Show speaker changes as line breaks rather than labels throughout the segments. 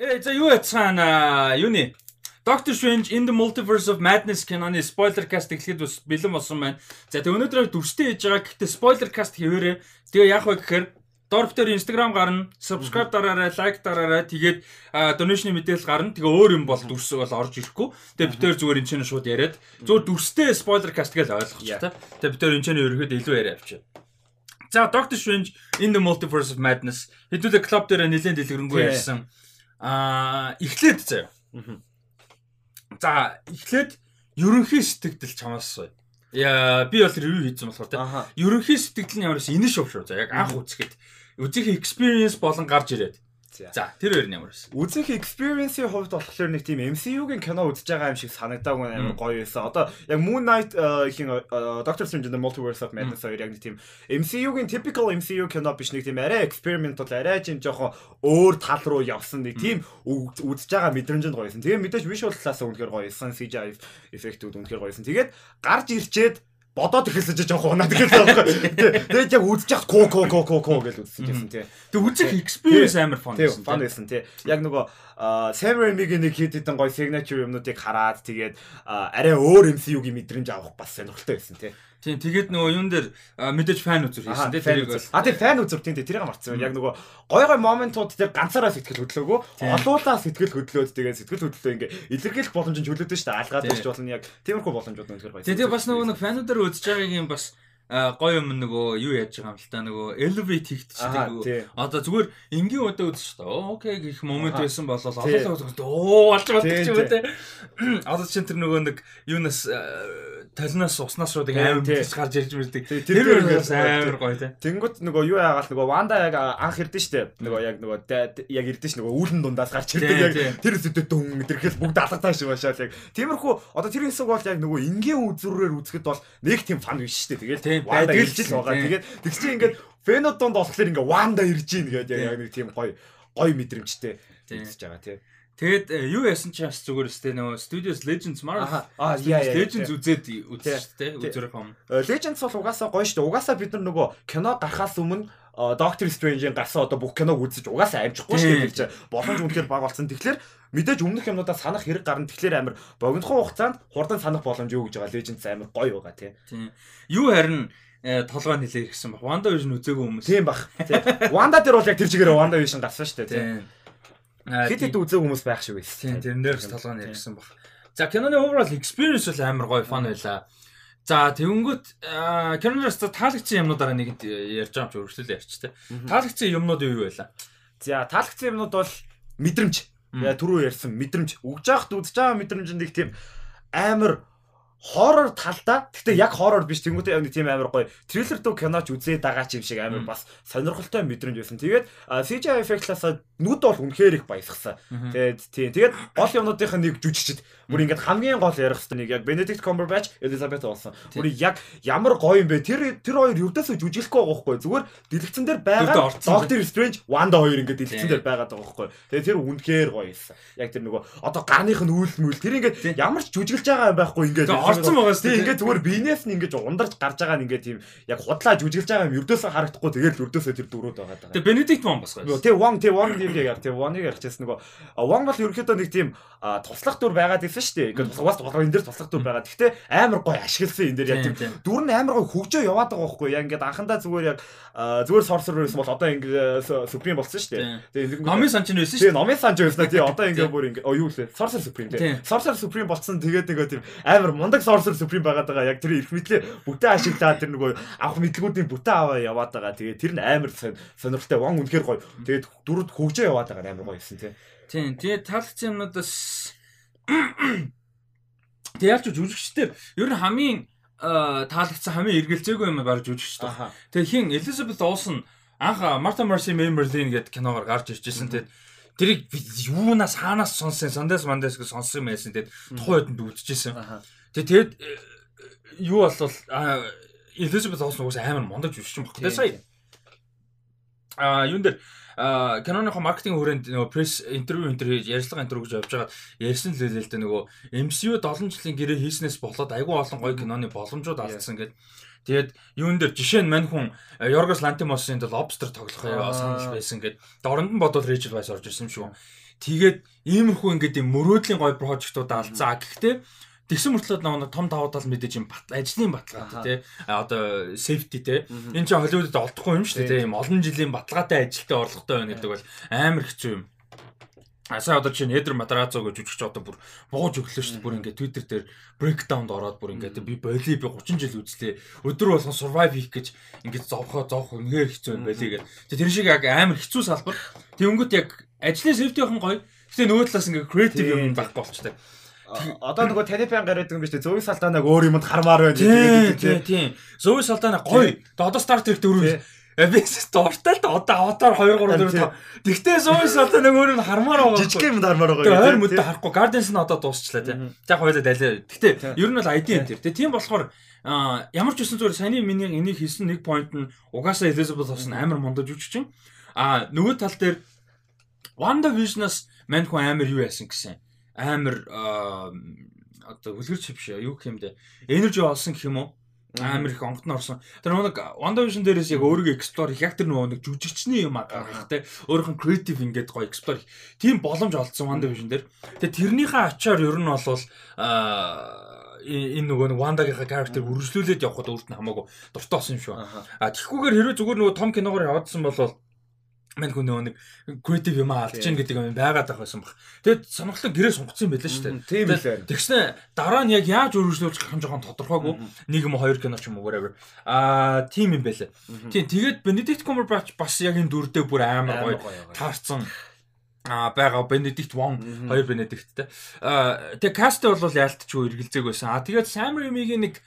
Э за юу яцгаана юуны Doctor Strange in the Multiverse of Madness киноны spoiler cast эхлэхэд бас бэлэн болсон байна. За тэг өнөөдөр дүрстэй хийж байгаа гэхдээ spoiler cast хийвэрээ. Тэгээ яах вэ гэхээр Дорп дээр Instagram гарна, subscribe дараарай, like дараарай. Тэгээд donation мэдээлэл гарна. Тэгээ өөр юм бол дүрс бол орж ирэхгүй. Тэгээ бид тээр зүгээр энэ чинь шууд яриад зүгээр дүрстэй spoiler cast гэж ойлгох ч та. Тэгээ бид тээр энэ чинь ерөөхдөө илүү яриа авчаа. За Doctor Strange in the Multiverse of Madness хэдүүлээ клуб дээр нэлээд дэлгэрэнгүй ярьсан. Аа эхлээд заяа. За эхлээд ерөнхий сэтгэл чамаас сууя. Яа би бол ревю хийсэн болохоор тийм. Ерөнхий сэтгэл нь ямарс энэ шүү шүү. За яг анх үзэхэд үзэх experience болон гарч ирээд. За тэр хоёр нь ямар байсан?
Үзэх experience-ийн хувьд болохоор нэг тийм MCU-гийн кино үзэж байгаа юм шиг санагдаагүй амар гоё байсан. Одоо яг Moon Knight хин Doctor Strange in the Multiverse of Madness хоёр яг нэг тийм MCU-гийн typical MCU кино биш нэг тийм арай experimental арай тийм жоохон өөр тал руу явсан нэг тийм үзэж байгаа мэдрэмж нь гоё байсан. Тэгээ мэдээж visual талаас үнэхээр гоё байсан. CGI эффектүүд үнэхээр гоё байсан. Тэгээд гарч ирчээд бодоод ихэлсэн чи жоох унаад гэсэн байхгүй. Тэгээд яг үзэж яхад ко ко ко ко ко гэж үзсэн гэсэн тий.
Тэг үзэх experience амар fun
байсан. Fun байсан тий. Яг нөгөө Sam Raimi-гийн нэг хэд хэдэн гоё signature юмнуудыг хараад тэгээд арай өөр MCU-гийн мэдрэмж авах бас сонирхолтой байсан тий.
Тийм тэгээд нөгөө юун дээр мэдээж фан үзүр хийсэн тийм
тэрийг бол А тийм фан үзүр тийм тэрийг марцсан. Яг нөгөө гой гой моментууд тэр ганцаараа сэтгэл хөдлөөгөө олуулаа сэтгэл хөдлөөд тэгээд сэтгэл хөдлөлөө ингээ илэрхийлэх боломж нь чөлөөдөө шүү дээ. Алгаад байж болно яг тиймэрхүү боломжууд өнөхөр
баяр. Тэгээд бас нөгөө нэг фануудаар үзэж байгааг юм бас гоё юм нөгөө юу яаж байгаа юм л та нөгөө elevate хийгдчихдэг нөгөө одоо зүгээр энгийн удаа үзэж та. Окей гэх момент байсан бол олоо оо байгаа ч юм уу те. Одоо чинь тэр нөгөө нэг юунаас талнаас уснаас шууд амар бич гарч ирж мэлдэг. Тэр бас амар гоё тий.
Тэнгүүт нөгөө юу яагаал нөгөө Ванда яг анх ирдэн штэ. Нөгөө яг нөгөө яг ирдэн ш нөгөө үүлэн дундаас гарч ирдэг. яг тэр зүйдэ дүн тэрхэл бүгд алгатаа шиг башаал яг. Тиймэрхүү одоо тэр хэсэг бол яг нөгөө энгийн үзрүүрээр үзэхэд бол нэг тийм фан биш штэ. Тэгээд Ванда ирж л байгаа. Тэгээд тэг чи ингээд фэнод донд болохоор ингээ Ванда ирж ийн гэдэг яг нэг тийм гоё гоё мэдрэмжтэй үзэж байгаа тий.
Тэгэд э, юу яасан чи бас зүгээр өстэй нөгөө Studios Legends Marvel аа Legends үзээд үзсэн шүү дээ үзэрэх юм.
Э, Legends бол угаасаа гоё шүү дээ. Угаасаа бид нар нөгөө кино гарахаас өмнө э, Doctor Strange-ийн гарсан одоо бүх киног үзэж угаасаа амжихгүй шүү дээ. Боломж үнэхээр бага болсон. Тэгэхээр мэдээж өмнөх юмнуудаа санах хэрэг гарна. Тэгэхээр амар богинохон хугацаанд хурдан санах боломж юу гэж байгаа Legends амар гоё байгаа тий.
Юу харин толгой нилээ ирсэн баг. Wanda Vision үзээгүй хүмүүс.
Тийм баг. Wanda дээр бол яг тэр чигээр Wanda Vision гарсан шүү дээ. Хэд хэд үзег хүмүүс байх шиг байсан.
Тийм тэрэн дээр бас толгойн ярьсан баг. За киноны overall experience бол амар гоё фан байлаа. За тэгэнгүүт киноноос таалагдсан юмнуудаараа нэгэнд ярьж байгаа юм чи өргөжлөлөө ярьч тэ. Таалагдсан юмнууд юу байлаа?
За таалагдсан юмнууд бол мэдрэмж. Яа түрүү ярьсан мэдрэмж. Өгж яахт үзэж байгаа мэдрэмж нэг тийм амар хоррор талдаа. Гэхдээ яг хоррор биш. Тэнгуүтэй яг нэг тийм амар гоё. Триллер дүү киноч үзээд байгаа ч юм шиг амар бас сонирхолтой мэдрэмж байсан. Тэгээд CGI effect-аас нүд бол үнэхээр их баясгасан. Тэгээд тийм. Тэгээд гол юмнуудынх нь нэг жүжигчд. Бүр ингээд хамгийн гол ярих хэвээр нэг яг Benedict Cumberbatch, Elizabeth Olsen. Бүр яг ямар гоё юм бэ? Тэр тэр хоёр юрдээс жүжиглэхгүй байгаа байхгүй. Зүгээр дэлгэцэн дээр байгаа Doctor Strange, Wanda хоёр ингээд дэлгэцэн дээр байгаа байхгүй. Тэгээд тэр үнэхээр гоё юмсан. Яг тэр нөгөө одоо гарных нь үйл мүйл тэр ингээд ямар ч жүжиглэж байгаа юм байхгүй ингээд
орцсон байгаа шүү.
Тийм ингээд зүгээр биенээс нь ингээд ундарч гарч байгаа нь ингээд тийм яг худлаа жүжиглэж байгаа юм ердөөсөө харагдахгүй тэгээд ердөөсөө тэр дөрүүд байгаа даа.
Тэгээ Benedict Wong бас
гоё. Тэгээ Wong тэгээ Wong юм яг тэгээ Wong-ыг ярьчихсан нөгөө Wong бол ерөөхдөө нэг тийм туслах дүр байгаад ирсэн шүү дээ. Ингээд угаас болохоор энэ дээр туслах дүр байгаа. Гэхдээ амар гоё ашигласан энэ дээр яг тийм дүр нь амар гоё хөгжөө яваад байгаа байхгүй. Яг ингээд анхандаа зүгээр яг зүгээр sorcerer байсан бол одоо ингээд supreme болсон шүү дээ.
Тэгээ номын санч нь байсан шүү
дээ. Номын санч байсан тий одоо ингээд бүр ингээд юу лээ. Sorcerer supreme тий. Sorcerer supreme болсон тэгээд нөгөө тийм амар мундаг Sorcerer Supreme байгаад байгаа. Яг тэр их мэдлээ бүтэн ашиглаад тэр нөгөө авах мэдлгүүдийн бүтэн аваа яваад байгаа. Тэгээ тэр нь амар сонирхолтой. Вон үнэхээр гоё. Тэгээд дөрөд хөгжөө яваад байгаа амар гоё юмсэн тий.
Тийм. Тэгээд таалагдсан юмнуудаас Тэг яаж жүжигчтэй ер нь хамгийн таалагдсан хамгийн эргэлзээгүй юм баг жүжигчтэй. Тэгээ хин Elizabeth Olsen анх Martha Mercy Memberlin гэдэг киногоор гарч иржсэн. Тэгээд тэрийг юунаас хаанаас сонсон Сандес Мандес гэж сонссон юм байсан. Тэгээд тухайн үед нь үдчихсэн. Тэгээд э, юу болвол Elizabeth Olsen уус амар мондож жүжигч юм байна. Тэгээд сая а юун дээр киноныхоо маркетинг хүрээнд нөгөө пресс интервью интервью ярьцлага интервью гэж явж байгаа ярьсан л дээ нөгөө MCU 7 жилийн гэрээ хийснээс болоод айгүй олон гоё киноны боломжууд алдсан гэдэг. Тэгээд юун дээр жишээ нь мань хүн Yorgos Lanthimos-ын The Lobster тоглох санал байсан гэд. Дорнд нь бодвол Rachel Weisz орж ирсэн юм шүү. Тэгээд иймэрхүү ингээд юм мөрөөдлийн гой прожектууд алдсан. Гэхдээ Тэгсэн мөртлөө нэг том давуу тал мэдээж юм ажлын баталгаатай тий одоо safety тий энэ чинь Холливуудад олдохгүй юм шүү дээ тий. Олон жилийн баталгаатай ажилтаа орлоготой байна гэдэг бол амар хэцүү юм. Асаа одоо чинь Эдер Матарацо гэж жүжигч одоо бүр бууж өглөө шүү дээ. Бүр ингээд Twitter дээр breakdown-д ороод бүр ингээд би боли би 30 жил үзлээ. Өдөр болгон survive хийх гэж ингээд зовхоо зовх үнээр хэцүү юм байлээ гэдэг. Тэр шиг яг амар хэцүү салбар. Тэнгүүт яг ажлын safety хэн гоё. Гэтэ нөгөө талаас ингээд creative юм байхгүй болчтой
одоо нөгөө телефон гараад юм биш үү? Зөвийн салдаанаг өөр юмд хармаар байна
гэдэг. Тийм тийм. Зөвийн салдаанаа гоё. Одоо Star Trek дөрөв. Эбис дуртай л одоо аватар 2 3 4 5. Тэгтээ зөвийн салдаанаг өөр юм хармаар байгаа.
Жижиг юм хармаар байгаа.
Тэгээ ойр мэдээ харахгүй. Guardians нь одоо дуусчлаа тийм. Яг хоёлаа далээ. Тэгтээ ер нь бол ID энэ тэр. Тийм болохоор ямар ч үсэн зүгээр саяны миний энийг хийсэн нэг point нь угаасаа Elizabeth Olsen амар мондож үжиж чинь. А нөгөө тал дээр WandaVision-аас мань хүн амар юу яасан гэсэн амар одоо хүлгэрч биш юу гэх юм бэ? Энержи олсон гэх юм уу? амар их онгот нь орсон. Тэр нэг WandaVision дээрээс яг өөрийгөө explore яг тэр нөгөө нэг жүжигчний юм аа гаргах те. Өөрийнх нь creative ингээд гоё explore. Тийм боломж олдсон WandaVision дээр. Тэгээ тэрнийхээ ачаар ер нь бол аа энэ нөгөө нэг Вандагийнхаа character үргэлжлүүлээд явхад өөрт нь хамаагүй дуртай болсон юм шүү. А тэгхгүйгээр хэрвээ зүгээр нөгөө том киногоор яваадсан бол мань хүн нэг creative юм алдаж гин гэдэг юм байгаад байх байсан баг. Тэгэд сонирхолтой гэрээ сунгацсан юм байлаа шүү дээ.
Тийм билээ.
Тэгснэ дараа нь яг яаж өргөжлүүлж гэх юм жоохон тодорхойгүй. Нэг юм хоёр кино ч юм уу whatever. Аа тийм юм байлаа. Тийм тэгээд Benedict Cumberbatch бас яг энэ дүрдээ бүр амар гоё таарсан а байгаа Benedict Wong хоёр Benedict те. А тэгээ каст бол яалтчгүй эргэлзээг байсан. А тэгээд Sam Raimi-гийн нэг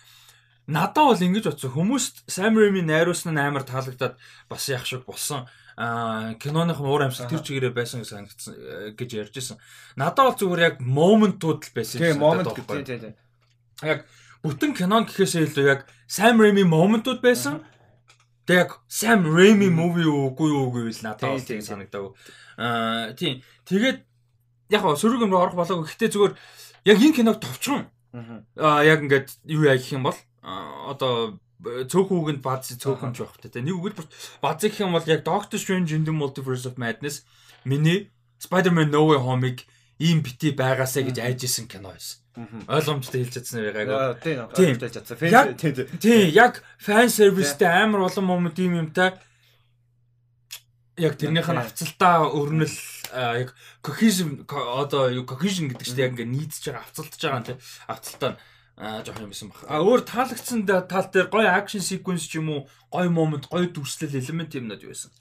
надад бол ингэж бодсон. Хүмүүст Sam Raimi найруулсан нь амар таалагдаад бас яг шиг болсон а киноных уур амьсгал тэр чигээрээ байсан гэж санагдсан э, гэж ярьж исэн. Надад бол зүгээр яг моментууд л байсан.
Тийм момент тийм тийм.
Яг бүтэн кинон гэхээсээ илүү яг Sam Raimi моментууд байсан. Тэг яг Sam Raimi movie үгүй юу гэвэл надад бол тийм санагдаг. Аа тийм. Тэгээд яг сөрөг юм руу орох болоогүй. Гэхдээ зүгээр яг энэ киног товчхон. Аа яг ингээд юу яа гэх юм бол одоо цөөхөн үгэнд бааз цөөхөн ч байх та. Нэг үгээр бааз гэх юм бол яг Doctor Strange in the Multiverse of Madness миний Spider-Man No Way Home-ыг ийм бити байгаасаа гэж айж исэн кино байсан. Ойлгомжтой хэлж чадсан яг.
Тийм, ойлгомжтой хэлж
чадсан. Тийм, яг fan service-тэй амар олон момент ийм юмтай яг тэрнийх нь авцалтаа өрнөл яг cohesion одоо cohesion гэдэг чинь яг ингээ нийцж байгаа авцалтж байгаа юм тий. Авцалтаа аа жоох юм байсан баг. А өөр таалагдсан тал дээр гоё акшн секвенс ч юм уу, гоё момент, гоё дүрслэл элемент юмнууд юу байсан.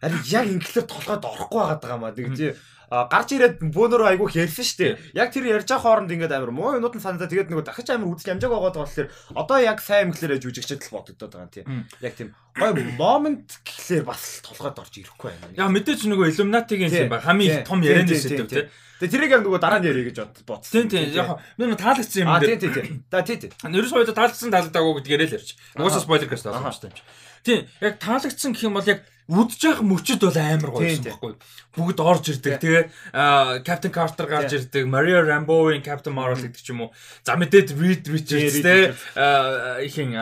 Харин яг инглээр толгойд орохгүй байгаа маа. Тэгж гарч ирээд бөөнөрөө айгүй хэлсэн шүү дээ. Яг тэр ярьж байгаа хооронд ингээд амар муу юмнууд нь санагдаа тэгээд нөгөө дахиж амар үзэж амжааг байгаа болохоор одоо яг сайн инглээрээ жүжигчэд л бодогдоод байгаа юм тийм. Яг тийм гой момент гэхлээр бас толгойд орж ирэхгүй байна.
Яг мэдээж нөгөө Illuminati-гийн юм ба хамгийн том ярианы сэдв тийм.
Тэгээ тэрийг яг нөгөө дараа нь ярих гэж бодсон.
Тийм тийм. Яг нэг таалагдсан юм
дээр. А тийм тийм. Да тийм тийм.
Нэрс хоёул таалагдсан таалагдаагүй гэдгээр л ярьж. Угаасаа спойлер гэсэн байна шүү дээ. Тийм. Яг таалагдсан гэх юм бол яг үдж явах мөчөд бол амар гоё юм баггүй. Бүгд орж ирдэг. Тэгээ Captain Carter гарч ирдэг. Maria Rambo-ийн Captain Marvel гэдэг ч юм уу. За мэдээд Reed Richards те ихэн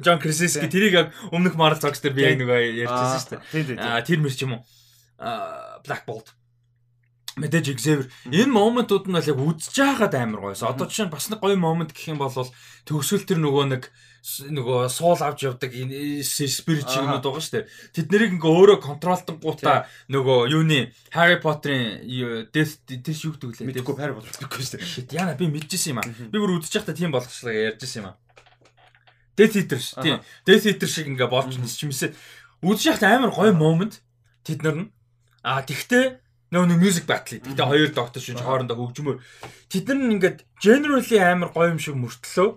John Krasinski тэрийг яг өмнөх Marvel зогс дээр би яг нөгөө ярьжсэн шүү дээ. Тэр мэр ч юм уу. Black Bolt мэдээж Xavier энэ моментууд нь бол яг байгаад амар гоёс. Одоо жишээ нь бас нэг гоё момент гэх юм бол төгсгөл тэр нөгөө нэг нөгөө суул авч явдаг спирит чигнүүд байгаа шүү дээ. Тэд нэрийг ингээ өөрөө контролтонгуудаа нөгөө юуны Harry Death тэр шүү гэдэг лээ.
Мэдгүй Harry Potter гэдэггүй шүү
дээ. Яна би мэдчихсэн юм аа. Би бүр үдчих та тийм болгочлаа ярьжсэн юм аа. Death Eater шүү. Тийм. Death Eater шиг ингээ болж нисчмээсээ үдчих та амар гоё момент тэд нар нь. Аа тэгтээ Нөө нэг music battle. Гэтэ хоёр доктор шинж хоорондоо хөгжмөр. Тэд нар ингээд generally амар гоё юм шиг мөртлөө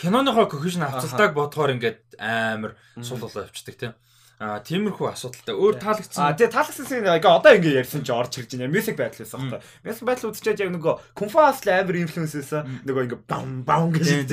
киноныхоо cohesion авцалтайг бодохоор ингээд амар сул болоо явцдаг тийм. А тиймэрхүү асуудалтай. Өөр таалагдсан.
А тэгээ таалагдсан ингээ одоо ингээ ярьсан чи орж ирж байна. Music battle байсан байхгүй. Music battle үзчихээд яг нөгөө Kumfas амар influence байсан. Нөгөө ингээ бам бам гэж.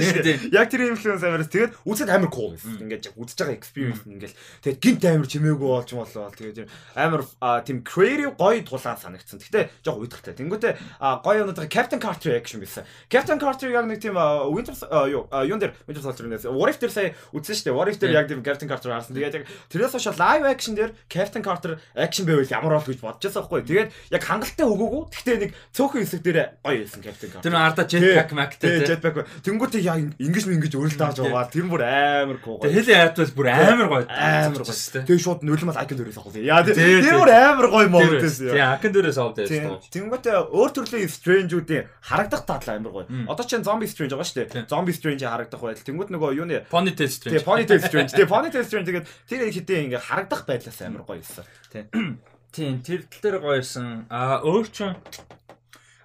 Яг тэр influence амараас тэгээд үзээд амар cool байсан. Ингээ яг үзэж байгаа experience ингээл тэгээд гинт амар чимээгүй болж болоо. Тэгээд амар тийм creative гоё тулаан санагдсан. Гэтэ жоо уйдахтай. Тэнгүүтээ гоё өнөдр Captain Carter action байсан. Captain Carter яг нэг тийм Winter юу юун дээр Winter Soldier нээс What if тэр сая үзсэн шүү дээ. What if тэр яг тийм Captain Carter харсан. Тэгээд яг тэрээс хойш лайв акшн дээр Captain Carter акшн байвал ямар бол гэж бодож байсан байхгүй. Тэгээд яг хангалттай өгөөгүй. Гэхдээ нэг цөөхөн хэсэг дээр гоё байсан Captain Carter.
Тэр арда jetpack macтэй
тий. Jetpack. Тэнгүүтээ яа ингэж ингэж өрөл дааж байгаа. Тэр бүр амар гоо.
Тэгээ хэл яатвал бүр амар гоё.
Амар гоё. Тэгээ шууд нулимаас акин дөрөөс авах. Яа тэр бүр амар гоё момент байсан.
Тий акин дөрөөс аваад байсан.
Тэнгүүтээ өөр төрлийн Strange-үүдийн харагдах тал амар гоё. Одоо чинь Zombie Strange байгаа шүү дээ. Zombie Strange харагдах байдал. Тэнгүүт нөгөө юуны
Ponytail Strange.
Тий Ponytail Strange. Тэгээ Ponytail Strange тэгээд тэр хитээ ингээ харагдах байдлаас амар гоё юмсан. Тий.
Тийм тэр тал дээр гоёсэн. А өөр ч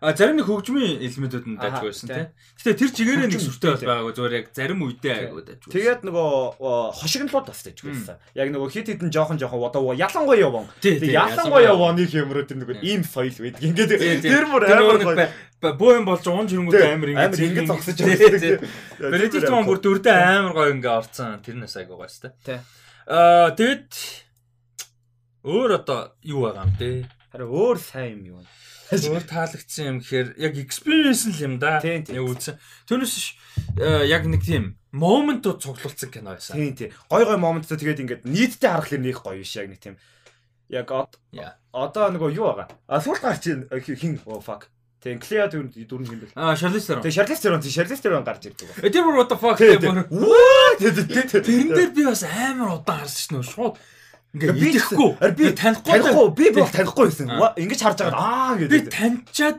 А зарим нэг хөгжмийн элементүүд нь дайж байсан тийм. Гэтэ тэр чигээрээ нэг сүртэй бол байгаагүй зүгээр яг зарим үедээ айгуу дайж байсан.
Тэгээд нөгөө хошигнлууд бас дайж байсан. Яг нөгөө хит хитэн жоохон жоохон одоо ялангуяа вон. Тэгээд ялангуяа юмроо тэр нөгөө ийм соёл байдаг. Ингээд тэр бүр амар гоё.
Бөө юм болж уун жирэнгүүд амар
ингээд ингээд зогсож байгаа.
Benedict Wong бүр дөрдөө амар гоё ингээд орцсон. Тэрнээс айгуу гоё сте. Аа тэгэд өөр одоо юу байгаа юм те.
Харин өөр сайн юм юу?
Өөр таалагдсан юм гэхээр яг experience л юм да. Яг үзсэн. Түүнээс яг нэг тийм моментууд цуглуулсан кино байсан.
Тийм тийм. Гой гой моментууд тэгээд ингээд нийтдээ харахад нэг гоё биш яг нэг тийм. Яг одоо нөгөө юу байгаа? А суулт гарч хин оо fuck. Тийм Клеа дүрэн дүрэн юм бэл.
Аа Шарлиз Терон.
Тийм Шарлиз Терон, Шарлиз Терон гарч ирдэг.
Тэр бүр what the fuck тийм. Тэрэн дээр би бас амар удаан харсан шнөө шууд Ингээ идэхгүй.
Би танихгүй. Танихгүй. Би бол танихгүй байсан. Ингэж харж байгаа аа гэдэг.
Би таньчаад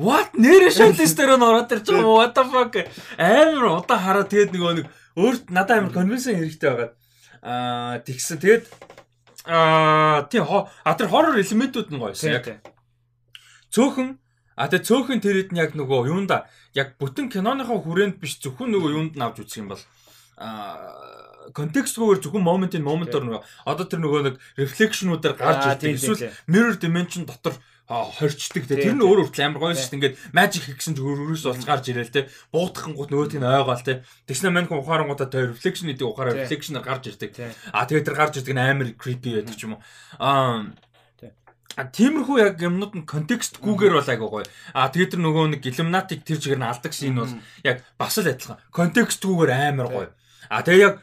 what нэрэ шалистер нь ороод ирж байгаа what the fuck амар удаа хараа тэгээд нөгөө нэг өөрт надад амар конвеншн хэрэгтэй байгаа. Аа тэгсэн тэгээд аа тий а тэр хоррор элементүүд нь гоёсэн яг. Цөөхөн а тэгээд цөөхөн тэр хэд нь яг нөгөө юунда? Яг бүтэн киноныхоо хүрээнд биш зөвхөн нөгөө юунд нь авч үзэх юм бол аа контекстгүйгээр зөвхөн моментын моментоор нөгөө одоо тэр нөгөө нэг рефлекшнуудаар гарч ирдэг. Эсвэл mirror dimension дотор хорчдөг те. Тэр нь өөр хүртэл амар гоё шүү дээ. Ингээд magic хийсэн ч өрөөс болж гарч ирээл те. Буудахын гут нөгөөт нь ойгоол те. Тэгснэ мань хүн ухаарангуудаа тэр reflection гэдэг ухаараа reflection-аар гарч ирдэг. А тэгээд тэр гарч ирдэг нь амар creepy байдаг ч юм уу. Аа А тиймэрхүү яг юмнууд нь контекстгүйгээр бол айгуу гоё. А тэгээд тэр нөгөө нэг Illuminati-г тэр чигээр нь алдаг шин бол яг бас л адилхан. Контекстгүйгээр амар гоё. А тэгээд яг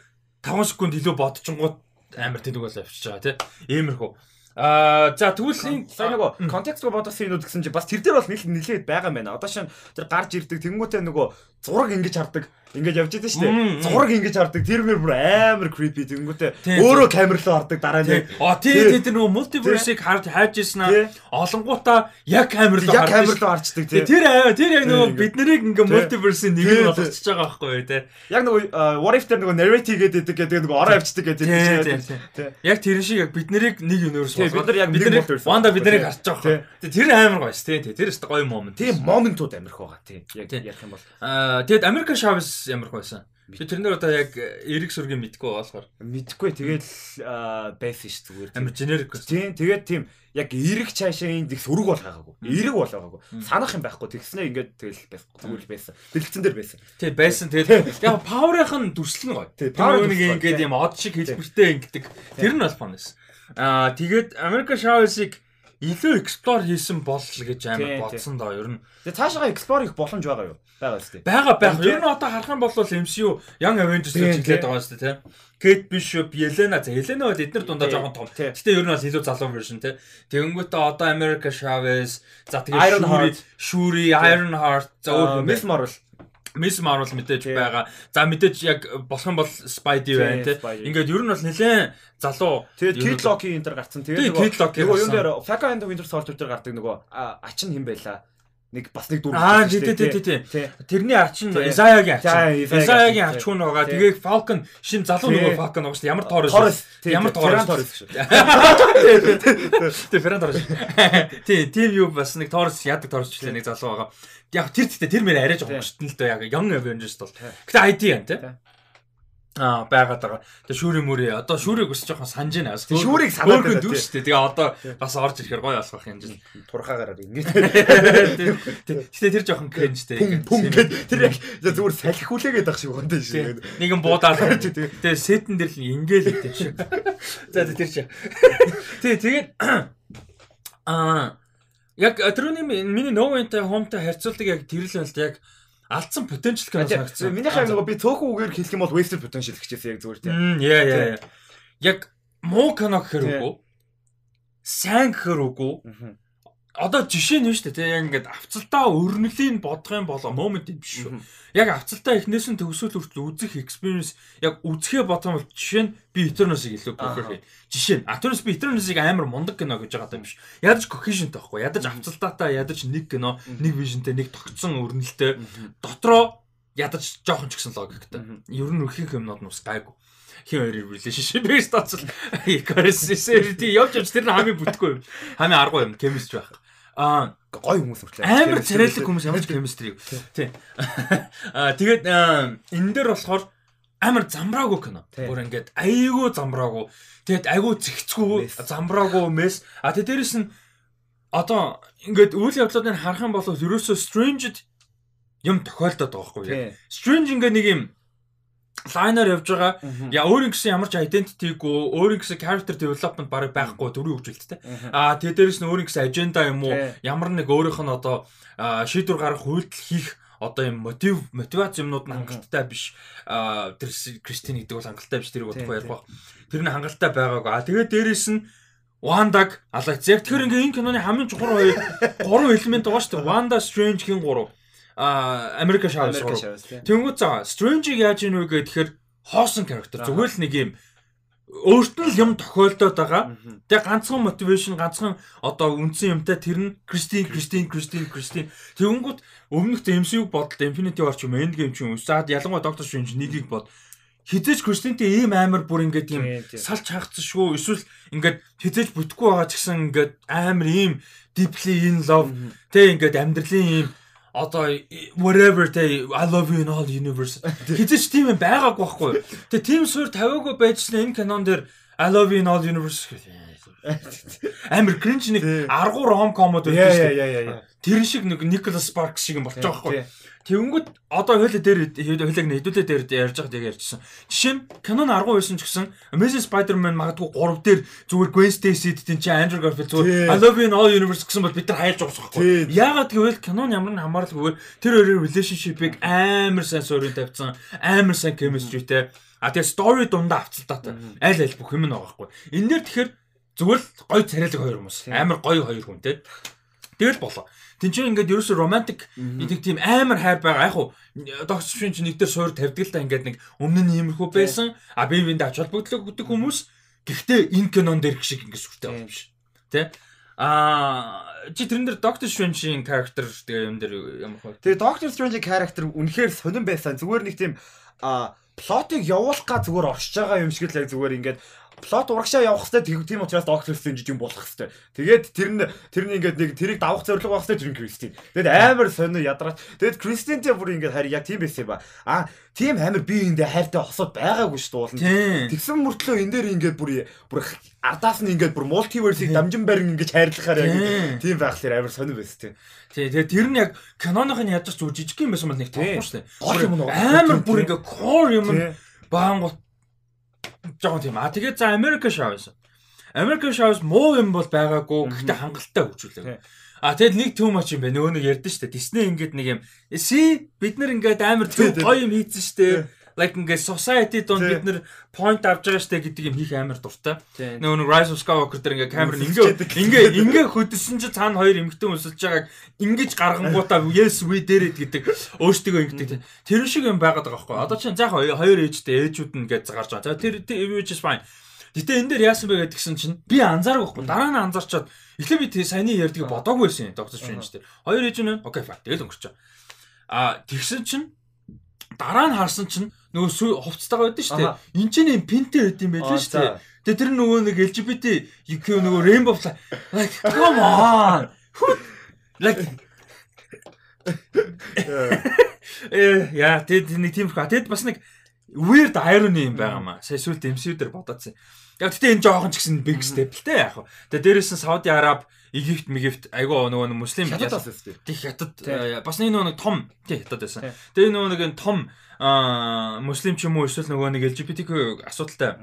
5 секунд илүү бодчихгонгууд амар тэнэг бол авчиж байгаа тий. Иймэрхүү. Аа за тэгвэл
сайн нөгөө контекстгүй бодосон юмуд гэсэн чи бас тэр дээр бол нэлээд байгаа юм байна. Одоо шин тэр гарч ирдэг тэнгуүтэй нөгөө зураг ингэж хардаг Ингээд явж идэв шүү дээ. Зураг ингэж хардаг. Тэр мөр бүр амар creepy тэнгүүтээ өөрөө камер руу хардаг дараа нь.
А тий тий тэр нөгөө multiverse-ыг харж хайж ирсэн аа. Олонгуудаа яг камер руу
яг камер руу харчдаг тий.
Тэр тэр яг нөгөө бид нарыг ингээ multiverse-ийн нэг нь болгочихж байгаа байхгүй юу тий.
Яг нөгөө what if тэр нөгөө narrate хийгээд идэг гэдэг нөгөө ороо явцдаг гэдэг
тий. Яг тэр шиг яг бид нарыг нэг universe болгоод яг бид нарыг ванда бид нарыг харж байгаа байхгүй. Тэр амар гоё шүү тий. Тэр өстө гоё момент.
Тийм моментууд амирх байгаа тий. Яг ярих юм бол.
Аа тэгэд American Chavez ямар байсан. Би тэрнэр одоо яг эрэг сүргийн мэдгүй болохоор.
Мэдгүй тэгэл байсан ш зүгээр.
Амар generic
байсан. Тийм тэгээд тийм яг эрэг цаашаа их сөрөг бол хаагаагүй. Эрэг бол хаагаагүй. Санах юм байхгүй. Тэгснэ ингээд тэгэл зүгээр л байсан. Дэлгэцэн дээр байсан.
Тийм байсан. Тэгээд яг power-ийнх нь дүрслэн гоё. Тэр нэг ингээд юм од шиг хэлбэртэй ингээд тэр нь бол фан байсан. Аа тэгээд America Chavez-ыг илүү explore хийсэн бол гэж амар бодсон доо ер нь.
Тэгээ цаашаа explore хийх боломж байгаа юу? Байгаа шүү дээ.
Бага бага. Ер нь одоо харах юм бол MCU Young Avengers гэж хэлээд байгаа шүү дээ, тийм. Kate Bishop, Yelena, за Yelena бол эдгээр дундаа жоохон том. Гэтэ ер нь бол илүү залуу version тийм. Тэгэнгүүтээ одоо America Chavez, за тэгээ Shuri, Shuri, Ironheart, за өөр
Miss Marvel
Miss Marvel мэдээж байгаа. За мэдээж яг болох юм бол Spidey байна те. Ингээд ер нь бол нэлээд залуу.
Тэгээд Kid Loki энэ төр гарцсан.
Тэгээд нөгөө
юун дээр Falcon and Winter Soldier дээр гардаг нөгөө ач нь хэн байла? Нэг бас нэг дүр
Аа тий тий тий тий. Тэрний арч нь Isaiah-гийн арч. Isaiah-гийн арч хүн байгаа. Тэгээ Falcon шин залуу нөгөө Falcon байгаа шүү дээ. Ямар Torres. Ямар Torres Torres шүү. Тий Ferran Torres. Тий тийм юу бас нэг Torres яадаг Torres ч нэг залуу байгаа. Яг тэр тэгтээ тэр мэр арай жоохон гүштэн л дөө яг Young Avengers бол. Гэтэ ID юм тий аа байгаад байгаа. Тэгээ шүүрийн мөрөө одоо шүүрийг өсч жоохон санаж байна.
Шүүрийг санаад
байна дүү шүү дээ. Тэгээ одоо бас орж ирэхээр гоё болох юм жин.
Турхаагаараа ингэж.
Гэтэ тэр жоохон кринжтэй.
Гэд тэр яг зүгээр салхи хүлээгээд ах шиг байна шүү.
Нэгэн буудаад тэгээ сетэн дээр л ингээл гэдэг шиг. За тэр чи. Тий тэгээд аа яг тэрний миний новентай хомтой харьцуулдаг яг тэр л байна л яг алдсан potential кино
санагдсан. Минийх яг нөгөө би цөөхөн үгээр хэлэх юм бол wasted potential гэж хэлсэн яг зүгээр тийм.
Яа яа. Яг муу кино гэхэр үгүй. Сайн гэхэр үгүй. Одоо жишээ нь шүү дээ тийм яг ингээд авцалтаа өрнөлийн бодох юм бол момент юм биш шүү. Яг авцалтаа эхнээс нь төгсөөл хүртэл үзэх experience яг үзэхээ бодох юм бол жишээ нь би Eternals-ыг илүү prefer хийн. Жишээ нь Eternals би Eternals-ыг амар мундаг кино гэж байгаа юм биш. Ядаж cohesion таахгүй. Ядаж авцалтаатай ядаж нэг кино, нэг visionтэй, нэг тогтсон өрнөлттэй дотроо ядаж жоохон ч гэсэн логиктэй. Ер нь өхийн юмнууд нь ус гайгүй хин хоёрын relationship based тоцол Chorus-ээр тий явж явж тэр нь хамгийн бүтэхгүй юм. Хамгийн аргуу юм chemistry байх. Аа
гой хүмүүс хүртлээ.
Амар царайлаг хүмүүс ямар ч chemistry. Тий. Аа тэгээд энэ дээр болохоор амар замбраагүй кино. Бүр ингээд айгүй замбраагүй. Тэгээд айгүй зэгцгүй замбраагүй мэс. А тэгээд дээрэс нь одоо ингээд үйл явдлуудыг харах юм бол ерөөсөө strange юм тохиолдоод байгаа яг. Strange ингээд нэг юм лайнер явж байгаа. Я өөрийн гэсэн ямар ч identity-гүй, өөрийн гэсэн character development барыг байхгүй дөрөв хөгжилттэй. Аа тэгээ дээрэс нь өөрийн гэсэн agenda юм уу, ямар нэг өөрийнх нь одоо шийдвэр гаргах үйлдэл хийх одоо юм мотив мотивац юмнууд нь хангалттай биш. Аа тэр Кристин гэдэг бол хангалттай биш тэрийг бодохгүй ярих баг. Тэр нь хангалттай байгаагүй. Аа тэгээ дээрэс нь Вандаг алаац. Яг тэр ингээ энэ киноны хамгийн чухал хоёр гурван элемент байгаа шүү дээ. Strange хин гурав а Америка шавс. Тэнгүүд заа Strange-ийг яаж ийн вэ гэхээр хоосон character зүгээр л нэг юм өөрт нь л юм тохиолдоод байгаа. Тэгээ ганцхан мотивашн, ганцхан одоо үндсэн юмтай тэр нь Кристин, Кристин, Кристин, Кристин. Тэнгүүд өмнөх MCU бодолт Infinity War ч юм Endgame ч юм уу. Заад ялангуяа Doctor Strange нэгийг бод хизээж Кристинтэй ийм амар бүр ингээд юм салж хаагцсан шүү. Эсвэл ингээд хизээж бүтэхгүй байгаа ч гэсэн ингээд амар ийм deeply in love тэг ингээд амьдралын ийм одоо whatever те I love you in all universe хизэж тийм юм байгаагүй байхгүй. Тэгээ тийм суурь тавиагүй байжсэн энэ кинон дээр I love you in all universe Амир кринж нэг аргуу ромкомод
байдаг шүү дээ.
Тэр шиг нэг Nicholas Sparks шиг юм болж байгаа байхгүй. Тэнгүүд одоо хойло дээр хойлог нэдүүлээ дээр ярьж байгаа тийг ярьжсэн. Жишээ нь Canon 10 байсан ч гэсэн Amazing Spider-Man магадгүй 3 дээр зүгээр Gwen Stacy тийм чи Andrew Garfield зүгээр I love you in all universe гэсэн бол бид нар хайлж байгаа байхгүй. Яагаад гэвэл Canon ямар нэг хамааралгүй тэр хоёрын relationship-ыг амар сайн суурин тавьсан, амар сайн chemistryтэй. А тэгээ story дундаа авцалтаатай. Аль аль бүх юм нэг байгаа байхгүй. Энэ нэр тэгэхээр зүгээр л гоё царайлаг хоёр хүмүүс. Амар гоё хоёр хүн те. Тэгэл болоо. Тин чинь ингээд ерөөсө романтик нэг тийм амар хайр байгаа. Яг хуу догч шин чи нэг дээр суур тавьдаг л та ингээд нэг өмнө нь иймэрхүү байсан. А би биэнд ач холбогдлоо өгдөг хүмүүс. Гэхдээ энэ кинон дээр их шиг ингээд сүртэй байна биш. Тэ? А чи тэрэн дээр Doctor Strange-ийн character тэгээ юм дээр ямар хөө.
Тэгээ Doctor Strange-ийн character үнэхээр сонирн байсан. Зүгээр нэг тийм а плотыг явуулах га зүгээр оршиж байгаа юм шиг л яг зүгээр ингээд плот урагшаа явах хэрэгтэй тийм учраас доктор Стрэндж юм болох хэрэгтэй. Тэгээд тэр нь тэр нь ингээд нэг тэрийг давах зорилго байх тэр нь Кристин. Тэгээд амар сонио ядраад тэгээд Кристинтэй бүр ингээд харин яг тийм байсан ба. А тийм амар би эндээ хайртай хосоод байгаагүй шүү дээ. Тэгсэн мөртлөө энэ дээр ингээд бүр бүр ардаас нь ингээд бүр мультиверсийг дамжин барин ингээд хайрлахаар яг тийм байхлаар амар сонио байсан тийм.
Тий, тэгээд тэр нь яг киноных нь зүг жижиг юм байсан бол нэг тоохгүй шүү дээ. Юм? Амар бүр ингээд core юм баангут жоохон тийм. А тэгээд за America Shows. American Shows муу юм бол байгаагүй. Гэхдээ хангалттай хөгжүүлээ. А тэгэл нэг too much юм байна. Нөгөө нэг ярьдэн штэ. Disney ингээд нэг юм. See бид нар ингээд амар төв гоё юм хийцэн штэ. Like ингээд society донд бид нар point авч байгаа штэ гэдэг юм хийх амар дуртай. Нөгөө нэг Rise of Skywalker дээр ингээд камер ингээ ингээ ингээ хөдөлсөн чи цаана хоёр эмгтэн өсөлж байгааг ингэж гаргангуудаа yes we it гэдэг өөртөө ингэдэг. Тэр шиг юм байгаад байгаа байхгүй. Одоо чинь заах хоёр ээжтэй ээжүүд нь гэж гарч байгаа. Тэр which is fine. Гэтэ энэ дээр яасан бэ гэдгсэн чинь би анзаарахгүй байхгүй. Дараа нь анзаарчаад эхлээ би саяны ярьдгийг бодоагүй байсан. Доктор Strange дээр. Хоёр ээж нь окей fine. Тэгэл өнгөрч. А тэгсэн чинь дараа нь харсан чинь нөгөө хувцастайгаа байдсан шүү дээ. Энд чинь юм пинтэй байд юм байлээ шүү дээ. Тэгээ тэр нөгөө нэг LGBT UK нөгөө Rainbow like come on. Like Э яа тэд нэг тийм хаа тэд бас нэг weird irony юм байгаа маа. Сая сүлд MCU дээр бодоодсэн. Яг гэтээ энэ жоохон ч гэсэн big step л те яг. Тэгээ дээрээс нь Сауди Араб, Египт, Мегипт айгүй нөгөө муслим
бас тийм.
Тэг хятад бас нэг нөгөө том тий хятад байсан. Тэгээ нөгөө нэг том муслим ч юм уу эсвэл нөгөө нэг LGBTQ асуудалтай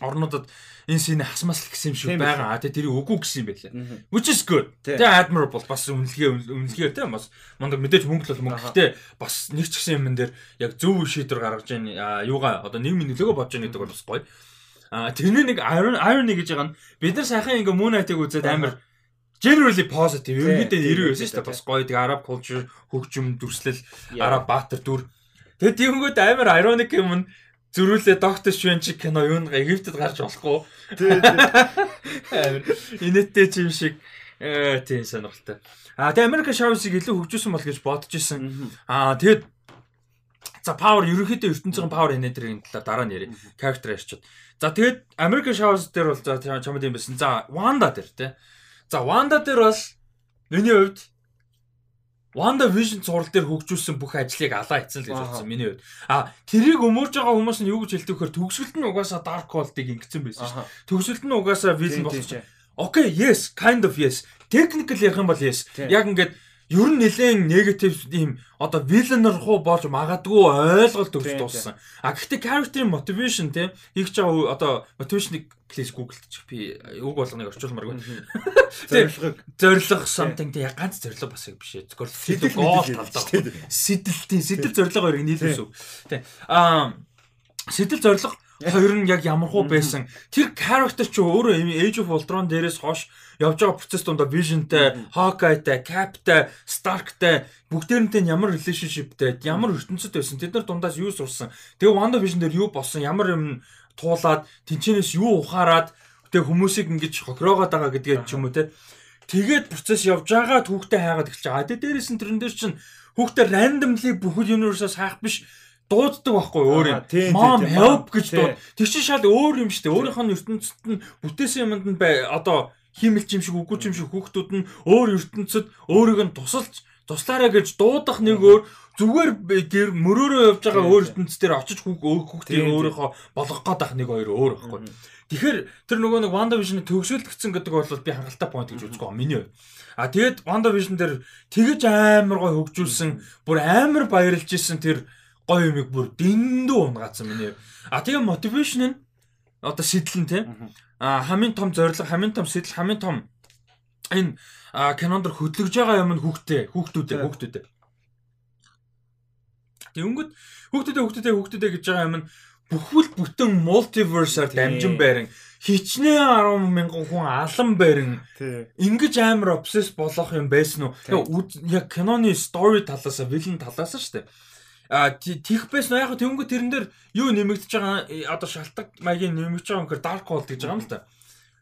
орнуудад энэ синий хасмас л гэсэн юм шиг байгаа. А тэгээ тэрийг үгүй гэсэн юм байлаа. Which is good. Тэгээ admirable бас үнэлгээ үнэлгээ те бас мундаг мэдээж мөнгө л мөнгө. Гэтэ бас нэг ч гэсэн юм дээр яг зөв шийдвэр гаргаж яа юугаа одоо нийгмийн нөлөөгөө бодож яах гэдэг бол бас гоё. А тэрний нэг irony гэж байгаа нь бид нар сайхан ингээ Moon Knight-ыг үзээд амар generally positive ерөнхийдөө нэрвэ байсан шүү дээ. Бас гоё тэг arab culture хөгжим дүрслэл араб баатар дүр. Тэгээд тиймгүүд амар ironic юм нь зөрүүлээ доктор Швен чи кино юу нэг Египтэд гарч болохгүй. Тийм тийм. Инэттэй чим шиг э тийм сонирхолтой. А тэгээ Америк Шавсыг илүү хөгжүүлсэн бол гэж бодож исэн. Аа тэгээд за power ерөнхийдөө ертөнцийн power энергийн талаар дараа нь ярив. Character ярьчод. За тэгээд American Showers дээр бол за чамд юм байсан. За Wanda дээр те. За Wanda дээр бол миний хувьд Wanda Vision зураг дээр хөгжүүлсэн бүх ажлыг алаа хийсэн л гэж бодсон миний хувьд. А тэрийг өмөрж байгаа хүмүүс нь юу гэж хэлдэг вэхээр төгсөлт нь угаасаа Dark World-ыг ингэсэн байсан шүү дээ. Төгсөлт нь угаасаа Vision болсон. Окей, yes, kind of yes. Technical ярих юм бол yes. Яг ингээд ер нь нэлээд негатив ийм одоо вилленер руу болж магадгүй ойлголт өгч дууссан. А гэхдээ character motivation те хийх жаа одоо motivation-ыг please google-чих би үг болгоныг орчуулмааргүй. Зорилго. Зорилго something те. Ганц зорилго бас биш ээ. Зөвхөн сэтэл гол талдаа. Сэтэл тийм. Сэтэл зорилго хоёрыг нийлүүлсэн. Те а сэтэл зорилго хоёр нь яг ямар хуу байсан. Тэр character ч өөрөө Age of Ultron дээрээс хойш явж байгаа процесс донд Vision-тай, Hawkeye-тай, Cap-тай, Stark-тай бүгдээрнтэй ямар relationship-тэй, ямар ертөнцид байсан. Тэд нар дундаас юу сурсан. Тэгээ WandaVision дээр юу болсон, ямар юм туулаад, тэнчэнээс юу ухаарад тэгээ хүмүүсийг ингэж хохироогоод байгаа гэдгээ ч юм уу те. Тэгээд процесс явж байгаа түүхтэй хайгаад эхэлж байгаа. Тэгээ дээрээс нь тэрэн дээр чинь хүүхдээ randomly бүхэл universe-аас хайх биш дууддаг байхгүй өөр юм. Mom help гэж дууд. Тэр чинь шал өөр юм шүү дээ. Өөрийнх нь ертөнцид нь бүтээсэн юмд нь бай одоо химэлч юм шиг үгүй юм шиг хүүхдүүд нь өөр ертөнцид өөрийг нь тусалж туслаараа гэж дуудах нэг өөр зүгээр гэр мөрөөрөө явж байгаа өөр ертөнцийн очиж хүүхдийг өөрийнхөө болгох гээд ах нэг хоёр өөр байхгүй. Тэгэхээр тэр нөгөө нэг Wanda Vision төгсөлдөгцөн гэдэг бол би хангалттай point гэж үздэг юм миний хувьд. А тэгээд Wanda Vision дээр тэгэж амар гой хөгжүүлсэн бүр амар баярлж исэн тэр гой юмыг бүр дэндүү унгаацсан миний. А тэгээ motivation нь одоо сэтэл нь тийм а хамгийн том зорилго, хамгийн том сэтэл, хамгийн том энэ кинонд хөтлөж байгаа юм нь хүүхдээ, хүүхдүүдээ, хүүхдүүдээ. Тэнгүүд хүүхдүүдээ, хүүхдүүдээ, хүүхдүүдээ гэж байгаа юм нь бүхэл бүтэн мультиверсаар дамжин байран хичнээн 10 мянган хүн алан барин ингэж амар обсесс болох юм байсан уу? Яг киноны story талаас вилэн талаас шүү дээ а тийх байсан яг тэнгүү тэрэн дээр юу нэмэгдэж байгаа одоо шалтгаан маягийн нэмэгдэж байгаа юм гэхээр dark hole гэж байгаа юм л та.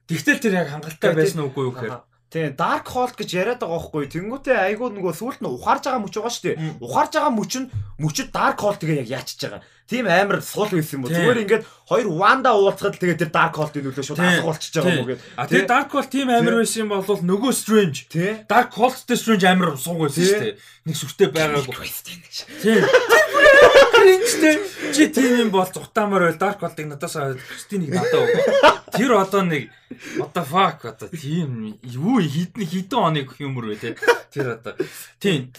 Тэгтэл тэр яг хангалттай байсан уугүй юу гэхээр
Тийм Dark Hole гэж яриад байгаа байхгүй. Тэнгүүтээ айгуу нөгөө сүулт нь ухаарж байгаа мөч байгаа шүү дээ. Ухаарж байгаа мөч нь мөчөд Dark Hole тэгээ яг яачиж байгаа. Тийм амар сул байсан юм уу? Зүгээр ингээд хоёр Wanda уулзахад тэгээ тэр Dark Hole-ийн нөлөө шууд алга болчихж байгаа юм уу гэдэг.
А тэгээ Dark Hole тийм амар байсан юм бол нөгөө Strange. Dark Hole-тэй Strange амар сууг байсан шүү дээ. Нэг сүртэй байгаагүй. Тийм. Кринжтэй. Чи тийм юм бол зутаамаар байл Dark Hole-ыг надаас Кристинийг надад өгөө. Тэр одоо нэг what the fuck одоо тийм юу хідэн хідэн оныг юмр вэ те. Тэр одоо тийм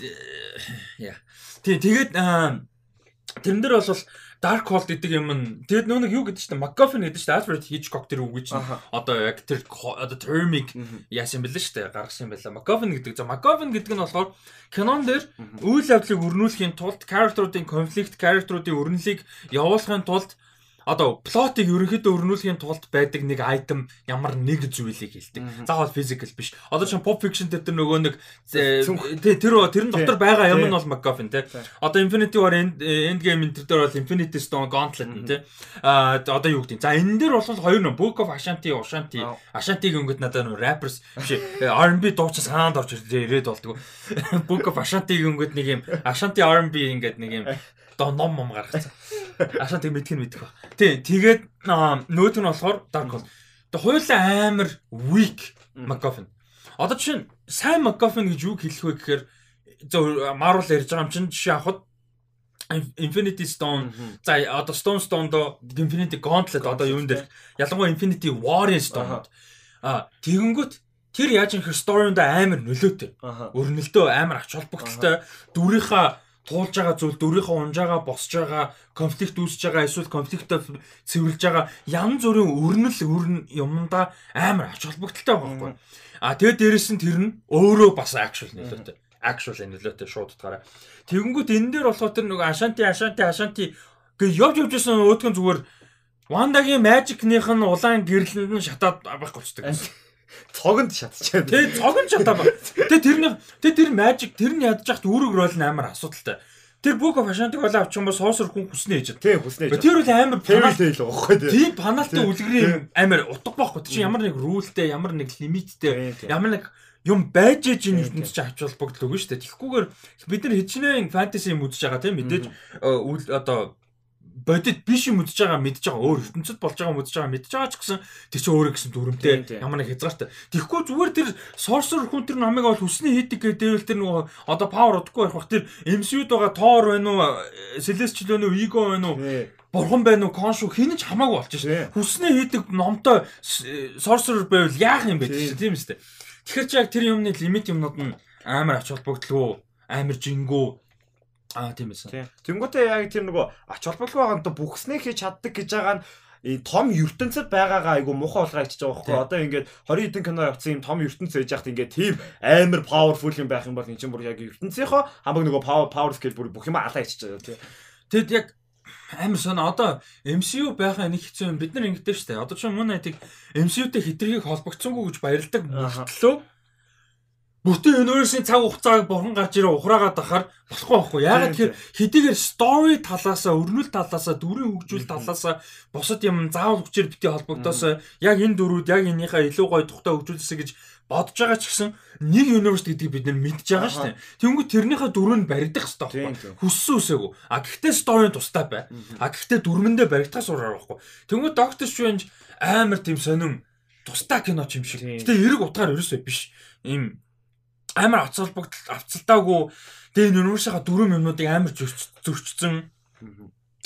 яа. Тийм тэгээд Тэрэн дээр бол Dark Hold гэдэг юм нь тэгэд нөө нэг юу гэдэг чинь McGuffin гэдэг чинь Alfred Hitchcock тэр үг гэж одоо яг тэр одоо termic яасан бэлээ шүү дээ гаргасан юм байла. McGuffin гэдэг. За McGuffin гэдэг нь болохоор кинон дээр үйл явдлыг өрнүүлэхийн тулд character-уудын конфликт, character-уудын өрнөлийг явуулахын тулд одоо плотыг ерөнхийдөө өрнүүлэхийн тулд байдаг нэг айтем ямар нэг зүйлийг хэлдэг. Заавал physical биш. Одоо чинь pop fiction дээр нөгөө нэг тэр тэрэн дотор байгаа юм нь бол MacGuffin тий. Одоо Infinity War Endgame энэ дээр бол Infinity Stone Gauntlet тий. А одоо юу гэдэг. За энэ дээр бол хоёр нөө Book of Ashanti, Ashanti, Ashanti гингүүд надад нөө rappers биш R&B дууч саанд орж ирээд болдгоо. Book of Ashanti гингүүд нэг юм Ashanti R&B ингээд нэг юм одоо ном ном гаргацсан. Ашаа тэг мэдх нь мэдэх ба. Тий, тэгээд нөөт нь болохоор Dark Hole. Тэгээ хоёулаа амар weak MacGuffin. Одоо чинь сайн MacGuffin гэж юу хэлэх вэ гэхээр Marvel ярьж байгаа юм чинь жишээ авахад Infinity Stone за одоо Stone Stone до Infinity Gauntlet одоо юун дээр ялангуяа Infinity War-ын Stone а тэгэнгүүт тэр яаж юм хэр story-нд амар нөлөөтэй. Өрнөлтөө амар ач холбогдолтой дүрийнхаа туулж байгаа зүйл дөрийнхөө унжаага босж байгаа конфликт үүсэж байгаа эсвэл конфликтөө цэвэрлж байгаа янз бүрийн өрнөл өрн юмда амар ач холбогдолтой байгаа байхгүй. А тэгээд дээрэс нь тэр нь өөрөө бас actual нөлөөтэй. Actual нөлөөтэй шууд утгаараа. Тэгэнгүүт энэ дээр болохоор тэр нөгөө Ашанти Ашанти Ашанти гээ явж явж байсан өөдгөн зүгээр Вандагийн Magic-ных нь улаан гэрлэнд нь шатаад байхгүй болчдөг.
Цогонд шатчихсан.
Тэ цогон шатаа ба. Тэ тэрний тэ тэр Magic тэр нь ядж яхад үүрэг рол нь амар асуудалтай. Тэр Book of Ashanti бол авчих юм бол соосор хүн хүснэ гэж.
Тий хүснэ гэж.
Тэр бол амар
Fairy Tail байхгүй тий.
Тийм паналтай үлгэрийн амар утга байхгүй. Тэг чи ямар нэг рултэй, ямар нэг лимиттэй, ямар нэг юм байж ээж энэ ертөнцийн ч авч холбогдол өгнө шүү дээ. Тэгэхгүйгээр бид нар хичнээн фэнтези юм үзэж байгаа тийм мэдээж одоо бодит биш юм үзэж байгаа мэдж байгаа өөр ертөнцид болж байгаа мэдж байгаа мэдж байгаа ч гэсэн тэр чинь өөрөө гэсэн дүрмтэй ямар нэг хязгаартай. Тэгэхгүй зүгээр тэр сорсер хүн тэр намайг бол хүсний хийдэг гэдэг тэр нөгөө одоо павер удахгүй байх бах тэр MCU-д байгаа Thor байна уу Celestial байна уу Ego байна уу Бурхан байна уу Коншу хин ч хамаагүй болж шээ. Хүснээ хийдэг номтой сорсер байвал яах юм бэ тийм үстэй. Тэгэхээр ч яг тэр юмны лимит юмнууд нь амар ач холбогдлоо амар жингүү Аа тийм байсан.
Тэнгүүтээ яг тэр нөгөө ач холбогдол байгаа нь бүхснээ хийж чаддаг гэж байгаа нь том ертөнцид байгаагаа айгу муухай болгоо ичж байгаа байхгүй одоо ингээд 20 хэдэн кино явцсан юм том ертөнц ээж яхад ингээд тийм амар паверфул юм байх юм бол эн чинь бүр яг ертөнцийнхөө хамаг нөгөө power power scale бүр бүх юм алаа ичж байгаа тий.
Тэгэд яг амар соно одоо MCU байхаа нэг хэцүү юм бид нар ингэдэж штэ одоо ч мөн айтыг MCU-тэй хитрхийг холбогдсонгүй гэж баярладаг мөртлөө Бүтэн universe-ийн цаг хугацааг бурхан гарч ирээ ухраагаад ахаар болохгүй байхгүй. Яагаад тэгэхээр хэдийгээр story талаасаа, өрнөл талаасаа, дүрийн хөгжүүл талаасаа бусад юм заавал хүчээр бити холбогдоосоо яг энэ дөрүүд яг энийхээ илүү гоё тухтай хөгжүүлсэн гэж бодож байгаа ч гэсэн нэг universe гэдгийг бид нар мэдж байгаа шүү дээ. Тэнгүү тэрнийхээ дүрөнд баригдах хэрэгтэй байхгүй. Хүссэн үсээгүй. А гэхдээ story тустай бай. А гэхдээ дүрмэндээ баригдахаас ураар байхгүй. Тэнгүү Doctor Strange амар тийм сонирм тустай кино ч юм шиг. Гэтэ эрэг утгаар ерөөсөө биш. Ийм амар холбогдол авцалтаагүй тэгээ universe-га дөрөв юмнуудыг амар зөрчсөн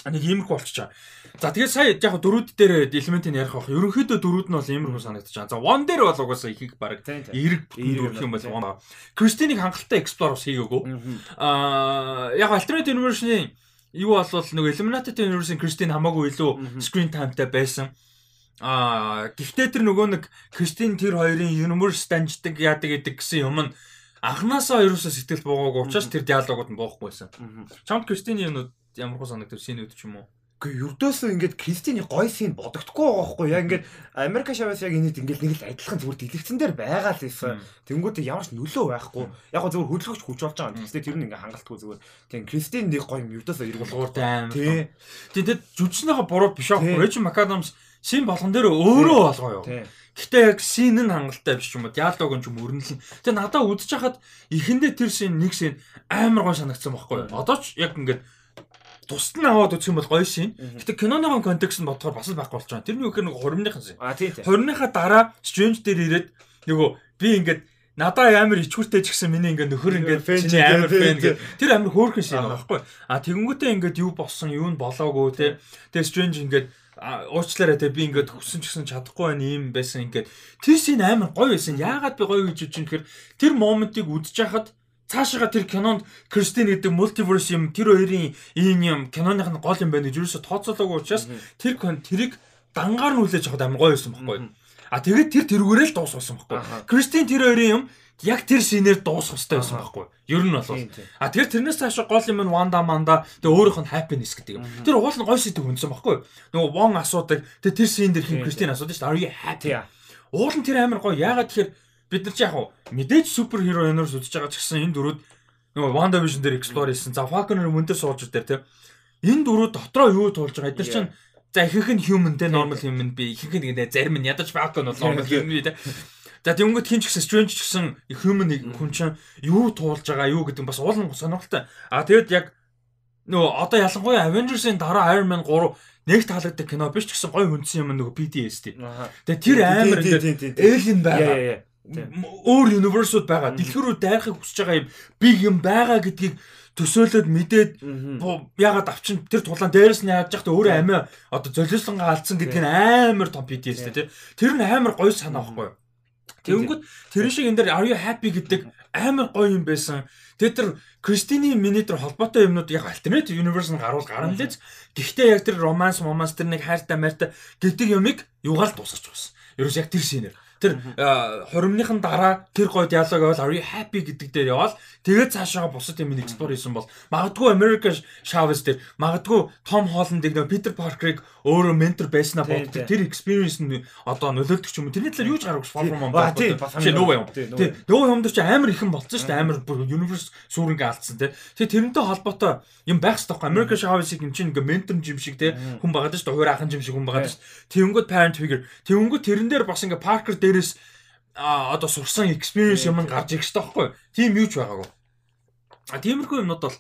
нэг иймэрхүү болчихоо. За тэгээд сая яг дөрүүд дээр элементийг ярих байх. Ерөнхийдөө дөрүүд нь бол иймэрхүү санагдаж байна. За one дээр бол угаасаа ихийг баг эрэг бүтэн дөрөх юм бол one. Кристинийг хангалттай explore бас хийгээгүй. Аа яг alternate universe-ийн юу болвол нэг Illuminati universe-ийн Кристин хамаагүй илүү screen time-тай байсан. Аа гэхдээ тэр нөгөө нэг Кристин тэр хоёрын universe данждаг яадаг гэдэг гэсэн юм нь анханасаа ерөөсөө сэтгэл буугаагүй учраас тэр диалогууд нь боохгүй байсан. Чамд Кристины юмнууд ямар хөө санагдав синүүд ч юм уу?
Гэхдээ ердөөсөө ингээд Кристины гой син бодогдохгүй байгаа байхгүй яг ингээд Америк шаваас яг энэд ингээд нэг л адилхан зүгээр дэлгэцэн дээр байгаа л байсан. Тэнгүүтээ ямар ч нөлөө байхгүй. Яг гоо зүгээр хөдөлгөгч хүч болж байгаа. Тэгсээ тэр нь ингээд хангалтгүй зүгээр. Тийм Кристин нэг гой юм ердөөсөө эргэл
гууртай аим. Тийм. Тийм тэгэд жүжигчнийхээ буруу биш аахгүй. Рэж Макадамс шин болгон дээр өөрөө болгоо юу. Гэхдээ яг син нь хангалттай биш юм уу? Диалог нь ч юм өрнөлн. Тэгээ надаа үдчих хахад эхэндээ тэр син нэг син амар гой санагдсан байхгүй юу? Одоо ч яг ингээд тусад нь аваад үзэх юм бол гоё шин. Гэтэ киноныхон контекст нь бодохоор бас л байхгүй болж байгаа. Тэрний үгээр нэг хуримныхан шин.
А тийм тийм.
Хуримныхаа дараа Strange дээр ирээд нөгөө би ингээд надаа амар ичгүүртэй ч гэсэн миний ингээд нөхөр ингээд чиний амар фэн гэх тэр амар хөөрхөн шин байхгүй. А тэгэнгүүтээ ингээд юу болсон, юу нь болоогүй те. Тэгээ Strange ингээд уучлаарай те би ингээд хүссэн ч гэсэн чадахгүй байна ийм байсан ингээд тэр шин амар гоё байсан. Яагаад би гоё гэж үжин гэхээр тэр моментыг үдж хахад цаашаага тэр кинонд Кристин гэдэг мультиверс юм тэр хоёрын ийм юм киноных нь гол юм байна гэж юусо тооцоолоогүй учраас тэр тэрийг дангаар нь хүлээж авах амар гоё байсан байхгүй. А тэгээд тэр тэрүүгээрээ л дуусгасан байхгүй. Кристин тэр хоёрын юм яг тэр шинээр дуусах хэрэгтэй байсан байхгүй. Ер нь бол. А тэгэхээр тэрнээс цааш гол юм нь Wanda Manda тэгээ өөрийнх нь happiness гэдэг юм. Тэр уул нь гой сэдв хүнсэн байхгүй. Нөгөө Wong асуудаг тэгээ тэр шин дээр хин Кристин асуудаг шүү дээ. Are you happy? Уул нь тэр амар гоё. Яагаад тэгэхээр бид нар ч яг мэдээж супер хиро universe үзэж байгаа ч гэсэн энэ дөрүүд нөгөө Wanda Vision дээр explore хийсэн. За Falcon-ээр мөн дээр сууж дээр те. Энэ дөрүүд дотроо юу туулж байгаа. Эдгээр чинь за ихэнх нь human те normal human би ихэнх нь зарим нь ядаж Falcon бол normal human би те. За тэгэнгүүт хин ч гэсэн strange ч гэсэн human хүн чинь юу туулж байгаа юу гэдэг бас уулын сонирхолтой. А тэгэд яг нөгөө одоо ялангуяа Avengers-ийн дараа Iron Man 3 нэг таалагддаг кино биш ч гэсэн гой хүндсэн юм нөгөө PTSD. Тэгээ тэр амар ингээд alien байгаа. Өөр universe-уд байгаа. Дэлгүүрүүд дайрахыг хүсэж байгаа юм big юм байгаа гэдгийг төсөөлөд мэдээд ягаад авчин тэр тулаан дээрээс нь яаж яхад өөрөө амиа одоо золиослонгаа алдсан гэдг нь амар том PTSD тий. Тэр нь амар гоё санаа байхгүй юу? Тэгэнгүүт тэр шиг энэ дээр are you happy гэдэг амар гоё юм байсан. Тэгээд тэр Кристины минитер холбоотой юмнууд яг альтернатив universe нь гаруул гарна лээ. Гэхдээ яг тэр романс, моманс тэр нэг хайртай майртай гэдэг юмыг юугаар л дуусгаж байсан. Ерөөс яг тэр шинээр. Тэр хуримныхан дараа тэр гой диалог бол are you happy гэдэг дээр яваал тэгээд цаашаа бусад юм explore хийсэн бол магадгүй America Chavez дээр магадгүй Tom Holland-ыг нөө Peter Parker-ыг өөрөө ментор байснаа боддог. тэр experience нь одоо нөлөөлдөг юм. Тэрний талаар юу ч гаргаж Far From Home
тийм
нөгөө юм. тийм нөгөө юм дээр чи амар ихэн болцсон шүү дээ. Амар universe сүрэнгээ алдсан тийм тэгээ тэрнтэй холбоотой юм байх хэрэгтэй байхгүй. America Chavez-ыг юм чинь ингээ ментор юм шиг тийм хүн байгаа шүү дээ хоёр ахын юм шиг хүн байгаа шүү дээ тэнгүүд parent figure. Тэнгүүд тэрэн дээр бас ингээ Parker дээрээс а одоо сурсан experience юм гарч ирэх хэрэгтэй байхгүй тийм юу ч байгаагүй а тиймэрхүү юмнууд бол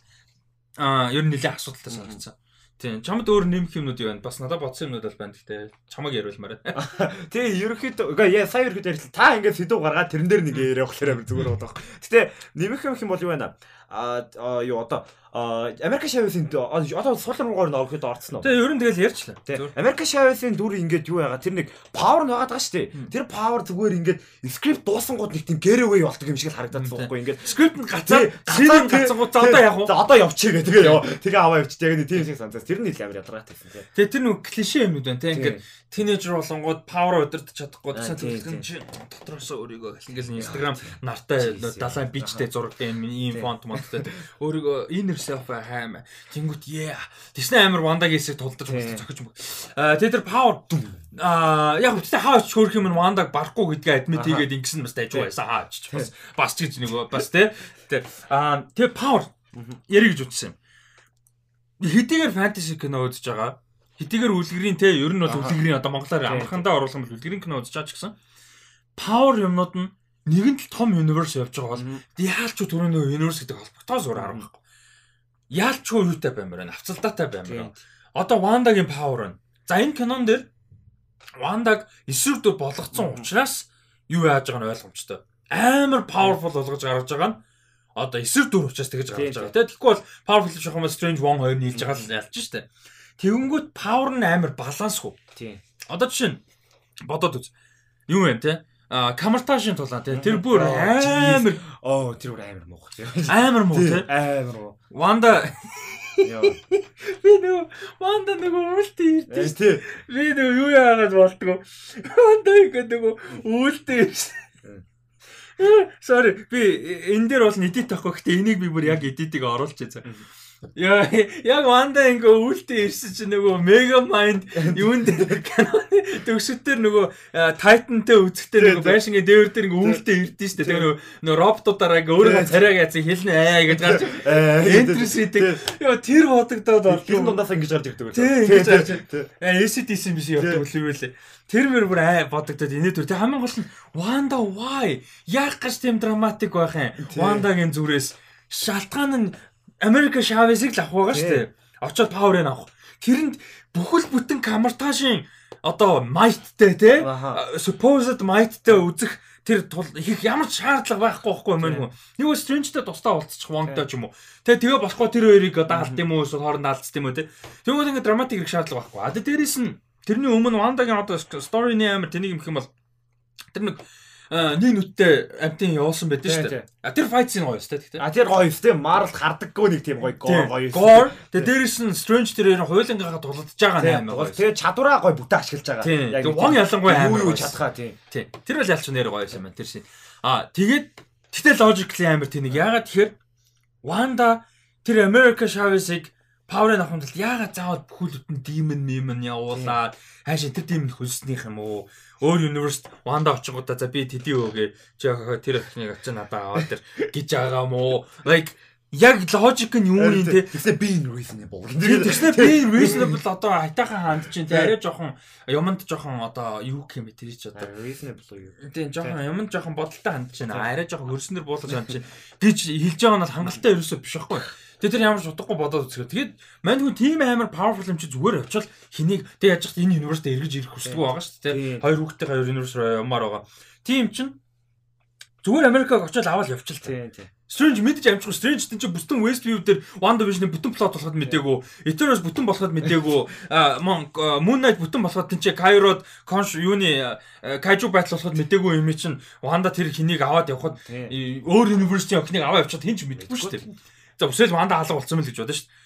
а ер нь нэлээд асуудалтай санагдсан Тийм чамд өөр нэмэх юмнууд юу байна? Бас надад бодсон юмнууд бол байна. Гэтэ чамаг яриулмаар байна.
Тэгээ ерөөхдөө яа сая ерөөхдөө ярьлаа. Та ингээд сэдв гаргаад тэрэн дээр нэг яриа болохоор зүгээр болдог. Гэтэ нэмэх юм бол юу байна? А юу одоо Америк Шависын одоо сулар руугаар нь ороход орцсон уу?
Тэгээ ер нь тэгэл ярьчлаа.
Америк Шависын дүр ингээд юу яагаад тэр нэг павер нь байгаа шүү дээ. Тэр павер зүгээр ингээд скрипт дуусангууд нэг тийм гэрээвэй болдог юм шиг л харагдаад байгаа байхгүй ингээд
скрипт нь гацаа син гацангууд за одоо яах вэ?
Одоо явчих гээ тэгээ яа. Тэгээ аваа явчих. Тэгээ нэг тийм шиг санагдаж. Тэр нь л амар ядаргаатай байсан.
Тэгээ тэр нэг клишэ юмуд байна те ингээд тинейжер болонгууд павер удирдах чадахгүй гэсэн төлөвлөгөн чи дотроос өөрийгөө ингээл инстаграм нартай далайн бичтэй зураг юм ийм фонт монттой өөрийгөө inner self хайм тэнгүүт яа тэснэ амар вандагийн хэсэг тулдаж зохиж юм. Аа тэр тэр павер аа яг үстэй хаач хөөрөх юм вандаг барахгүй гэдгээ адмит хийгээд ингэсэн бас дайж байсан. Хаач бас бас ч гэж нэг бас те аа тэр павер яриг гэж утсан юм. Хэдийгээр фэнтези кино үзэж байгаа? Хэдийгээр үлгэрийн те ер нь бол үлгэрийн одоо монголоор амархандаа оруулах юм бол үлгэрийн кино үзэж байгаа ч гэсэн. Power юмнууд нь нэгэн л том universe явж байгаа бол яалч ч түрүүний universe гэдэг холбогдоо зур арга байхгүй. Яалч ч юутай баймаар байна. Авцалдаатай баймаар. Одоо Вандагийн power нь. За энэ кинон дээр Вандаг эсрэг дүр болгоцсон учраас юу яаж байгааг нь ойлгомжтой. Амар powerful болгож гаргаж байгаа нь одоо эсрэг дүр учраас тэгэж гаргаж байгаа. Тэгэхгүй бол powerful шахах юм Strange 1 2 нийлж байгаа л ялж штэ. Тэгэнгүүт power нь амар балансгүй. Тийм. Одоо жишээ нь бодоод үз. Юу вэ те? Камертажийн тулаан те. Тэр бүр амар
оо тэр бүр амар муух те.
Амар муу те.
Амар муу.
Ванда Би нөө Ванда нөгөө үлдээ ирдэ шүү дээ. Би нөгөө юу яагаад болтгоо. Ванда ингэ нөгөө үлдээ ирсэн. Sorry би энэ дээр бол эдит авахгүй гэхдээ энийг би бүр яг эдитийг оруулж байгаа. Яа яг ванда ингээ үүлдээ ирсэн чинь нөгөө Mega Mind юунд төгсөлтөр нөгөө Titan-тэй үзэхдээ нөгөө байшингийн дээвэр дээр ингээ үүлдээ ирдэ штэ. Тэгээ нөгөө нөгөө роботуудаараа ингээ өөрөө царайг яцсан хэлнэ аа гэж гарч хийдэг. Яа тэр бодогдоод бол
тэр дундаас ингэж гарч ирдэг.
Тийм ингэж гарч. Аа ACDC биш явдаг үлээвэлээ. Тэр мөр бүр аа бодогдоод инээдүр. Тэг хамгийн гол нь Wanda why? Яг гаш тийм драматик байх юм. Wandaгийн зүрээс шалтгаан нь Америка Шавесыг л авах байгаа шүү дээ. Очоод паверыг авах. Тэрэнд бүхэл бүтэн камертажийн одоо майттай те supposed mightтай үзэх тэр их ямар ч шаардлага байхгүй байхгүй юм байна. Нэг Strange-тэй тусдаа уулзчих Wong-тай ч юм уу. Тэгээ тэгээ болохгүй тэр хоёрыг одоо алт юм уу эсвэл хоорондоо алдсан юм уу те. Тэгвэл ингээд драматик их шаардлага байхгүй. А дээрээс нь тэрний өмнө Wanda-гийн одоо story-ны амар тэнийг юм их юм бол тэр нэг нэг нүдтэй амтын явуулсан байдаг шүү дээ. А тэр fight scene гоё шүү дээ.
А тэр гоё шүү дээ. Marvel хардаггүй нэг тийм гоё
gore гоё. Gore. Тэгээ дээрэс нь Strange тэр хуулингаа тулдаж байгаа
юм байна. Тэгээ чадвараа гоё бүтэ ашиглаж байгаа.
Яг вон ялангуяа
амар юу чадхаа тийм.
Тэр бол ялч нэр гоё юм байна. Тэр шин. А тэгээд тэгтээ logically амар тийм нэг ягаад тэгэхээр Wanda тэр America Chavez-ыг Power-ын авахын тулд яагаад заавал бүхэл бүтэн demon meme явуулаад хаашаа тэр demon хөлснийх юм уу? Өөр universe Wanda очингуудаа за би тэдий өөгээ чи тэр охиныг очиж надад аваад тэр гэж байгаа уу? Like яг логик нь юу юм те?
Тэгсээ being reasonable
тэгсээ being reasonable одоо хайтахан ханд чинь те арай жоохон юмд жоохон одоо юу юм бэ тэр чи одоо.
Reasonable юу?
Тийм жоохон юмд жоохон бодолтой ханд чинь арай жоохон хөрснөр буулгаж ханд чинь. Гэж хэлж байгаа нь бол хангалттай ерөөсөө биш байхгүй Тэгээ тэр ямар ч утгагүй бодоод үзэхэд тэгээд мань хүн тийм амар powerful юм чи зүгээр очил хэнийг тэг яаж хат энэ университет эргэж ирэх хүсэлгүй байгаа шүү дээ. Хоёр хүүхдтэй хоёр университет юмар байгаа. Тийм чин зүгээр Америкаг очил аваад явчихл. Тийм тийм. Strange мэдж амжихгүй Strange чинь бүтэн Westview дээр WandaVision-ы бүтэн плот болоход мдээгүй. Eternals бүтэн болоход мдээгүй. Moon Knight бүтэн болоход тэнцээ Kairod Conch юуны Kaiju battle болоход мдээгүй юм чинь Wanda тэр хэнийг аваад явхад өөр universe-ийн охиныг аваад явчихад хинч мэдгүй шүү дээ. За өсөөл манда хаалга болсон мэл гэж бодсон шүү дээ.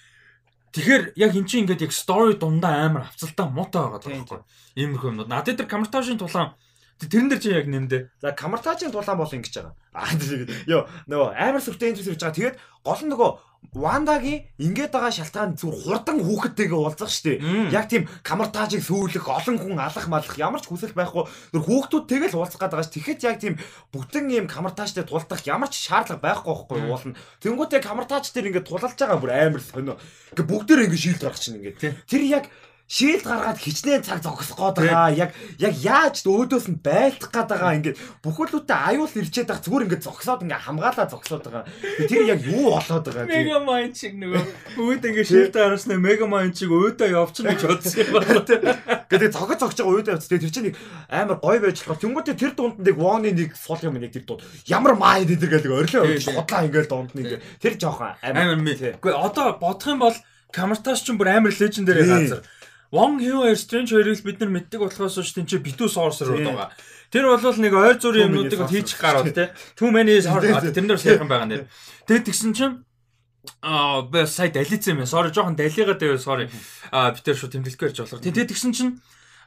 Тэгэхээр яг эн чинь ингээд яг story дундаа амар авцалтай муутай байгаа байхгүй. Иймэрхүү юмнууд. Надад тэр камертажийн тулаан Тэрэн дээр чи яг нэмдэ.
За камартажийн тулаан бол ингэж байгаа. Аа ёо нөгөө амар сүртэй энэ зүйл хийж байгаа. Тэгээд гол нь нөгөө Вандагийн ингээд байгаа шалтгаан зүр хурдан хүүхэдтэйгээ уулзах штеп. Яг тийм камартажийг сүүлэх, олон хүн алах малах ямар ч хүсэл байхгүй. Зүр хүүхдүүд тэгэл уулзах гээд байгаа ш. Тэгэхэд яг тийм бүтэн ийм камартажтай тулдах ямар ч шаардлага байхгүй байхгүй уулна. Тэнгүүтээ камартаж дээр ингээд тулалж байгаа бүр амар сонио. Ингээ бүгдээр ингээ шилд гарах чинь ингээд. Тэр яг шийлд гаргаад хичнээн цаг зогсох гээд байгаа. Яг яг яаж өөдөөс нь байлдах гээд байгаа ингээд бүхэлдээ аюул ирчээд байгаа зүгээр ингээд зогсоод ингээд хамгаалаа зогсоод байгаа. Тэр яг юу болоод байгаа.
Мега майн чиг нөгөө өөд ингээд шийлд гарснаа мега майн чиг өөдөө явчихна гэж бодсон юм байна.
Гэдэг цогц зогч байгаа өөдөө явц. Тэр чинь нэг амар гоё байж болохоор тэнгуүтээ тэр дунд нэг вооны нэг фол юм нэг тэр дунд ямар май дээр гэдэг орлоо бодлаа ингээд дунд нь ингээд тэр жоохон
амар. Гэхдээ одоо бодох юм бол Камарташ ч бүр амар лежендэр газар Wong Hyo Strange хоёрыг бид нар мэддэг болохоос ш тийм чи битүү sorcerer байгаа. Тэр бол нэг ойр зүрийн юмнуудыг хийчих гарууд те. Too many тэрнэр сайхан байгаа нэр. Тэгээд тэгсэн чинь аа би сая далицсан юм. Sorry жоохон далигаад байв sorry. Аа би тэр шүү тэмдэглэхгүй ярьж болохоор. Тэгээд тэгсэн чинь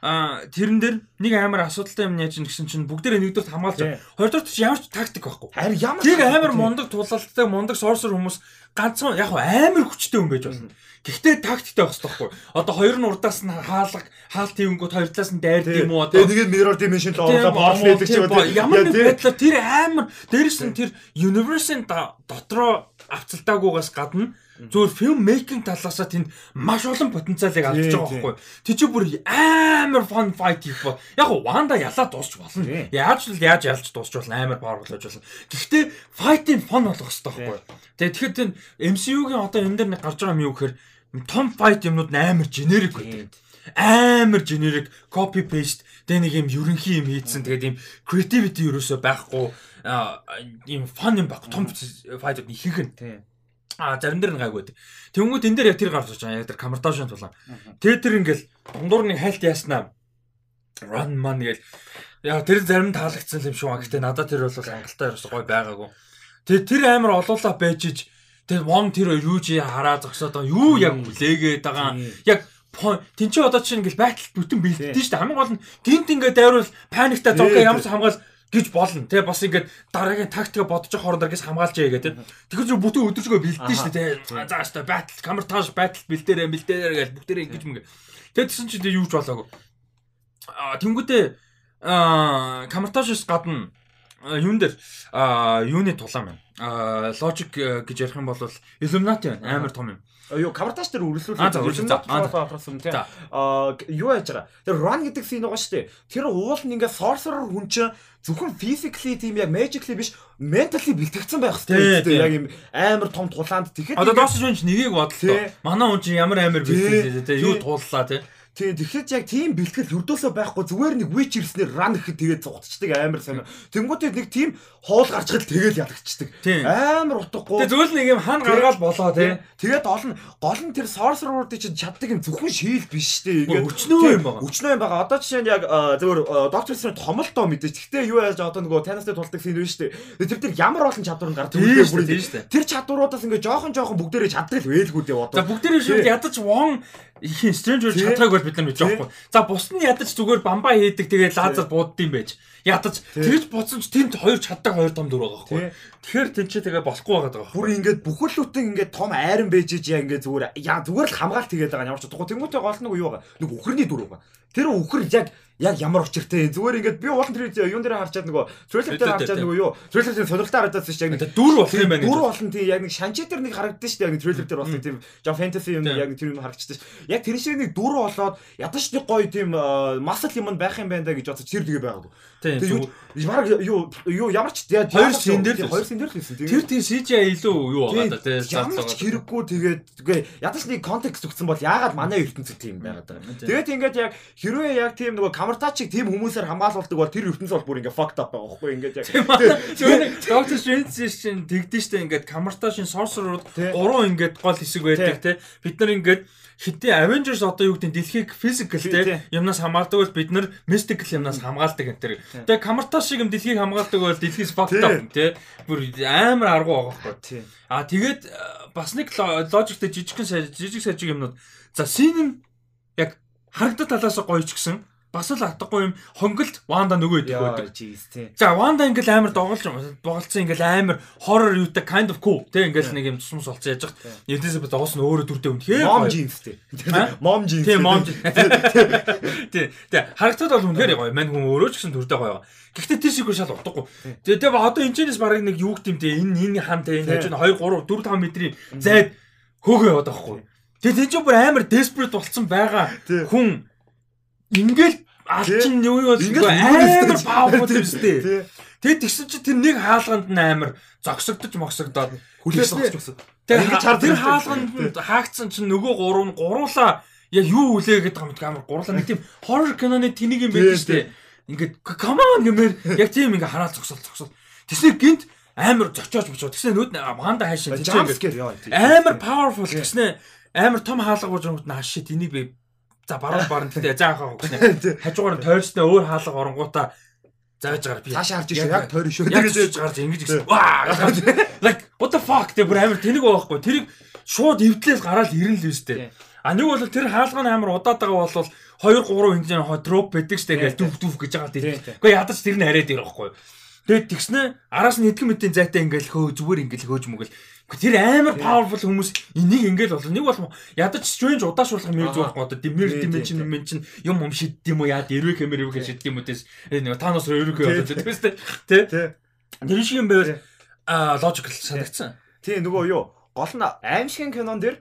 а тэрэн дээр нэг амар асуудалтай юм яаж гэсэн чинь бүгдээ нэгдүгээр хамгаалж. Хоёрдугаар ч ямар ч тактик байхгүй.
Харин ямар
Тийг амар мундаг тулалтай мундаг сорсор хүмүүс ганцхан яг амар хүчтэй хүн байж болно. Гэхдээ тактиктэй байх хэрэгтэй байхгүй. Одоо хоёр нь урдаас нь хаалга, хаалт хийнгүүт хоёр талаас нь дайрд юм уу одоо.
Тэгээд mirror dimension л оруулаад боос хийдэг ч юм уу.
Ямар нэг байдлаар тэр амар дээрэс нь тэр universe-ын дотроо авцалтаагүйгаас гадна Зөвхөн фильм мейкинг талаасаа тэнд маш олон потенциалыг алдаж байгаа байхгүй. Тэг чи бүр амар fun fight хийх бол яг Ванда ялаа дуусч болно. Яаж л яаж ялж дуусч болно амар power болж болно. Гэхдээ fight-ийн fun болох хэрэгтэй байхгүй. Тэгээ тэгэхээр тэн MCU-гийн одоо энэ дээр нэг гарч байгаа юм юу гэхээр том fight юмнууд амар generic байдаг. Амар generic copy paste тэгээ нэг юм ерөнхий юм хийдсэн тэгээд юм creativity ерөөсөө байхгүй ийм fun юм баг том fight-ууд ихэнх нь А зарим дээр нь гайгүй. Тэнгүүд энэ дээр яг тэр гарч байгаа. Яг тэр камерташн тулаа. Тэгээ тэр ингээл дундуур нэг хайлт яаснаа. Run man гээл. Яг тэр зарим таалагдсан юм шиг. Гэхдээ надад тэр бол ангалтай ерөөс гой байгаагүй. Тэгээ тэр амар олуулаа байж иж тэгээ Wong тэр юу чи хараа зогсоод байгаа. Юу яг хүлээгээд байгаа. Яг Тин чи одоо чинь ингээл байталт бүтэн бэлдсэн шүү дээ. Хамгийн гол нь гинт ингээд дайруул паникта зогсоо ямар ч хамгаал гэж болно. Тэ бас ингээд дараагийн тактика бодож явах хооронд аргис хамгаалж яа гэдэг. Тэгэхээр зөв бүтэн өдөржгөө бэлдэн шүү дээ. За хааштай байтал камертаж байтал бэлдээрээ бэлдээрээ гэж бүгдээрээ ингэж мөнгө. Тэгээд тэгсэн чинь юу ч болоогүй. Аа тэнгуүтээ аа камертажс гадна юун дээр аа юуны тулаан байна. Аа логик гэж ярих юм бол Illuminati амар том юм.
Юу кавартаж дээр үргэлжлүүлээд болсон тийм. Аа юу яаж байгаа. Тэр run гэдэг scene байгаа шүү дээ. Тэр уул нь ингээ sorcerer хүн чинь зөвхөн physically тийм яг magically биш mentally бэлтгэгдсэн байх хэрэгтэй. Яг юм амар том тулаанд тэгэхэд
Одоо доос шинж нэгийг бодлоо. Манай хүн чинь ямар амар бэлтгэлээ те. Юу тууллаа те.
Тийм тэгэхэд яг тийм бэлтгэл өрдөөсөө байхгүй зүгээр нэг witch ирснээр run гэхэд тэгээд зугтчдаг амар сайн. Тэнгүүтээ нэг тийм хоол гарчгал тэгэл ялгчдаг. Амар утгагүй.
Тэгээд зөвл нэг юм хан гаргаал болоо тий.
Тэгээд олон гол нь тэр sorcerer-уудыг чинь чаддаг юм зөвхөн шийл биш тий.
Ингээд өчнөө юм байгаа.
Өчнөө юм байгаа. Одоо жишээ нь яг зөвөр доктор Strange томолтоо мэдээж. Гэхдээ юу яаж одоо нөгөө танастай тулдаг фин биш тий. Тэр тэр ямар олон чадвар нь гардаг
үү бүр.
Тэр чадваруудаас ингээд жоохон жоохон бүгдээрээ чаддаг л байлгүй дээ одоо.
За бүгдээрээ шүү ядаж вон ихийн Strange World чадхайг бол бид нар мэдэж байгаа байхгүй. За бус нь ядаж зүгээр бамбаа хийдэг тэгээд лазер буудд юм байж. Ядаж тэгж бодсон ч тэнд хоёр чаддаг хоёр том дүр байгаа байхгүй. Тэгэхээр тэн чи тэгээ болохгүй байгаа даа.
Бүр ингээд бүхэлдээ ингээд том айран байж ижээ ингээд зүгээр яа зүгээр л хамгаалт хийгээд байгаа ямар ч утгагүй. Тэнгүүтээ гол нь юу байгаа. Нэг үхэрний дүр байгаа. Тэр үхэр яг яг ямар учиртай зүгээр ингээд би уулын тэр юун дээр харчаад нөгөө трейлер дээр харчаад нөгөө юу трейлер дээр сонирхолтой харагдаад шүү яг
нэг дүр болох юм байна.
Дүр болно тийм яг нэг шанчи дээр нэг харагдсан шүү яг нэг трейлер дээр болсон тийм жоо фэнтези юм яг тэр юм харагдчихсан шүү. Яг тэр шиг нэг дүр болоод ядаж нэг гоё тийм масл юм байх юм байна да гэж бодож тэр тэгээ байгаагүй. Ямар юу юу ямар ч
хоёр шин дээр
хоёр шин дээр л хэлсэн.
Тэр тийм CGI илүү юу байгаа да тийм.
Ямар ч хэрэггүй тэгээд үгүй ядаж нэг контекст өгсөн бол яагаад манай ертөнцид тийм байгаад байгаа. Тэгээд ингээд яг хэрвээ яг тийм нөгөө камертачиг тийм хүмүүсээр хамгаалуулдаг бол тэр ертөнц бол бүр ингээ fucked up байгаа байхгүй ингээд яг.
Тэгээд Доктор Стрэндж шин тэгдэж штэ ингээд камерташин sorcerer-ууд гурван ингээд гол хэсэг байдаг те. Бид нар ингээд хитээ Avengers одоо юу гэдэг дэлхийг physical те юмнаас хамгаалдаг бол бид нар mystical юмнаас хамгаалдаг энэ төр. Тэгээ камертаа шиг юм дэлхийг хамгаалдаг бол дэлхийс fucked up те. Бүр амар аргу байгаа байхгүй. А тэгээд бас нэг логиктэй жижигхэн жижиг сажиг юмнууд. За scene нь яг харагдах талаас гоё ч гэсэн бас л атгагүй юм хонголт Ванда нөгөө идэх байдаг. За Ванда ингээл амар доголж доголцсон ингээл амар horror юутай kind of cool тэг ингээл нэг юм цусмус олцсон яж хат. Элизабет оос нь өөрөө дүрдээ
Мом
гоё.
джинс тий.
Аа?
Мом джинс.
Тийм мом. Тий. Тий. Харагдаад бол үнэхээр гоё. Мань хүн өөрөө ч гэсэн дүрдээ гоё. Гэхдээ тэр шиг шал утгагүй. Тэгээ тэгээ одоо энэ ч барыг нэг юу гэмтэй энэ энэ хам тэ энэ хажуу 2 3 4 5 метрийн зайд хөөгөө яваад байхгүй. Тэгээ тэр чинь бүр амар desperate болцсон байгаа хүн ингээл алчин юу юу
Ингээл
амар powerful юм шүү дээ.
Тий.
Тэгээ тэгсэн чи тэр нэг хаалганд нь амар зогсогдож могсогдоод
Хүлээс
Тэгснэ-
авчихсан.
Тэгээ
Ингэж
ха-
хардаг
тэр хаалганд хаагдсан чинь нөгөө гурав нь гуруула яг юу үлээгээд байгаа юм амар гуруула нэг тийм horror киноны тэнийг юм байдаг шүү дээ. Ингээд come on гэмээр яг тийм ингээ хараад зогсол зогсол. Тэсний гинт амар зочоож бочоо. Тэсний нүүд манда хайшин тийч
Jump
ингээд
scare яа. тий.
амар powerful гэснэ амар том хаалга болж байгаа нь ашиг энийг би за баруун баруун гэдэг гэснэ.
Тий.
Хажуугаар нь тойрсны өөр хаалга оронгуудаа зааж байгаа би.
Цаашаа харж ирсэн яг тойрон шүү.
Яг
Тэгээд
тэгэж гарч ингэж гэсэн. Ваа. Like what the fuck тэр бүр амар тэнэг байхгүй. Тэрийг шууд эвдлээс гараад ирэн л үстэй. А нэг бол тэр хаалганы амар удаад байгаа бол 2 3 хэмжээний хоо дроп байдаг штэ гэж дүв дүв гэж байгаа
Тий,
тийм.
тий.
Гэхдээ ядаж тэр нь хараад ирэх байхгүй. Тэгээд тэгснэ араас нь хэдхэн мэдийн зайтай ингээл хөө зүгээр ингээл хөөж мөгөл. Тэр амар powerful хүмүүс энийг ингээл болоо. Нэг бол ядаж strange удаашруулах мэр зүгээр байхгүй. Димэр
Тий,
dimension юм чин юм юм шидд юм уу яа дэрвэ хэмэр эвгэ шидд юм уу тэс. Нэг
Тий,
болоо тийм үстэй. Тэ. Тэр шиг юм байвал а logical санагдсан.
Тий нөгөө юу гол нь аимшигын кинон дэр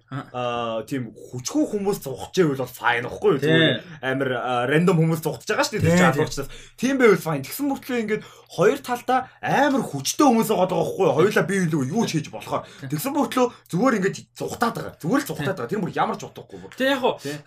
тийм хүчгүй хүмүүс зугах гэвэл бол fine байхгүй юу? Зүгээр амар random хүмүүс зугтаж байгаа шүү дээ чаалуурчнаас тийм байвал fine. Тэгсэн мөртлөө ингээд хоёр талдаа амар хүчтэй хүмүүс байгаа байхгүй юу? Хоёулаа бие биелүү юу ч хийж болохоор. Тэгсэн мөртлөө зүгээр ингээд зугатаад байгаа. Зүгээр л зугатаад байгаа. Тэр бүр ямар ч утгагүй бүр.
Тэгээ яг хуу
Тий.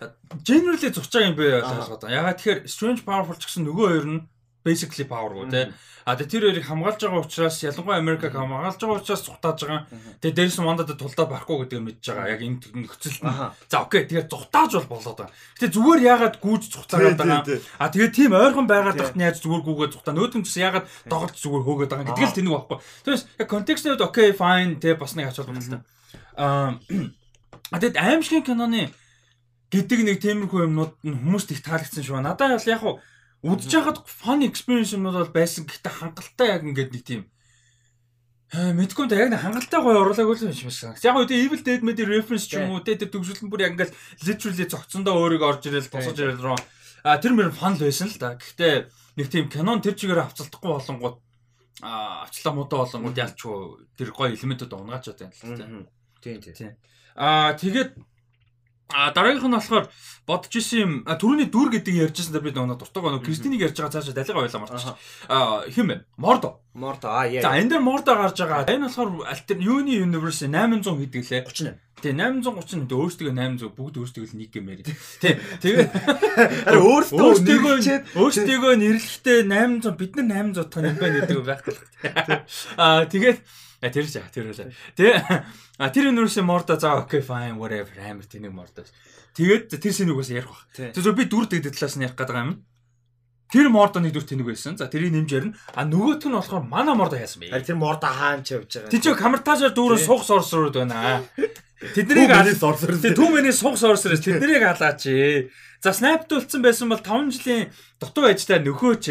generally зурчаа юм бэ? Байгаа. Ягаад тэгэхээр strange powerful ч гэсэн нөгөө хоёр нь basically powerful тий. А тэгээ тэр хоёрыг хамгаалж байгаа учраас ялангуяа Америкаг хамгаалж байгаа учраас цухтааж байгаа. Тэгээ дээрс нь мандад тулдаа барахгүй гэдэг мэдж байгаа. Яг энэ нөхцөлд нь.
Аха.
За окей тэгээ цухтааж бол болоод байгаа. Гэтэ зүгээр ягаад гүйж цухтаагаад байгаа. А тэгээ тийм ойрхон байгаа
Тий.
дахт нь яаж зүгээр гүүгээ цухтаа. Нөөдөн гэсэн ягаад доголж зүгээр хөөгөөд байгаа гэдэг л тэнэг байхгүй. Тэрс яг контекстний үед окей fine тэгээ бас нэг ач холбогдолтой. Аа А тэгэд аимшигын киноны гэдэг нэг тиймэрхүү юмнууд нь хүмүүст их таалагдсан шүү. Надад бол яг хуу үдж хахад fun experience юмнууд бол байсан. Гэхдээ хангалттай яг ингээд нэг тийм мэдгүй та яг хангалттай гоё оруулаагүй л юм шиг байна. Яг үгүй Evil Dead мэд reference ч юм уу тэ нь бүр яг ингээд literally зогцсондоо өөрийгөө орж ирэл тусаж ирэл рүү. А тэр мөр фан л байсан л да. Гэхдээ нэг тийм кинон тэр чигээр авцалдахгүй болонгууд а авчлаа муудаа болонгууд ялчгүй тэр гоё элементүүд унгаачаад байна л та.
Мгм. Тийм тийм.
Аа тэгээд а дараагийнх нь болохоор бодож исэн юм а, түрүүний дүр гэдэг ярьжсэн дэр би нөгөө дуртайгаа нөгөө Кристинийг ярьж байгаа цаашаа далигаа байлаа марч. Аа хэм бэ? Мордо.
Морто аа яа.
За энэ дээр Мордо гарч байгаа. Энэ болохоор альтер юуны universe 800 гэдэг лээ.
38.
Тий 830 нь өөрсдөө 800 бүгд өөрсдөө л нэг гэмээр. Тий.
Ари өөртөө
өөрсдөө
нэрлчээд
өөрсдөө нэрлэхдээ 800 бид нар 800 тонн юм байна гэдэг байх гэх. Аа тэгээд а тэр жаа тэр үлээ. Тэгээ а тэр universe Мордо за окей fine whatever амар тэнэг Мордо. Тэгээд тэр сэнийг бас ярих бах. Тэр зөв би дүр дэд талаас нь ярих гэдэг юм. Тэр Мордоны дүр тэнэг байсан. За тэрийг нэмж ярина. А нөгөөх нь болохоор мана Мордо яасан бэ?
Тэр мордо хаанч явж байгаа.
Тэд чинь камертажаар дүүрэн сух сорсрууд байна. Тэднийг
Түүнээс сорсор.
Тэ түүмээс суг сорсроос тэднийг халаач. За снайптуулсан байсан бол 5 жилийн дутуу ажтай нөхөөч.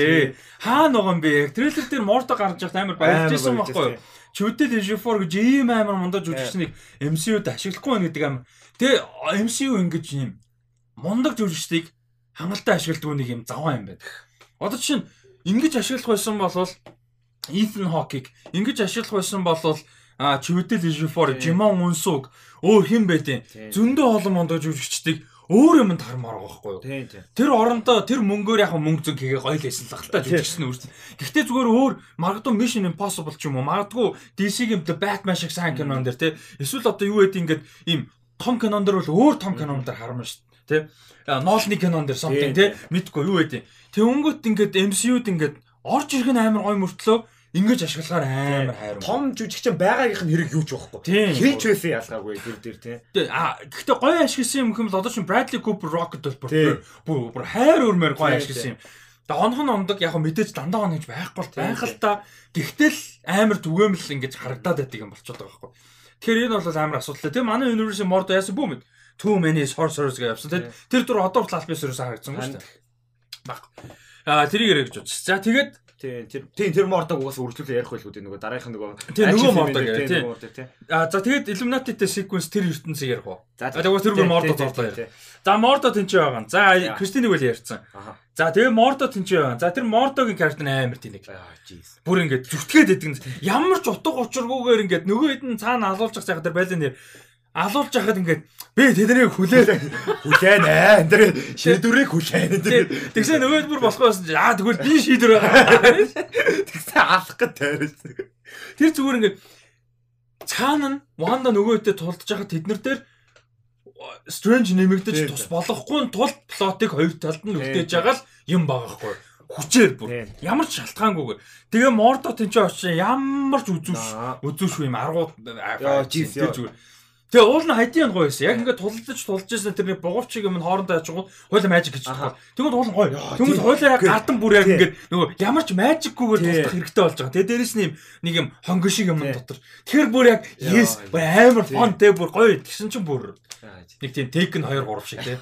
Хаана байгаа юм бэ? Трейлер дээр мордо гарч явах амар баярлжсэн байхгүй юу? Чүтэл Ejiofor гэж ийм амар мундаж жүжигчнийг MCU-д ашиглахгүй байна гэдэг амар. Тэгээ MCU ингэж юм мундаг жүжигчдийг хангалттай ашигладаг нэг юм заваа юм байна. Одоо чинь ингэж ашиглах байсан бол Ethan Hawke-ыг ингэж ашиглах байсан бол Чүтэл Ejiofor, Jimon Unsug өөр хэн байдیں۔ Зөндөө олон мундаж жүжигчдийг өөр юмд хармаар байхгүй юу?
Тийм тийм.
Тэр орондоо тэр мөнгөөр яг мөнгө зүг хийгээ гоё л байсан л ахaltaа жүжигчсэн үрсэн. Гэхдээ зүгээр өөр магадгүй Mission Impossible ч юм уу магадгүй DC-ийн The Batman шиг сайн кинон дэр те эсвэл одоо юу гэдэг ингээд ийм том кинон дэр бол өөр том кинон дэр хармаа шүү дээ те. Нолны кинон дэр something те мэдгүй юу гэдэг. Тэнгөт ингээд MCU-д ингээд орж ирэх нь амар гоё мөртлөө ингэж ашиглахаар амар хайр.
Том жүжигчин байгаагийнх нь хэрэг юу ч байхгүй. Хинч байсан ялгаагүй тэр дээр тийм.
Тэ- А гэхдээ гоё ашигласан юм хэм л одоо чинь Bradley Cooper Rocket бол бүр бүр хайр өрмөр гоё ашигласан юм. Тэгээ онх нь ондог яг мэдээж дандаа онож байхгүй бол байх л та. Гэхдээ л амар түгээмэл ингэж харагдаад байдаг юм болчиход байгаа байхгүй. Тэгэхээр энэ бол амар асуудалтай. Тэгээ манай University Mord яасан бүү мэд. Too many sorcerers гэж явсан. Тэр тэр дөр одоо хүртэл аль бисэрээс харагдсан шүү дээ. баг. Аа тэрийг ярих гэж бодчих. За тэгээд
Тийм тэр тийм тэр мордог угаас үргэлжлүүлээ ярих байлгүй дээ нөгөө дараагийнх нь нөгөө
Тийм, нөгөө мордог
тийм
тийм.
мордог тийм.
аа за тэгээд Illuminati-тэй sequence тэр ертөнцийг ярих уу.
За
А тэгвэл тэр бүр Мордо зорлоо яа. За Мордо тэнцээ байгаа. За. Кристиныг үл ярьсан. За тэгээ Мордо тэнцээ байгаа. За тэр Мордогийн character амар.
Аа jeez.
Бүр ингээд зүтгээд идэг. Ямар ч утга учиргүйгээр ингээд нөгөө нь цаана байгаа сайхан тэр байлын нэр алуулж яхад ингээд би тэднийг хүлээл.
Хүлээн ээ. Тэр шийдвэрийг хүлээн. Тэр
Тэгсэн нөгөө бүр болохгүй байсан чи аа тэгвэл би шийдвэр
тэгсэн алах гэж тайруулсан.
Тэр зүгээр ингээд цаана нь Ванда нөгөө хэдэ тулдж байгаа тэднэр дээр Strange нэмэгдэж тус болохгүй тул плотыг хоёр талд нь үлдээж байгаа л юм багахгүй. Хүчээр бүр. Ямар ч шалтгаангүйгээр. Тэгээ Мордо тэнцээ очиж ямар ч үзүүш үзүүшгүй юм аргууд зүгээр. Тэгээ уул нь хайдын гоё байсан. Яг ингээд тулдаж тулж байсан тэрний бугуучиг юм нь хоорондоо яжгууд хойло мажик гэж байна. Тэгвэл уул нь гоё. Тэгвэл
тийм.
хойлоо яг гадан бүр яг ингээд нөгөө ямар ч мажикгүйгээр тулдах хэрэгтэй болж байгаа. Тэгээ дээрэс нь юм нэг юм хонго шиг юм дотор. Тэр бүр яг yes амар фон тэ бүр гоё. Тэгсэн чинь бүр нэг тийм нь 2 3 шиг тий.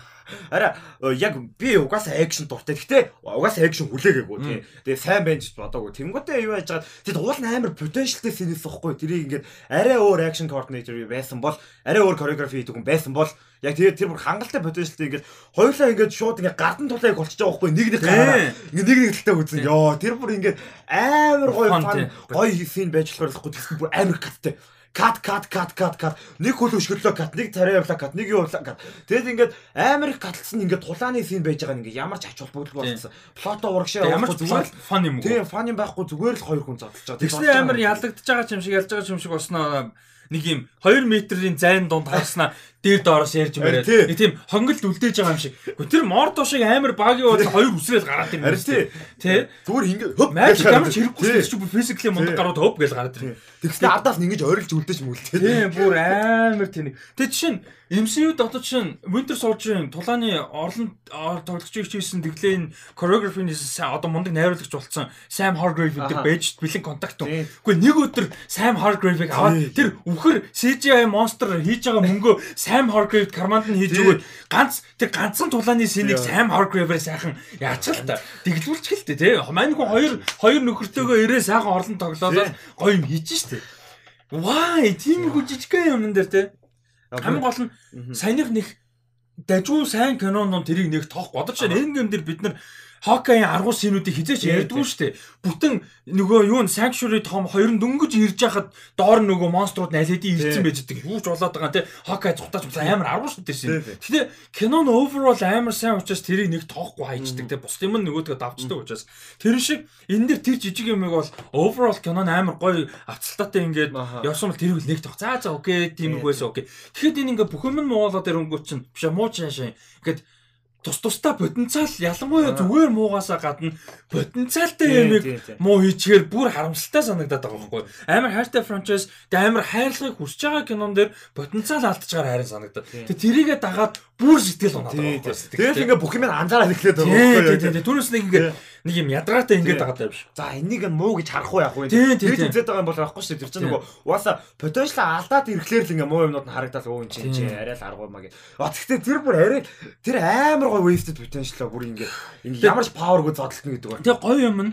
Араа э, яг би угаасаа экшн дуртай. Гэхдээ угаасаа экшн хүлээгээгүй тий. Тэгээ сайн байж бодоогүй. Тэнгүүтээ юу яаж байгаа. Тэгэд уул нь амар потенциалтай синээс ихгүй. Тэрийг ингээд арай өөр экшн координатор байсан бол арай өөр коreography хийдэг хүн байсан бол яг тэгээд тэр бүр хангалттай потенциалтай ингээд хоёулаа ингээд шууд ингээд гардан тулааг болчихж байгаа байхгүй нэг нэг гараа. Ингээд нэг нэг талтай үзэн. Йоо тэр бүр ингээд амар гоё гоё син байж болохоор ихгүй. Тэгсэн бүр амар каттай. Кат кат кат кат кат. Нэг хөл өшгөрлөө кат нэг царай явлаа кат нэг юу явлаа кат. Тэгээд ингээд амар их катлсан ингээд тулааны син байж байгаа ингээд ямар ч ач холбогдол болсон плото урагшаа
Ямар ч
зүгээр л
фон юм уу.
тийм фан юм байхгүй зүгээр л хоёр хүн зодтолж байгаа.
Тэгснээ амар ялагдаж байгаа юм шиг ялж байгаа юм шиг болсноо. Нэг юм 2 метрийн зайн дунд харснаа дээр доороос ярьж мээрээ.
Тий.
Нэг тийм хонгилд үлдээж байгаа юм шиг. Гэхдээ тэр мордо шиг амар багийн бол хоёр үсрээл гараад ирнэ.
Харин тий.
Тий.
зүгээр ингээд хөп
Magic ямар ч хэрэггүй
Тий.
ч бүр physically мундаг
Тий.
гарууд хөп гэж гараад ирнэ.
тэгснээ ардаас нь ингэж орилж үлдээж мүлдээ
Тий, бүр амар тэнэг. Тэг жишээ нь MCU дотор чинь Winter Soldier-ын тулааны орлон ор- тоглож хийсэн тэглээн choreography-ний са- одоо мундаг найруулагч болсон Sam Hargrave гэдэг байж бэлэн контакт.
Тий.
Гэхдээ нэг өдөр Sam Hargrave-ыг аваад
Тий.
тэр үхэр CGI монстр хийж байгаа мөнгөө Sam Hargrave карманд нь хийж
Тий.
өгөөд ганц тэр ганцхан тулааны синийг
Яа.
Sam Hargrave-ээр сайхан яачих л та. Дэглүүлчих л тээ тий. Мань хүн хоёр хоёр нөхөртөөгөө ирээ сайхан орлон тоглоолоо
Тий.
гоё юм хийж штэ. Вай, тийм их жижигхэн юм дээр те. Хамгийн гол нь саяных нэг дажгүй сайн кинонд тэрийг нэг тоох бодож байна. Энэ юм дээр бид нар Хокаийн аргуу синүүдийг хизээч ярьдгүй шүү дээ. Бүтэн нөгөө юу н Sanctuary том хоёр нь дөнгөж ирж яхад доор нөгөө монструуд хэдийн ирсэн байж байгаа. Юуж болоод байгаа те. Хокай цухтаач амар аргуу шүү дээ. Гэтэ кинон overall амар сайн учраас тэрийг нэг тоохгүй хайчдаг те. Бус юм нөгөөдгөө давчдаг учраас. Тэр шиг энэ дэр тэр жижиг юмыг бол overall кинон амар гоё авцалтаатай ингээд явсан бол тэр үл нэг тох. За за окей тийм
Тий,
үг байсан окей. Тэгэхэд энэ ингээ бүх юм нь муулаад ирэнгүүт чинь биш муу чаашаа. Ингээд тус тустай потенциал ялангуяа зүгээр муугасаа гадна потенциалтай
тий.
муу хийчихээр бүр харамсалтай санагдаад байгаа байхгүй. Амар хайртай франчайз, тэгээ амар хайрлагыг хүсэж байгаа кинон дээр потенциал алдчихаар харин санагдаад. Тэгээ тэрийгэ дагаад бүр сэтгэл унаад байгаа байхгүй.
Тэгэл ингээд бүх юм анзаараад
тий, тий, тий. Түүнээс нэг ингээ нэг юм ядраатай ингээд байгаа юм биш.
За энийг нь муу гэж харах уу яах вэ?
Тий.
үзээд байгаа юм бол байхгүй шүү дээ. Тэр чинь нөгөө угаасаа потенциал алдаад ирэхлээр л ингээ муу юмнууд нь харагдаад энэ чинь чи арай л аргуу маа гэж. А тэгтээ тэр бүр арай тэр амар гой wasted potential бүр ингээ ямар ч powerгүй зодтолтно гэдэг байна.
Тэгээ гоё юм нь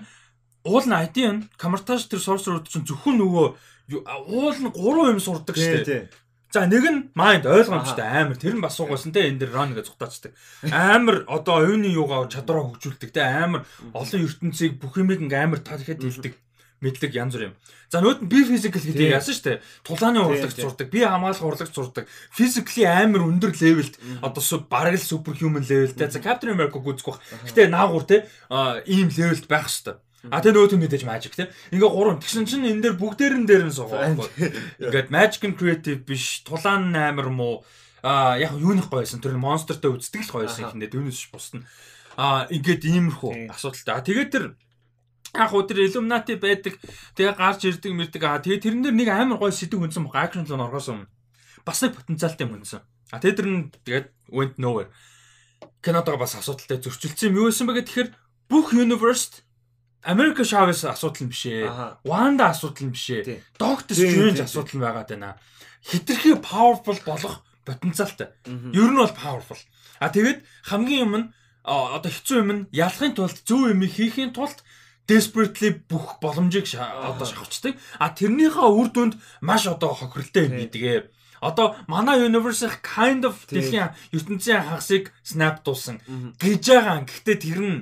уул нь ID нь камертаж тэр sorcerer чинь зөвхөн нөгөө уул нь 3 юм сурдаг шүү дээ. За нэг нь mind ойлгомжтой амар тэр нь бас суугасан те энэ дэр run гэж цухтаачдаг. Амар одоо оюуны юугаа чадвараа хөгжүүлдэг те амар олон ертөнцийг бүх юмыг ингээм амар талхад хэлдэг мэдлэг янз бүр юм. За нөгөөд нь би physical гэдэг яасан дээ. Тулааны урлагч зурдаг, би хамгаалах урлагч зурдаг. Physically амар өндөр левелд одоо бараг л super human levelтэй. За Captain America гүцэх бах. Гэтэ наагур те ийм левелд байх хэвээр. А тэгээ нөгөөд нь мэдээж magic те. Ингээ гурван тэгсэн чинь энэ дээр бүгдээрэн дээр нь суугаа. Ингээд magic and creative биш, тулаан нь амар муу. А яг юуных гойсон тэр монстертой үздэг л гойсон хинэ түүнээс бусна. А ингээд иймэрхүү асуудалтай. А тэгээд тэр яг уу тэр Illuminati байдаг. Тэгээ гарч ирдэг мэрдэг. А тэгээ тэрэн дээр нэг амар гой сэдв хүнсэн баг. Action л оргоос өмнө. Бас нэг потенциалтай юм хүнсэн. А тэгээ тэр нь тэгээд went nowhere. Кинотойгоо бас асуудалтай зөрчилдсөн юм юу байсан бэ гэхээр бүх universe Америка Шавес асуудал юм бишээ.
Аха.
Wanda асуудал юм бишээ.
Тий.
Доктор
тий,
асуудал байгаад байна. Хитрхи powerful болох потенциалтай. Ер нь бол powerful. А тэгээд хамгийн юм нь одоо хэцүү юм нь ялахын тулд зөв юм хийхин тулд desperately бүх боломжийг одоо шахавчдаг. А тэрнийхээ үр дүнд маш одоо хохирлтой юм хийдэг. Одоо манай universe kind of дэлхийн ертөнцийн хагасыг snap дуусан гэж байгаа. Гэхдээ тэр нь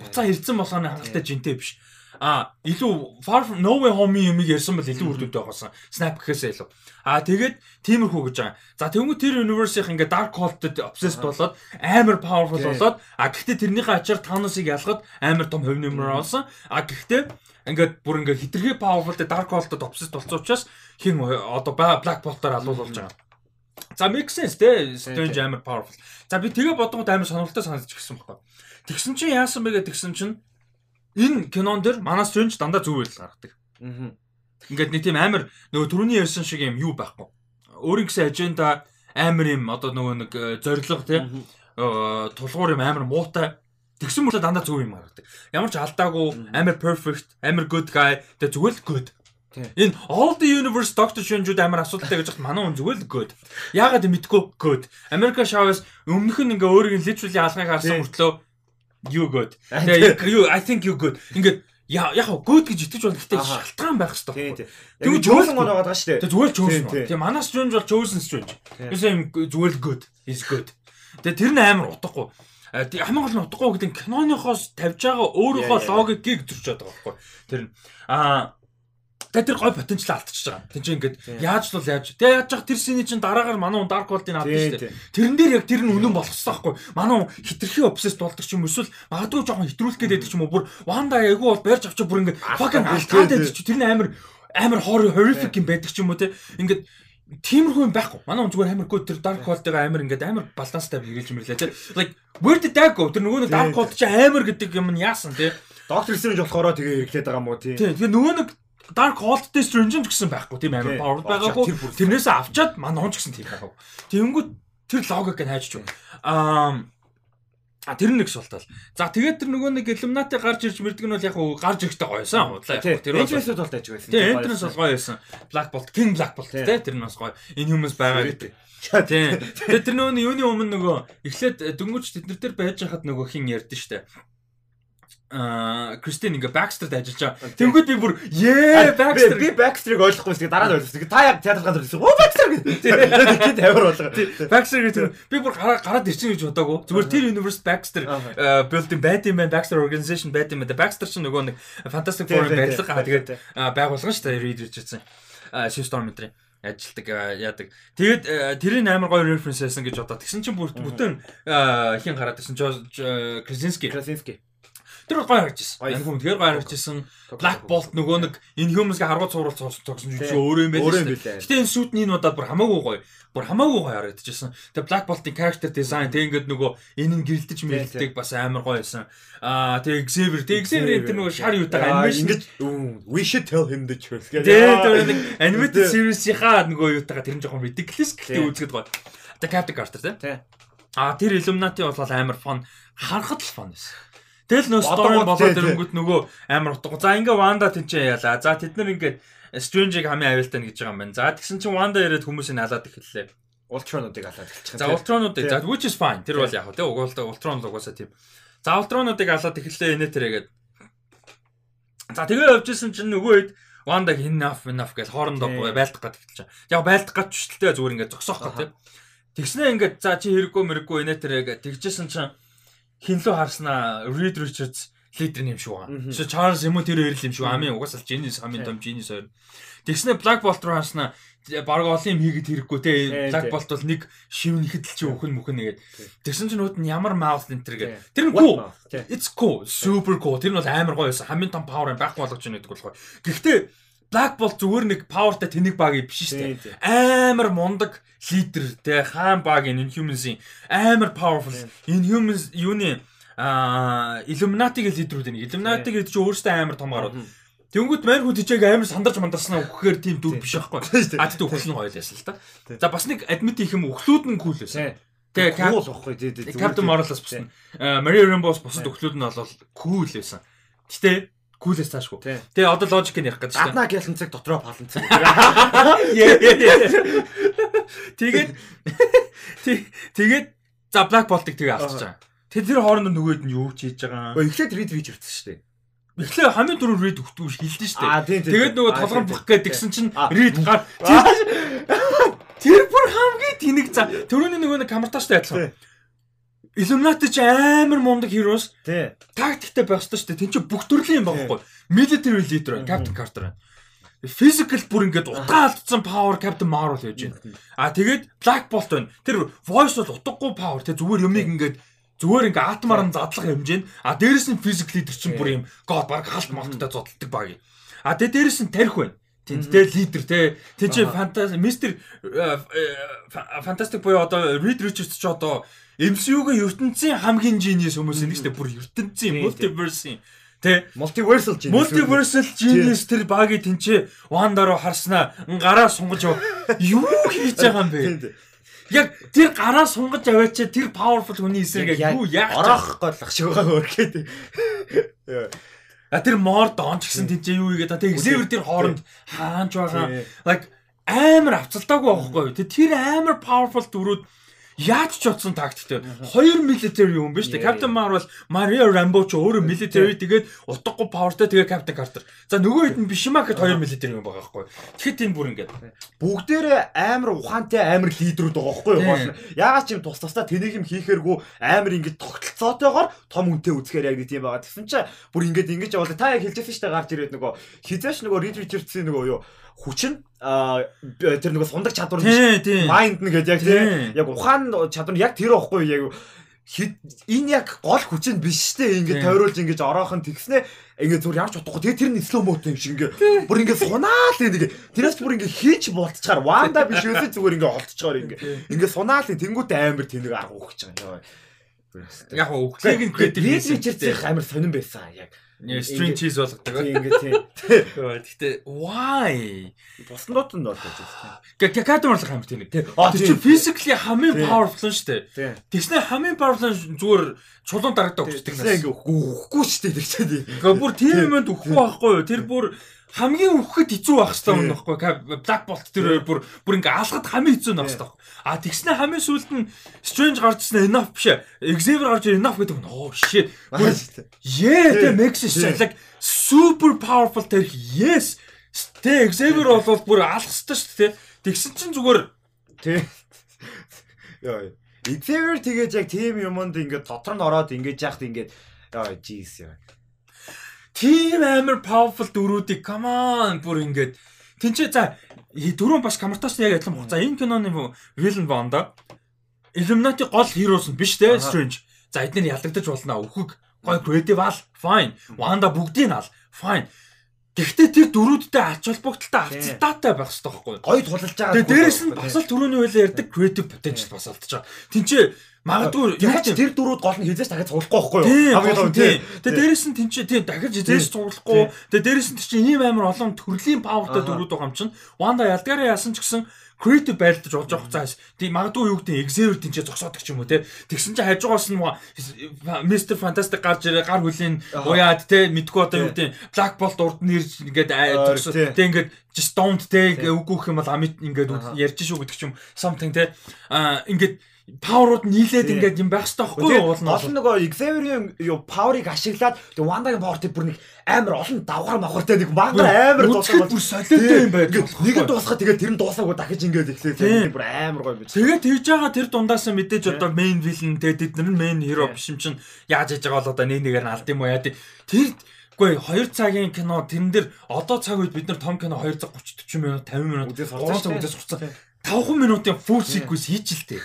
буцаа ирсэн болгоны хангалттай жинтэй биш. А илүү Far From No Way Home юмыг ярьсан бол илүү үр дүнтэй байгаасан. Snap гэхээсээ илүү. А тэгээд тиймэрхүү гэж байгаа. За тэгвэл тэр universe-ийн ингээ Dark Cult-д obsessed болоод амар powerful болоод а гэхдээ тэрнийхээ ачаар Thanos-ыг ялгаад амар том хувь нэмэр олсон. А гэхдээ ингээд бүр ингээ хитрхи powerful Dark Cult-д obsessed болсон учраас хин одоо Black Bolt-аар алуулж байгаа. За make sense те Strange амар powerful. За би тэгээ бодгоод амар сонирхолтой санагдаж гисэн байхгүй. Тэгсэн чинь яасан бэ гэдгсэн чинь энэ кинон дэр манай Strange дандаа зүг байл гаргадаг. Ингээд нэг тийм амар нөгөө түрүүний ярьсан шиг юм юу байхгүй. Өөрийн гэсэн аженда амар юм одоо нөгөө нэг э, зориг те э, тулгуур юм амар муутай тэгсэн мөрөд дандаа зөв юм гаргадаг. Ямар ч алдаагүй амар perfect, амар good guy тэгээ зүгээр л good. Энэ all the universe Doctor Strange-үүд амар асуудалтай гэж хат манай хүн зүгээр л good. Яагаад мэдгүй good. America Chavez өмнөх нь ингээ өөрийг нь literally алгыг харсан мөртлөө you good. Тэгээ you I think you good. Ингээд яа яг good гэж итгэж байна. Гэхдээ шалтгаан байх хэрэгтэй. Тэгвэл
жуулсан гоо байгаа шүү дээ.
Тэгээ зүгээр
тийм.
Тэгээ манай Strange бол chosen Strange.
Тийм.
Юусе юм зүгээр л good. Is good. Тэгээ тэр нь амар утгагүй. Тэг- Хамгийн гол нь утгагүй гэдэг киноныхоос тавьж байгаа өөрийнхөө логикийг зөрчөөд байгаа байхгүй. Тэр нь аа Тэгээ тэр гой потенциал алдчихж байгаа. Тэг чи ингээд яаж л бол яаж. Тэгээ яаж яах тэр синий чинь дараагаар манай хүн Dark World-ыг авдаг шүү дээ. Тэрэн дээр яг тэр нь үнэн хэрэгтэй байхгүй. Манай хүн хитрхи obsessed болдог ч юм эсвэл магадгүй жоохон хитрүүлэх гэдэг ч юм уу бүр Wanda айгу бол барьж авчих бүр ингээд fucking
Алдаад
байдаг чи тэр нь амар амар horror horrific юм байдаг ч юм уу те. Ингээд тиймэрхүү юм байхгүй. Манай хүн зүгээр амар гоо тэр Dark World-ыг амар ингээд амар баланстай хэрэгжилж мэрлээ те. Like where did that go? Тэр нөгөө нэг Dark. World чи амар гэдэг юм нь яасан те.
Доктор Стрэндж болохоор тэгээ ирэхлээд байгаа мó тийм.
Тийм. Тэгээ нөгөө нэг Dark World-тэй Strange ч гэсэн байхгүй тийм амар power байгаагүй.
тэр бүр-
Тэрнээсээ авчаад манай хүн ч гэсэн тийм байгаагүй. Тэнгүүд тэр логик нь хайж чив. Аа А тэр нэг суултал. За тэгээд тэр нөгөө нэг Illuminati гарч ирж мэрдэг нь бол яг хуу гарч ирэхтэй гоёсан. Худлаа. Тэр бол
Энтрэнсүүд бол таж байсан.
Тийм, entrance бол гоё байсан. Black Bolt, King Black Bolt тий тэр нь бас гоё. Энэ хүмүүс байгаа гэдэг.
Тийм.
Тэгээд тэр нөгөө юуны өмнө нөгөө эхлээд дөнгөж тэднэр дээр байж хахад нөгөө хин ярьдэн штэ. Кристин ингээ Baxter-д ажиллаж байгаа. Тэнгүүд би бүр ээ Baxter
би Baxter-ыг ойлгохгүй шүү. Дараа нь ойлгосон. Та яг театр газар ирсэн. Оо Baxter гэдэг. Тэгээд тавир болго.
Baxter гэдэг би бүр гараа гараад ирсэн гэж бодоагүй. Зүгээр тэр Universe
Аа.
э, building байт юм байна. Baxter organization байт юм байна. Baxter ч нөгөө нэг Fantastic
Тийм,
Four
тийм,
барилга тэгээд
тийм.
а, байгуулган шүү дээ Reed Richardson. А Sue Storm өдрийн ажилдаг яадаг. Тэгээд э, тэрийн амар гоё reference байсан гэж бодоод тэгсэн чинь бүтэн хин гараад ирсэн Krasinski.
Krasinski.
Тэр бол гоё.
Гоё.
Энэ хүн тэр гоё харж ирсэн. Black Bolt нөгөө нэг энэ humans-га харгуй цуврал цогсон чинь өөрөө юм
билээ.
Гэтэ энэ сүйт нь энэ удаад бүр хамаагүй гоё. Бүр хамаагүй гоё харагдчихсан. Тэгээ Black Bolt-ийн character design тэг ингээд нөгөө энэ нь гэрэлтэж мэрэлдэг бас амар гоё байсан. Аа тэгээ Xavier, тэг Xavier тэр нөгөө шар юутайгаа animation
"Үу, we should tell him the truth. гэдэг.
Тэгээ нэг animated series-ийнхаа нөгөө юутайгаа тэр нь жоохон ridiculous гэхдээ үзэхэд гоё. Тэгээ Captain Carter тийм.
Тий.
Аа тэр Illuminati бол амар фон харахад л фон байсан. Тэгэл нөө story болоод ирэнгүүт нөгөө амар утга. За ингээ Wanda тэнцээ яалаа. За тэд нар ингээ Strange-ийг хамгийн нь гэж байгаа юм байна. За тэгсэн чинь Wanda ирээд хүмүүсийг алаад эхэллээ.
Ultron-уудыг алаад эхэлчихсэн.
За Ultron-уудыг за which is fine. Тэр бол яг хөө тий угаалтай Ultron л угаасаа тийм. За Ultron-уудыг алаад эхэллээ инээ тэрэгээд. За тэгээ явжсэн чинь нөгөө хэд Wanda enough enough гэж хоорондоо байлдах гэж эхэлж байгаа. Яг байлдах гэж шүтэлтэй зүгээр ингээ зогсоох гэх тийм. Тэгснээ ингээд за чи хэрэггүй мэрэггүй инээ тэрэгээ тэгжсэн чинь хинлөө харснаа Reed Richards лидер юм шиг байгаа. So Charles юм уу тэр ирэл юм шиг амийн угаасаа Genius амийн том Genius хоёр. Тэгснээ Black Bolt руу харснаа баг олон юм хийгээд хэрэггүй те Black. Bolt бол нэг шивнэхэд л чи өхөн мөхөн нэгээд. Тэгсэн чинь нүүд нь ямар mouth enter гээд тэр нь cool. it's cool. Super cool. Тэр нь бол амар гоё. Байсан хамгийн том power байхгүй болгож байна гэдэг болохоор гэхдээ Black Bolt зүгээр нэг powerтай тэнэг баг биш шүү дээ. Амар мундаг лидер те хаан баг Inhumans-ийн амар powerful. Inhumans юуны аа Illuminati-гийн лидерүүд нэг. Illuminati гэдэг чинь өөрөөсөө амар том гарууд. Тэнгүүт мань хүн тийчээ амар сандарч мандарснаа өгөхээр тийм дүр биш байхгүй. А тэгт өгсөн гоё л яасан л та. За бас нэг адмит их юм өглөөд нь кул байсан. Тэгээ
кул байхгүй тий.
Captain Marvel-аас бусна. Э, Maria Rambo-с бусад өглөөд нь бол кул байсан. Гэтэ cool-ээс таашгүй.
Тий.
Тэгээ одоо логик ярих гэж байна.
Гаднаа гэлэн цаг дотроо палан цаг.
Тэгээд тэг- тэгээд за Black Bolt-ыг тэгээ авчиж байгаа. Тэ тэр хооронд нөгөөд нь юу ч хийж байгаа.
Өө эхлээд Reed Richards шүү дээ.
Эхлээ хамгийн өгтгөө хэлдэж штэ.
Аа тийм тийм.
Тэгээд нөгөө толгон бөх гээд тэгсэн чинь
Аа.
Reed гар Тэр бүр хамгийн тэнэг за түрүүний нөгөө нэг камерташтай адилхан.
Тий.
Illuminati ч амар мундаг heroes
Тий.
тактиктэй байх ёстой шүү дээ. Тин ч бүх төрлийн юм байхгүй. Military leader байна, Captain Carter байна. Physical бүр ингээд утгаа алдсан power Captain Marvel гэж байна. А тэгээд Black Bolt байна. Тэр voice бол утгагүй power те зүгээр юмыг ингээд зүгээр ингээ атмаар нь задлах хэмжээнд а дээрэс нь physical leader чинь бүр юм god баг халт малттай зодтолдог баг. А тэгээд дээрэс нь тарих байна. Тэнд тэ лидер тэ тэн чи фантаст мистер фантастик буюу одоо Reed Richards ч одоо MCU-гийн ертөнцийн хамгийн genius хүмүүс нэг ч бүр ертөнцийн
Тийм,
multiverse тэ
Multiversal genius.
Multiversal Genius тэр багийг тэнцээ Ванда руу харснаа гараа сунгаж. Юу хийж байгаа юм бэ? Яг тэр гараа сунгаж аваач тэр powerful хүний эсрэг яг юу яах гэж
Ороох голох шугаа өрхөөд.
А тэр мор доонч гэсэн тэнцээ юу игээд тэр Xavier тэр хооронд хаанч байгаа. Like амар авцалтаагүй байхгүй юу? Тэр амар powerful дүрүүд Яаж ч утсан тактиктэй. Хоёр military юм биш үү? Captain Marvel, Maria Rambo ч өөрөө military тэгээд утгагүй powerтай тэгээд Captain Carter. За нөгөө хэд нь биш юм аа гэхэд хоёр military юм байгаа байхгүй. Тэгэхэд энэ бүр ингээд
Бүгдээрээ амар ухаантай амар лидерүүд байгаа байхгүй юу? Яагаад ч юм тус тусдаа тэнийг юм хийхээргүй амар ингэж тогтолцоотойгоор том үнэтэй үзэхээр яг нэг тийм байгаа. Тэгсэн чинь бүр ингэж ингэж явуулаа. Та яг хэлжсэн шүү дээ гарч ирээд нөгөө хизээш нөгөө Reed Richards-ийн нөгөө юу хүчин аа тэр нөгөө сундаг чадвар майнд нь гэдэг яг
Тийм.
яг ухаан чадвар нь яг тэр байхгүй яг энэ яг гол хүчин биш штэ.
Тийм.
ингээд тойруулж ингэж ороохон тэгснэ. Ингээд зүгээр ямар ч утгагүй. Тэгээ тэр нь slow mo юм шиг ингээд бүр ингээд сунаал нэг тэрээс бүр ингээд хийж болтчаар ванда биш үсэ зүгээр ингээд олдчоор ингээд ингээд сунаал тэнгуүтэ амар тэнэг арга өгч байгаа юм.
яг өглөөг нь creative
Reed
хийсэн
Richards-ийн амар сонирн байсан яг.
String cheese болгодог.
Тийм ингээд тийм.
Гэхдээ why?
Туснууд нь болж байна.
Гэ Captain Marvel хамт тийм.
А
Тэр чинь physically хамгийн
Тийм.
powerful шүү дээ.
Тийм.
Тэгснэ хамгийн powerful нь зүгээр чулуун дараадаг өгчдөг
Тэгснэ ингээд өгөхгүй штэ тэр чинь.
Гэхдээ бүр тийм юмд өгөхгүй байхгүй юу? Тэр бүр хамгийн өгөхөд хэцүү байх хэрэгтэй юм байхгүй? Black Bolt тэр бүр бүр ингээ алхад хамгийн хэцүү байх хэрэгтэй. А тэгснэ хамгийн сүүлд нь Strange гарчсан enough биш. Xavier гарч enough гэдэг нь оо shit. Yeah, тэ sense. Like super powerful тэр yes. Тэ Xavier бол бүр алах хэрэгтэй шүү дээ. Тэгсэн чинь зүгээр
Тий. Яа. Xavier тэгээд яг тийм юмд ингээд дотор нь ороод ингэж яахт ингээд яа jeez яа.
Тийм амар powerful дөрүүдийг come on бүр ингээд тэнцээ за дөрөв бас камертаас яг адилхан баг. За энэ киноны villain Wanda Illuminati гол heroes нь биш те Strange. За эдгээр ялдагдаж болно өөхөг гой creative ал fine. Wanda бүгдийг нь ал fine. Гэхдээ тэр дөрүүдтэй ач холбогдолтой авцалтаатай байх хэрэгтэй байхгүй юу?
Гой тулалж байгаа.
Тэгээ дээрэс нь бас л түрүүний үеэр ярьдаг creative potential бас алдаж байгаа. Тинчээ магадгүй
яг тэр дөрүүд гол нь хизээш дахиад цуглахгүй байхгүй юу?
Тэгээ дээрэс нь тэнцээ тийм дахиж зээс цуглахгүй. Тэгээ дээрэс нь чинь ийм амар олон төрлийн павертай дөрүүд байгаа юм чинь. Ванда ялгаараа яасан ч гэсэн creative байлдаж болж авах цааш. Тийм магадгүй юу гэдэг Xavier тэнцээ зогсоодог ч юм уу те. Тэгсэн чинь хажуугаас нь Mr Fantastic гарч ирээ гар хөлийн уяад те мэдгүй одоо юу гэдэг Black Bolt урд нь ирж ингээд зогсоо. Тэг ингээд just don't те үгүй гэх юм бол amit ингээд ярьж шүү гэдэг ч юм something те. Аа ингээд паверууд нийлээд ингээд юм байх хэрэгтэй байхгүй юу?
Гол нь нөгөө Xavier-ийн юу power-ыг ашиглаад тэг Wanda-гийн тэг бүр нэг амар олон давхар махартай нэг мангар амар
дуусах бүр солиотой юм байдаг.
Нэг нь дуусахад тэгээд тэр нь дуусаагүй дахиж ингээд эхлэв. бүр амар гоё биз.
Тэгээд тэгж байгаа тэр дундаас нь мэдээж одоо main villain тэгээд тэд нар нь main hero биш юм чинь яаж яж байгаа бол одоо нэг нэгээр нь алд юм уу яа. Тэр Гэхдээ 2 цагийн кино тэрэн дээр одоо цаг үед бид нар том кино 2 цаг 30 40 минут 50 минут 3 цаг үдээс сурцсан 5 минутын full sequence хийчихэлтэй.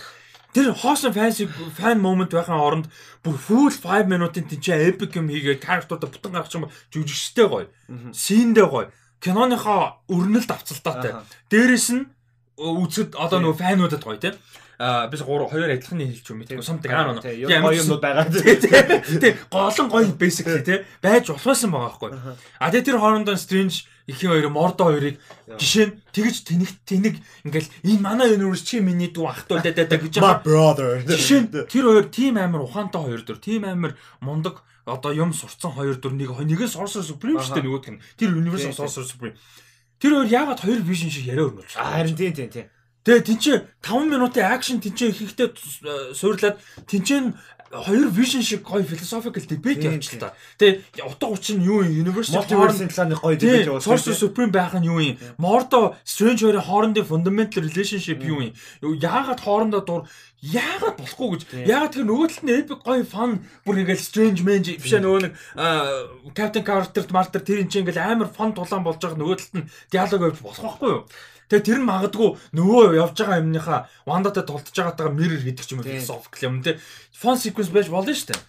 Тэр хоосон фан фан момент байхын оронд бүр full 5 минутын тэнцээ epic юм хийгээд character-уудаа бүтэн гаргах юм жүжигчтэй гоё. Синдээ гоё. Киноныхоо өрнөлт авцалтаатай. Дээрэс нь үзэд одоо нөгөө фануудад гоё тийм а биш 3 2 адилхан хэлж юм мэдгүй something аа нөө
гоё юмнууд байгаа.
тий голон гоё basically тий. Байж болохсан байгаа байхгүй. А тий тэр хоорондоо strange ихийн хоёр мордо хоёрыг жишээ нь тэгж тэнэг тэнэг. Ингээл энэ манай universe чи миний дүү ах トゥ даа даа гэж
brother.
жишээ нь тэр хоёр team амир ухаантай хоёр дөр team амир мундаг одоо юм сурцсан хоёр дөр нэг нэгэн sorcerer supreme шүү дээ нөгөөдг нь тэр universe sorcerer supreme. Тэр хоёр яагаад хоёр vision шиг яриа өрнүүлж
Харин тийм тийм тийм.
Тэгээ тэнцээ 5 минутын акшн тэнцээ хийхдээ суурлаад тэнцээ хоёр vision шиг гоё philosophical debate явж л та. Тэгээ утга учир нь юу юм? Universal
Multiverse-ийн талаар нэг гоё
Тийм,
явуулсан.
Sorcerer Supreme байх нь юу юм? Mordo Strange хоёрын хоорондын fundamental relationship юу юм? Яагаад хоорондоо дур яагаад болохгүй гэж. Яагаад тэр нөгөө талд нь epic гоё fun бүр ингээл Strange Man биш ээ нөгөө нэг Captain Carter Marter тэр энэ чинь ингээл амар fun тулаан болж байгаа нөгөө талд нь диалог явж болох байхгүй юу? Тэгээ тэр нь магадгүй нөгөө явж байгаа юмныхаа Wandaтай тулдж байгаатайгаа mirror хийдэг ч юм уу philosophical юм те. Fun sequence байж болно шүү дээ.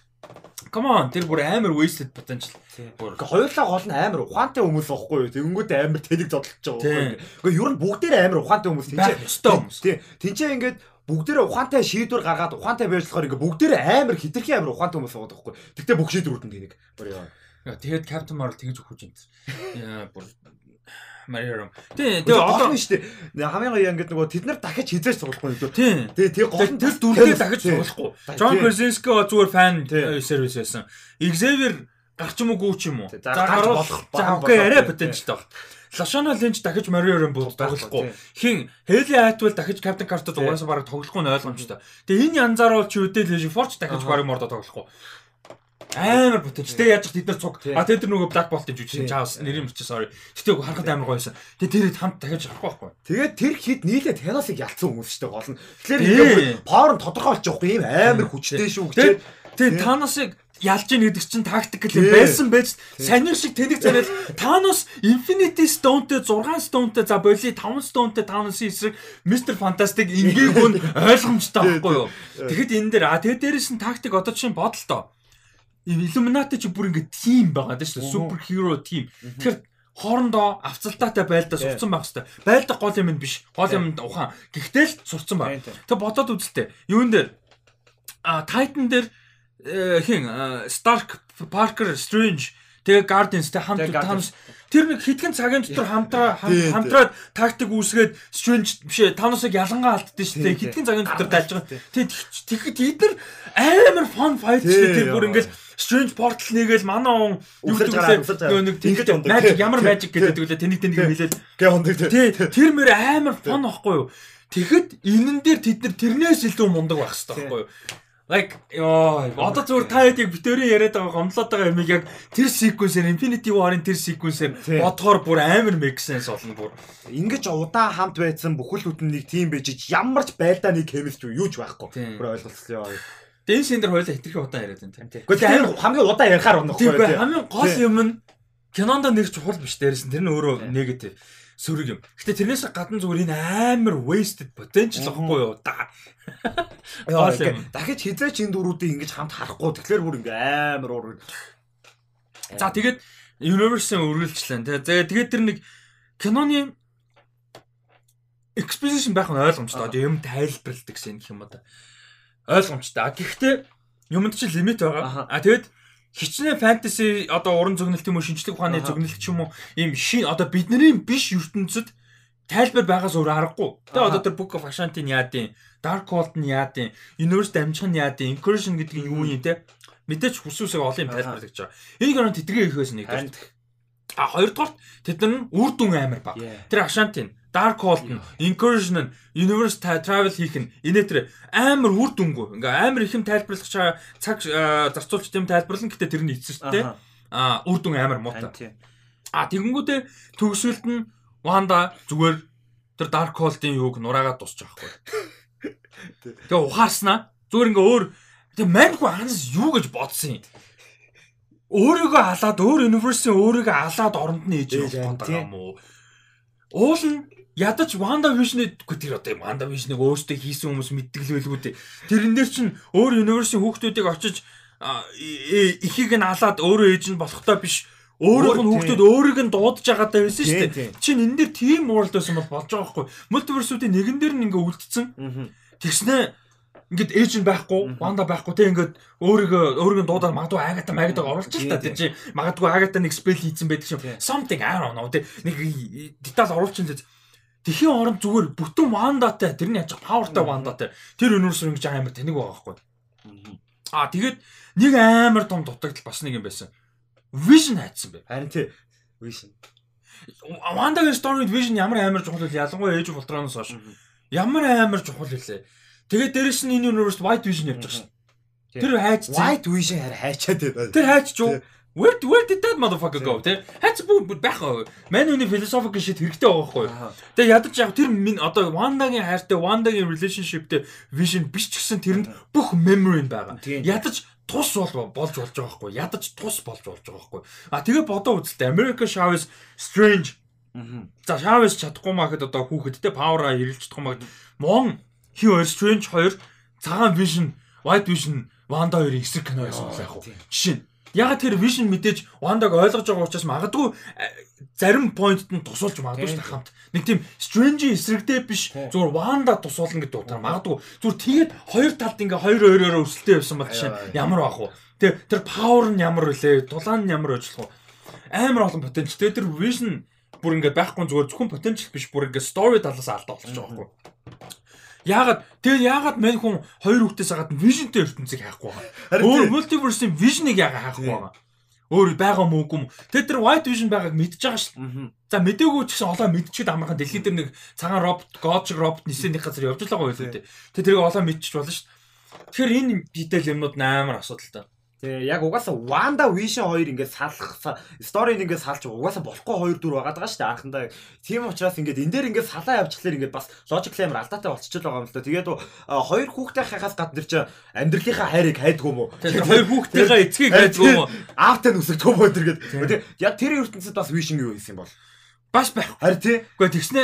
Come on, тэр бүр амар wasted potential. Бүр
Гэхдээ хоёулаа гол нь амар ухаантай хүмүүс байхгүй юу? Тэнгүүд амар тэнэг зодолж байгаа? Гэхдээ ер нь бүгдээрээ амар ухаантай хүмүүс
байх ёстой хүмүүс.
Тийм. Тинчээ ингээд бүгдээрээ ухаантай шийдвэр гаргаад ухаантай байж болохоор ингээд бүгдээрээ амар хитрхи амар ухаантай хүмүүс байгаа байхгүй юу? Тэгтээ бүх шийдвэрүүд нь тэнэг. Бүр яа.
Тэгээд Captain Marvel тэгж өгөх юм. Яа бүр Мариарам. Тий,
Тэгээ
одоо
нь шүү дээ. Хамгийн гоё ингээд нөгөө тэд нар дахиж хизээж сурахгүй юу?
тий.
Тэгээ тэр гол нь
Тэр дүрдээ дахиж.
Тийм.
John Krasinski зүгээр фан
Тийм.
сервис байсан. Xavier гарч юм уу гүү ч юм уу.
За, гарч болох,
За окей арай
тийм.
потенциал баг. Лашана Линч дахиж Мариорын
Байхгүй,
тоглохгүй. Хин Хели Айтвал дахиж Carter
Тийм.
угаасаа бараг тоглохгүй нь ойлгомжтой. Тэгээ энэ янзаар бол чи үдэл Forge дахиж бараг мордо тоглохгүй. Амар потенциал. Тэгээ яаж ч тэд нар цуг. А тэд нар нөгөө Black Bolt-ийн жүжигчин
Тийм.
Chaos нэрийн мөч sorry. Гэтэ харахад амар гоёсэн. Тэгээ тэр хамт дахиж харахгүй байхгүй.
Тэгээд тэр хит нийлээ Таносыг ялцсан хүмүүс шүү дээ гол нь. Тэгэхээр павер нь тодорхой болчихгүй юм амар хүчтэй шүү гэж.
тэгээ. Таносыг ялж ийн гэдэг чинь тактикл
Тийм.
байсан байж саний шиг тэнэг царай Танос Infinity Stone-тэй 6 Stone-тэй за боли 5 Stone-тэй Таносын эсрэг Mr Fantastic ингээгүй нь ойлгомжтой байхгүй юу. Тэгэхэд энэ дээр а тэгээ дээрээс нь тактик одоо чинь бодлоо. Illuminati ч бүр ингээд тим байгаа дээ шүү дээ. Супер хиро тим. Тэгэхээр хоорондоо авцалтаатай байлдаа сурцсан байх хэвээр. Байлдах гол юм биш. Гол юм ухаан. Гэхдээ л сурцсан
тийм.
Тэг бодоод үзтээ. Юун дээр а Titan дээр э, хин Stark, Parker, Strange тэгээ Guardians тэ хамт
Тэгээ Guardians.
тэр нэг хэдхэн цагийн дотор хамтраа хамтраад тактик үүсгээд Strange биш ээ Thanos-ыг ялангаа алддсан шүү дээ. Хэдхэн цагийн дотор дайлж байгаа.
тийм.
Тэг тэгэхэд эд нар амар fun fight шүү дээ. Тэр бүр
яа.
Strange portal нэгээл манай он юу гэдэг вэ? нэг
Ингэж
magic ямар magic гэдэг үлээ тэнийг тэнийг
Тийм.
хэлээд
Гэ хондог
Тий, тэр мөр амар фон байхгүй юу? Тэгэхэд энэн дээр тэд нар тэрнээс илүү мундаг байх хэрэгтэй байхгүй юу? Like ёо одоо зүгээр та хэд яг битэрийн яриад байгаа гомдлоод байгаа юм яг тэр секвенсээр Infinity War-ын тэр
Тий.
бодохоор бүр амар make sense болно бүр.
Ингиж удаан хамт байсан бүхэл бүтэн нэг байж ич ямар ч байлдаа нэг chemistry юу ч байхгүй. Бүр ойлголцсон яа.
Дэн шин дээр хоёлаа хэтэрхий удаан яриад байна тийм.
Гэхдээ амин хамгийн удаан ярихаар унах байхгүй
тийм. Амин
гол
юм нь кинонд нэр чухал биш дээрээс нь тэр нь өөрөө негатив сөрөг юм. Гэтэ тэрнээс гадна зүгээр энэ амар wasted potential واخгүй юу да.
Яа дахиж хизээч энэ дүрүүдийг ингэж хамт харахгүй тэгэхээр бүр ингэ амар уур.
За тэгээд universe-ын үргэлжлэн тий. Тэгээд тэр нэг киноны exposition байх нь ойлгомжтой. Одоо юм тайлбарладаг гэсэн юм да ойлгомжтой. Гэхдээ юмд чи лимит байгаа. А тэгэд хичнээн фэнтези одоо уран зөгнөлт юм уу шинжлэх ухааны зөгнөлт ч юм уу ийм шин одоо бидний биш ертөнцид тайлбар байгаас өөр аргагүй. Тэгээ одоо тэр Book of Ashanti нь яадын, Dark World нь яадын, Universe дамжих нь яадын, Incursion гэдэг нь юу юм те мэдээч хүсүүсээ олон юм тайлбарлаж байгаа. Энэ гэрэн тэтгэгээ ихээс нэг. А хоёрдугаар тэд нар үрдүн амар баг. Тэр Ashanti нь Dark Hold нь, Incursion нь, Universe Travel хийх нь инээтрэ амар үр дүнгүй. Ингээ амар их юм тайлбарлах чага цаг зарцуулч юм тайлбарлан гэтээ тэр нь эцсэн
шүү
дээ. Аа үр дүн амар муутай. Аа тэгэнгүүтээ төгсвөлд нь Wanda зүгээр тэр Dark Hold-ын юуг нураагаа тусчих байхгүй. Тэгээ ухаарснаа. Зүгээр ингээ өөр тэгээ маньгүй анс юу гэж бодсон юм өөрийгөө халаад өөр universe-ийн өөрийгөө халаад оронд нь ээж явах гэдэг юм уу? Уул нь ядаж Wanda Vision-ыг тэр одоо Wanda Vision-ыг өөртөө хийсэн хүмүүс мэддэг л байлгүй дээ. Тэрэн дээр чинь өөр universe-ийн хүүхдүүдийг очиж а, э- э- ихийг нь халаад өөрөө ээж нь болохтой биш Өөрөөх нь хүүхдүүд өөрийг нь дуудаж байгаатай байсан шүү
Тийм,
дээ.
тийм.
Чин энэ дээр team world байсан бол болж байгаа байхгүй. Multiverse-үүдийн нэгэн дээр нь ингээ үлдсэн. Тэгснэ ингээд ээж нь байхгүй, ванда байхгүй те ингээд өөрийгөө өөрийгөө дуудаад магадгүй агата магадгүй оруулж л та
Тийм,
тий чи магадгүй агата нэг спел хийцэн байдаг
Тийм.
шиг something I don't know те нэг деталь оруулж л Тэхийн оронд зүгээр бүтэн вандатай тэрний яж павертай вандатай тэр universe ингэж амар тэнэг байгаа байхгүй. Аа тэгээд нэг амар том дутагдал бас нэг юм байсан. Vision хайцсан бай.
Харин тий. Vision.
Вандагийн story vision ямар амар чухал вэ? Ялангуяа ээж ултраноос хойш. Ямар амар чухал вэ? Тэгээд дээрэс нь энэ universe white vision явж байгаа шин. Тэр хайч
White Vision хараа хайчаад байна.
Тэр хайч юу? Where where did that motherfucker go? Тэ хайц бүх байх. Мань үний philosophical shit хэрэгтэй байгаа байхгүй. Тэгээ ядаж яг тэр минь одоо Wandaгийн хайртай Wandaгийн relationshipтэй vision биш ч гэсэн тэрэнд бүх memory байгаа. Ядаж тус бол болж болж байгаа байхгүй. Ядаж тус болж болж байгаа байхгүй. А тэгээ бодоо үзэлтэй America Chavez Strange За Chavez чадахгүй маа гэхэд одоо хүүхэдтэй power-а хэрэлж чадахгүй маа. Мон хий хоёр Strange хоёр цагаан vision White vision Wanda хоёрын эсрэг кино байсан бол яг хуу. Жишээ нь Яг тэр vision мэдээж Wanda-г ойлгож байгаа учраас магадгүй зарим поинтд нь тусуулж магадгүй шүү хамт. Нэг тийм strange эсрэгтэй биш зүгээр Wanda тусуулна гэдэг утгаар магадгүй зүгээр тэгээд хоёр талд ингээ хоёр хоёроо өрсөлдөй явсан бол жишээ ямар бах вэ? Тэгээ тэр power нь ямар вүлээ? Дулаан нь ямар ажиллах вэ? Амар олон потенциал. Тэгээ тэр vision бүр ингээ байхгүй зүгээр зөвхөн потенциал биш бүр ингээ story талаас алдаа болж байгаа байхгүй. Яагаад тэгээ яагаад мань хүн хоёр хүүхдээс хагаад вижнтэй ертөнцийг хайхгүй байгаа. Өөр мультиверсийн вижныг яагаад хайхгүй байгаа. Өөр байгаа мөөгүй юм. Тэгээ тэр white vision байгааг мэдж байгаа шүү. За мдээгүй ч гэсэн олоо мэдчихэд амархан дэлхийд дээр нэг цагаан робот, шиг робот нисэний газар явж байгаа байлгүй дээ. Тэгээ тэрийг олоо мэдчих болно шүү. Тэгэхээр энэ дитэл юмнууд амар асуудалтай.
Тэгээ яг угаасаа Wanda Vision хоёр ингээд салах сторийг ингээд салж угаасаа болохгүй хоёр дүр байгаа даа шүү дээ анхандаа. Тийм учраас ингээд энэ дээр ингээд салаа явчихлаар ингээд бас logic амар алдаатай болчихж байгаа юм л да. Тэгээд хоёр хүүхдээ хахаас гадна чинь амьдралынхаа хайрыг хайдгүй юм уу?
Хоёр хүүхдийнхээ эцгийг хайдгүй юм уу?
Аавтай нүсэгдгүй мөө тэр гээд. Яг тэр ертөнцид бас Vision юу байсан юм бол?
Баш байх.
Харин тий.
Гэхдээ тэгснэ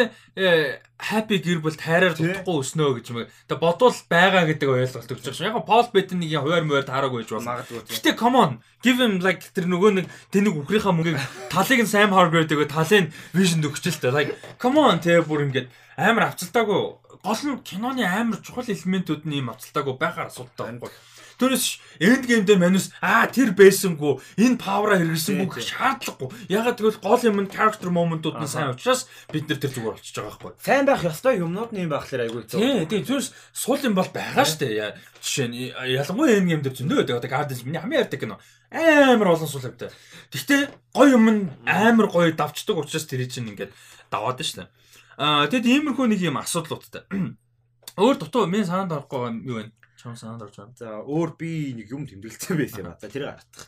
happy гэр бүл тайраар тутахгүй өснөө гэж юм. Тэгээ бодвол байгаа гэдэг ойлголт өгч байгаа. Яг Пол Беттинигийн хуваар муур таараагүй гэж болно. Гэтэ come on, give him like тэр нөгөө нэг тэнэг үхрийнхаа мөнгийг талыг нь Sam Hargrave тэгээ талын vision өгчлээ. Like come on тэгээ бүр ингээд амар авцалтаагүй. Гол нь киноны амар чухал элементүүд нь ийм авцалтаагүй байхаар асуудалтай байхгүй. Тэрнээс энд гейм дээр манус аа тэр байсангүй энэ павра хэрэгсэнгүй шаардлагагүй. Ягаад гэвэл гол юм нь character moment-ууд нь сайн учраас бид нар тэр зүгээр болчихж байгаа байхгүй.
Сайн байх ёстой юмнууд нь юм байхлаар айгүй
зөв. Тийм тийм зүрс суул юм бол байгаа штэ. Жишээ нь ялангуяа энэ гейм дээр зөндөө байдаг. Одоо Guardians миний хамгийн ярьдаг кино. Амар олон суул юмтай. Гэхдээ гоё юм нь амар гоё давчдаг учраас тэр чинь ингээд даваад штэ. Аа тэгэд иймэрхүү нэг юм асуудлуудтай. Өөр дутуу мен санаанд орохгүй юу вэ? Чам санаанд орж байна.
За өөр би нэг юм тэмдэглэсэн байсан юм. За тэрийг хардах.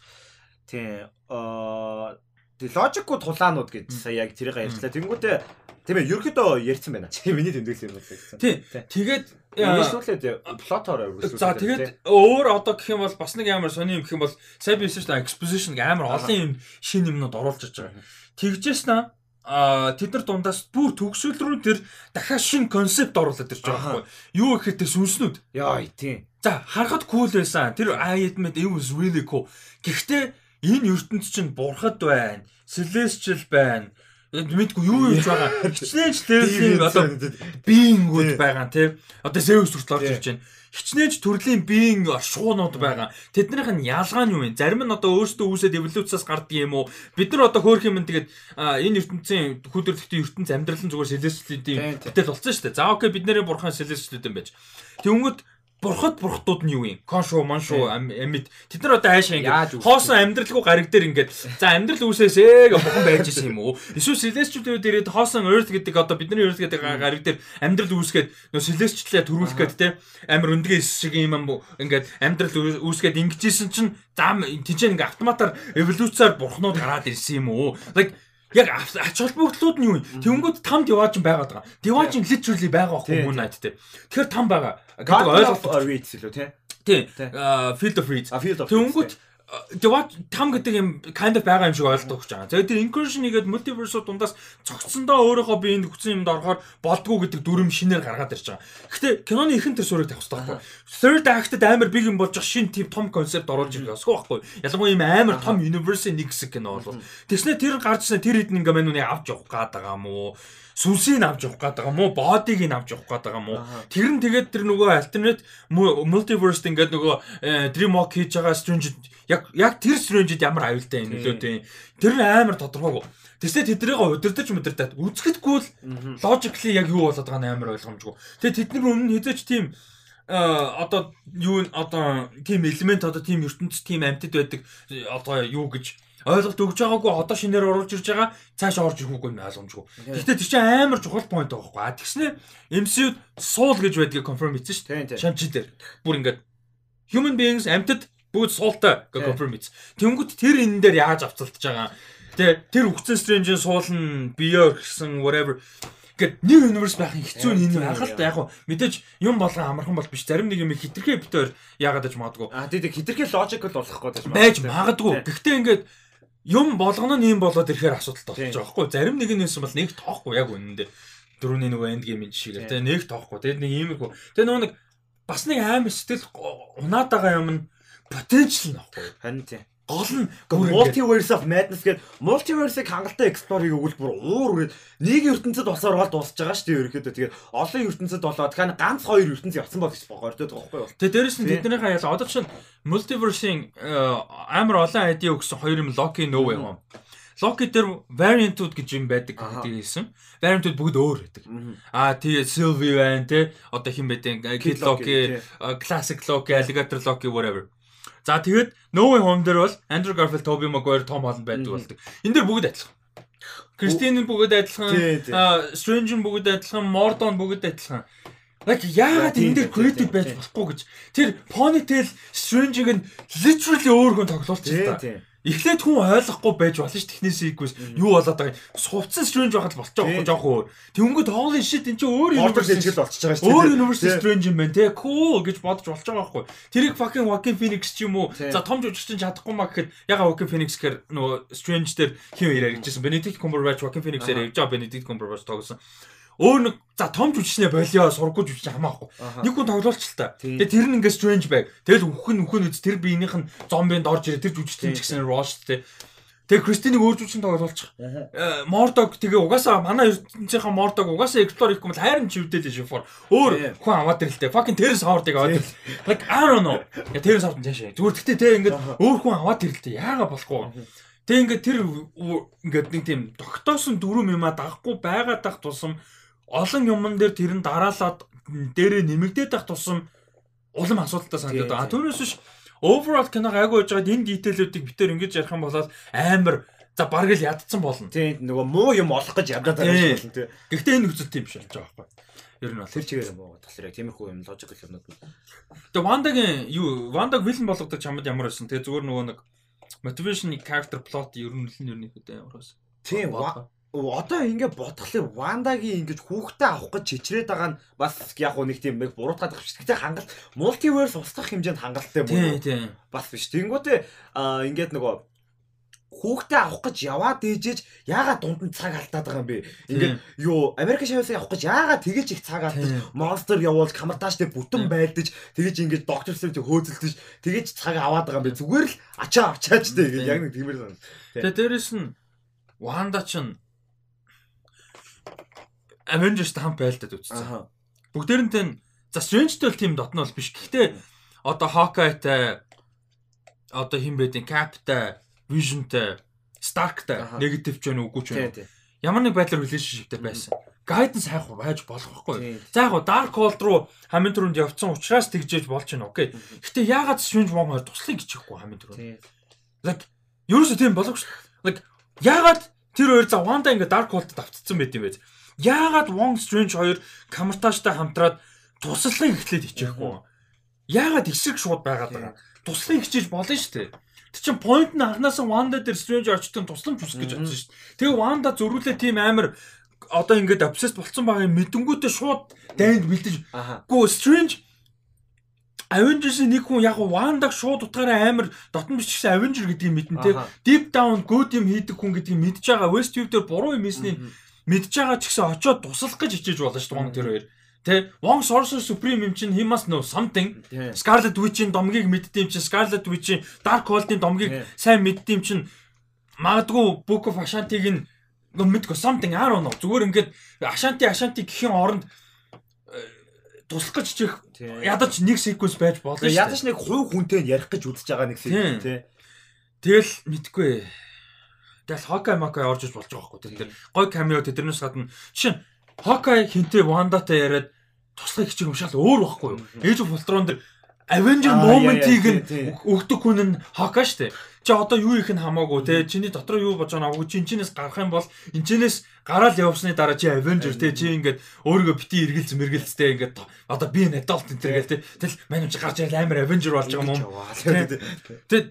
Тийм. Аа тэг логикгүй тулаанууд гэж сая яг тэрийг ярьчлаа. Тэнгүүтээ тийм ээ ерөөдөө ярьсан байна. Чи миний тэмдэглэсэн юм
байна. Тийм. Тэгээд
Эсвэл плотоор өргөсүүлсэн.
За тэгээд өөр одоо гэх юм бол бас нэг амар сони юм гэх юм бол сайн биш шүү дээ exposition амар олон юм шин юмнууд оруулж иж байгаа. Тэгжээс наа тэд нар дундаас бүр төгсөл рүү тэр дахиад шин концепт оруулаад ирж байгаа байхгүй. Юу гэхээр тэр сүнснүүд?
Яа тийм
за харахад cool байсан. Тэр ayatmed it was really cool. Гэхдээ энэ ертөнд чинь бурхад байна celestial байна мэдгүй юу хийж байгаа хичнээн ч левлийн одоо биеингүүд байгаа тийм одоо Zeus хүртэл орж ирж байна хичнээн ч төрлийн биеийн шуунууд байгаа. Тэднийх нь ялгаа нь юу вэ? Зарим нь одоо өөрсдөө үүсээд эволюцаас гардаг юм уу? Бид нар одоо хөөх юм тэгээд энэ ертөнцийн хүндрэлтийн ертөнц амьдрал нь зүгээр селестилийн бүтээл болсон шүү дээ. За окей бид нарын бурхан селестиуд юм байж. Тэнгүүд бурхад бурхтууд нь юу юм? Коншо, маншо, амьд. Тэд нар одоо хайшаа ингээд хоосон амьдралгүй гариг дээр ингээд за амьдрал үүсээсээ гэх бурхан байж исэн юм уу? Эсвэл дээр ирээд хоосон earth гэдэг одоо бидний earth гэдэг гариг дээр амьдрал үүсгээд нөө celestial төрүүлэх гээд те амар өндгөө шиг юм ингээд амьдрал үүсгээд ингэжсэн чинь зам тийч ингээд автоматар эволюцаар бурхнууд гараад ирсэн юм уу? Like Яг ач холбогдлууд нь юу вэ? Тэнгүүд тамд яваач байгаад байгаа. Яваач literally байгаа байхгүй мөн найд те. Тэгэхээр там байгаа.
Гэдэг ойлголт reads лөө те.
Тий. Field of reads. Тэнгүүд Дэват там гэдэг юм kind of байгаа юм шиг ойлгох гэж байгаа. За тэр incursion хийгээд multiverse дундаас цогцсондоо өөрөөхөө би энд хүчсэн юмд орохоор болдгоо гэдэг дүрм шинээр гаргаад ирж байгаа. Гэхдээ киноны ихэнх тэр суурийг хэрэгтэй байхгүй. Third act-д амар big юм болж шин тип том концепт оруулж ирэх ёсгүй байхгүй. Ялангуяа юм амар том universe-ийн нэг хэсэг кино бол. Тэгснэ тэр гарчсан тэр хэдэн ингээ мань үнийг авч явах гээд байгаа юм уу? Сүнсийг авч явах гээд байгаа мó бодиг нь авч явах гээд байгаа мó тэр нь тэгээд тэр нөгөө alternate multiverse ингээд нөгөө э, dreamwalk хийж байгаа strange яг яг тэр strange-д ямар аюултай юм нөлөө тийм тэр нь амар тодорхойгүй. Тэсээ тэднийг удирдах мэдэрдээ үзэхдэггүй л logically яг юу болоод байгаа нь амар ойлгомжгүй. Тэгээ тэдний өмнө хэзээч тийм а одоо юу одоо тийм элемент одоо тийм ертөнцийн тийм амьтад байдаг одоо юу гэж ойлголт өгж байгаагүй одоо шинээр оруулж ирж байгаа цааш орж ирэхгүй нь ойлгомжгүй. Гэхдээ тэр чинь амар чухал point байхгүй. А тэгснэ MCU суул гэж байдгийг confirm хийсэн шүү дээ. Шамчи дээр. Бүр ингээд human beings амьтад бүгд суултаа гэж confirm хийсэн. Тэнгүүт тэр энэ дээр яаж авцалтж байгаа. Тэ тэр үхсэн Strange-ийн суулна биеэ гэсэн whatever Гэт нэг universe байх нь хэцүү нь энэ анхаалт яг хуу мэдээж юм болгон амархан бол биш зарим нэг юм хитрхээ битээр яагаад гэж магадгүй.
А тий хитрхээ логикл болох гээд
байж магадгүй. Гэхдээ ингээд юм болгоно нь юм болоод ирэхээр асуудалтай болчих жоохоо. Зарим нэг нь юмсан бол нэг тоохгүй яг үнэндээ. Дөрөвний нөгөө энд геймийн жишээ гэх тийм нэг тоохгүй. Тэгээд нэг иймэрхүү. Тэгээд нөгөө нэг бас нэг амар сэтгэл унаад байгаа юм нь potential нөхгүй.
Харин тийм
гол нь
multiverse of madness гэдэг multiverse-ийг хангалттай explore-ийг өгвөл бүр уур үрээд нэг ертөнцид босоор бол дуусч байгаа шүү дээ ерөөхдөө тэгээд олон ертөнцид болоод дахиад ганц хоёр ертөнц явсан бол гэж богоордод байгаа байхгүй юу
тэгээд дээрэс нь тэднийхээ ял одоо чинь multiverse-ийн э, амар олон айди өгсөн хоёр юм Loki No Way Home Loki дээр variant-ууд гэж юм байдаг гэдэг хэлсэн. Variant-ууд бүгд өөр байдаг. Аа тэгээ Sylvie байна те. Одоо хэн байдیں۔ Kid Loki, Classic Loki, Alligator Loki whatever. За тэгээд No Way Home дээр бол Andrew Garfield, Tobey Maguire, Tom Holland байдаг болдог. Энэ дэр бүгд адилхан. Кристин бүгд адилхан, Strange бүгд адилхан, Mordon бүгд адилхан. Яг яагаад энэ дээр creative байж болохгүй гэж. Тэр Ponytail Strange-ыг нь literally өөр хүн тоглуулчих та. Эхлээд хүн ойлгохгүй байж болно ш технээс ийгвэс юу болоод байгаа. Сувцсан strange байхад болчих жоохон жоохон өөр. Тэнгүүд хоолын shit энэ чинь өөр
universe ажил болчихж байгаа ш.
Өөр universe strange юм байна те. Cool гэж бодож болж байгаа байхгүй. Тэрийг fucking Joaquin Phoenix ч юм уу. За том жүжигчин чадахгүй маа гэхэд яга Joaquin Phoenix гэхэр нөгөө strange дээр хин яриад иржсэн. Benedict Cumberbatch Joaquin Phoenix-ээр явж байгаа Benedict Cumberbatch тоглосон өөр нэг за том жүжигчнээ болио сургуу жүжигч хамаахгүй. Нэг хүн тоглолч л та. Тэгээ тэр нь ингээд strange байг. Тэгэл үхэн үхэн үз тэр биенийх нь зомбинд орж ирээ тэр жүжигчдийн ч гэсэн Rush тэ. Тэгээ Кристинийг өөр жүжигчин тоглуулчих. Мордог тэгээ угаасаа манай ертөнцийнхаа Мордог угаасаа explore хийх юм бол хайрын чивдэл шифор. Өөр хүн аваад ирлээ. Fucking Terrence Howard-ыг аваад ирлээ. Like I don't know. Я Terrence Howard цаашаа. Зүгээр гэхдээ тэ ингээд өөр хүн аваад ирлээ. Яагаад болохгүй. Тэг ингээд тэр ингээд нэг тийм тогтоосон дөрөв юма дагахгүй байгаад тах тусам олон юмн дээр тэр нь дараалаад дээрээ нэмэгдээд байх тусам улам асуудалтай санагдаад байна. Түүнээс биш overall киног айгуу хийж байгаад энэ дитейлүүдийг битээр ингэж ярих юм бол амар за бараг л ядцсан болно.
Тийм нөгөө муу юм олох гэж ядаад байгаа юм тийм.
Гэхдээ энэ нөхцөл тийм биш болж байгаа байхгүй.
Ер нь бол тэр чигээр муу болохоор яг тиймэрхүү юм логик юмнууд.
Тэгээ Вандагийн юу Вандаг вилэн болгодог чамд ямар байсан. Тэгээ зүгээр нөгөө нэг motivation character plot ер нь л нэрний хөдөө ямар байсан.
Тийм одоо ингээ бодглохлоор Вандагийн ингэж хүүхдээ авах гэж чичрээд байгаа нь бас яг уу нэг тийм нэг буруутгаад байгаа шүү. Гэтэ хангалт мультиверс устгах хэмжээнд хангалттай
мөн. Тийм.
Бас биш. Тэнгүүтээ ингээд нөгөө хүүхдээ авах гэж яваад ээжээж яагаад дунд нь цаг алдаад байгаа юм бэ? Ингээд юу Америк шавьсыг авах гэж яагаад тэгэж их цаг алдаж монстер явуул камертажтай бүтэн байлдаж тэгэж ингээд доктор сэрт хөөцөлдөж тэгэж цаг аваад байгаа юм бэ? Зүгээр л ачаа авчаач дээ яг нэг тиймэр сан.
Тэгээ дээрэс нь Ванда ч Avengers-тай хамт байлдаад үзсэн. Бүгдээрэнтэй нь за Strange-тэй бол тийм дотн бол биш. Гэхдээ одоо Hawkeye-тай одоо хин байдیں۔ Cap-тай, Vision-тай, Stark-тай negative ч вэ үгүй ч вэ. Ямар нэг байдлаар relationship-тэй байсан. Guidance хайх байж болох байхгүй. За яг Dark World руу хамгийн түрүүнд явцсан учраас тэгжээж болж байна. Окей. Гэтэ яагаад Strange Wong хоёр туслахыг хичээхгүй хамгийн түрүүнд. Like ерөөсөө тийм болоогүй шүү. Like яагаад тэр хоёр за Wanda ингээ Dark World-д автцсан байт юм бэ? Яагаад Wong Strange хоёр камертажтай хамтраад туслахыг эхлээд хичээхгүй. Яагаад эсрэг шууд байгаад байгаа. Туслахыг хичээж болно шүү дээ. Тэг чин point нь анханасаа Wanda дээр Strange очтон тусламж хүсэх гэж бодсон шүү дээ. Тэгээ Wanda зөрүүлээ тийм амар одоо ингээд obsessed болцсон байгаа юм мэдэнгүүтээ шууд дайнд бэлдэж. Гүү Strange Avengers-ийн нэг хүн яг Wanda-г шууд утгаараа амар дотн биш гэсэн Avenger гэдгийг мэднэ те. Deep down good юм хийдэг хүн гэдгийг мэдж байгаа. Westview дээр буруу юм хийсний мэдж байгаа ч гэсэн очиод туслах гэж хичээж болно шүү дээ Wong тэр хоёр. Тэ Wong Sorcerer Supreme юм чинь he must know something. Scarlet Witch-ийн домгийг мэддэм чинь Scarlet Witch-ийн Dark World-ийн домгийг сайн мэддэм чинь магадгүй Book of Ashanti-г нь мэдгүй something I don't know. Зүгээр ингээд Ashanti Ashanti гэхийн оронд э, туслах гэж чих ядаж нэг sequence байж болно шүү
дээ. Ядаж нэг хувь хүнтэй ярих гэж үзэж байгаа нэг sequence тий.
Тэгэл мэдгүй Тэгэл Хокай Макай орж иж болж байгаа байхгүй тэр гой камео тэднээс гадна жишээ нь Хокай хинтээ Вандатай яриад туслахыг хичээх юм шал өөр байхгүй юу? Of Ultron дэр Avenger moment-ийг нь өгдөг хүн нь Hawkeye штэ. Чи одоо юу их нь хамаагүй те. Чиний дотор юу бож байгаа нь чинчнээс гарах юм бол энчнээс гараал явсны дараа чи Avenger те. Чи ингээд өөрийгөө бити эргэлз мэргэлцтэй ингээд одоо би энэ adult энэ гэл те. Тэгэл манай чи гарч ирэл амар Avenger болж байгаа юм. Тэгээд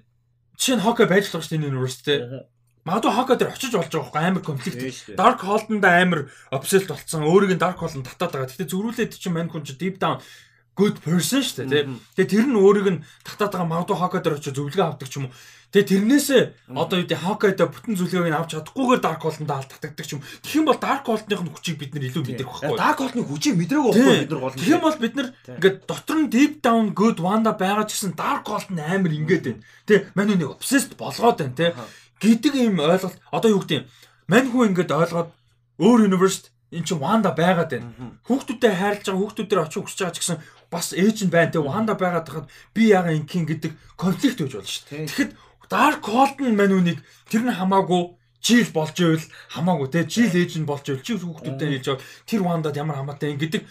чинь Hawkeye байж болох штэ энэ universe те. Магадгүй Hawkeye дээр очиж болж байгаа байхгүй амар конфликт. Dark Hold-нд амар obsessed болцсон. Өөрийг нь Dark Hold-нд татаад байгаа. Гэтэ зөрүүлээд чинь мань хүн чи deep down good person шүү дээ. Тэгээ тэр нь өөрийг нь татаад байгаа магадгүй Hawkeye дээр очиж зөвлөгөө авдаг ч юм уу. Тэгээ тэрнээсээ одоо юу гэдэг Hawkeye-да бүтэн зөвлөгөөг нь авч чадахгүйгээр Dark Hold-нд аль татдаг ч юм. Тэгэх юм бол Dark Hold-ын хүчийг бид нэр илүү мэдэрх байхгүй.
Dark Hold-ны хүчийг мэдрээгүй байхгүй бид нар гол.
Тэгэх юм бол бид нар ингээд дотор нь deep down good Wanda байгаа ч гэсэн Dark Hold нь амар ингээд байна. Тэ мань нэг obsessed болгоод байна те гэдэг юм ойлголт. Одоо юу гэдэг юм? Мань хүн ингээд ойлгоод өөр universe эн чинь Wanda байгаад байна. Хүүхдүүдтэй хайрлаж байгаа хүүхдүүдээр очих хүсэж байгаа ч гэсэн бас ээж нь байна те. Wanda байгаад хахад би яага инкин гэдэг конфликт үүж болно шүү дээ. Тэгэхэд Dark Hold нь мань үнийг тэр нь хамаагүй жил болж ивэл хамаагүй те. Жил ээж нь болж ивэл чи хүүхдүүдтэй хэлж байгаа. Тэр Wandад ямар хамаатай юм гэдэг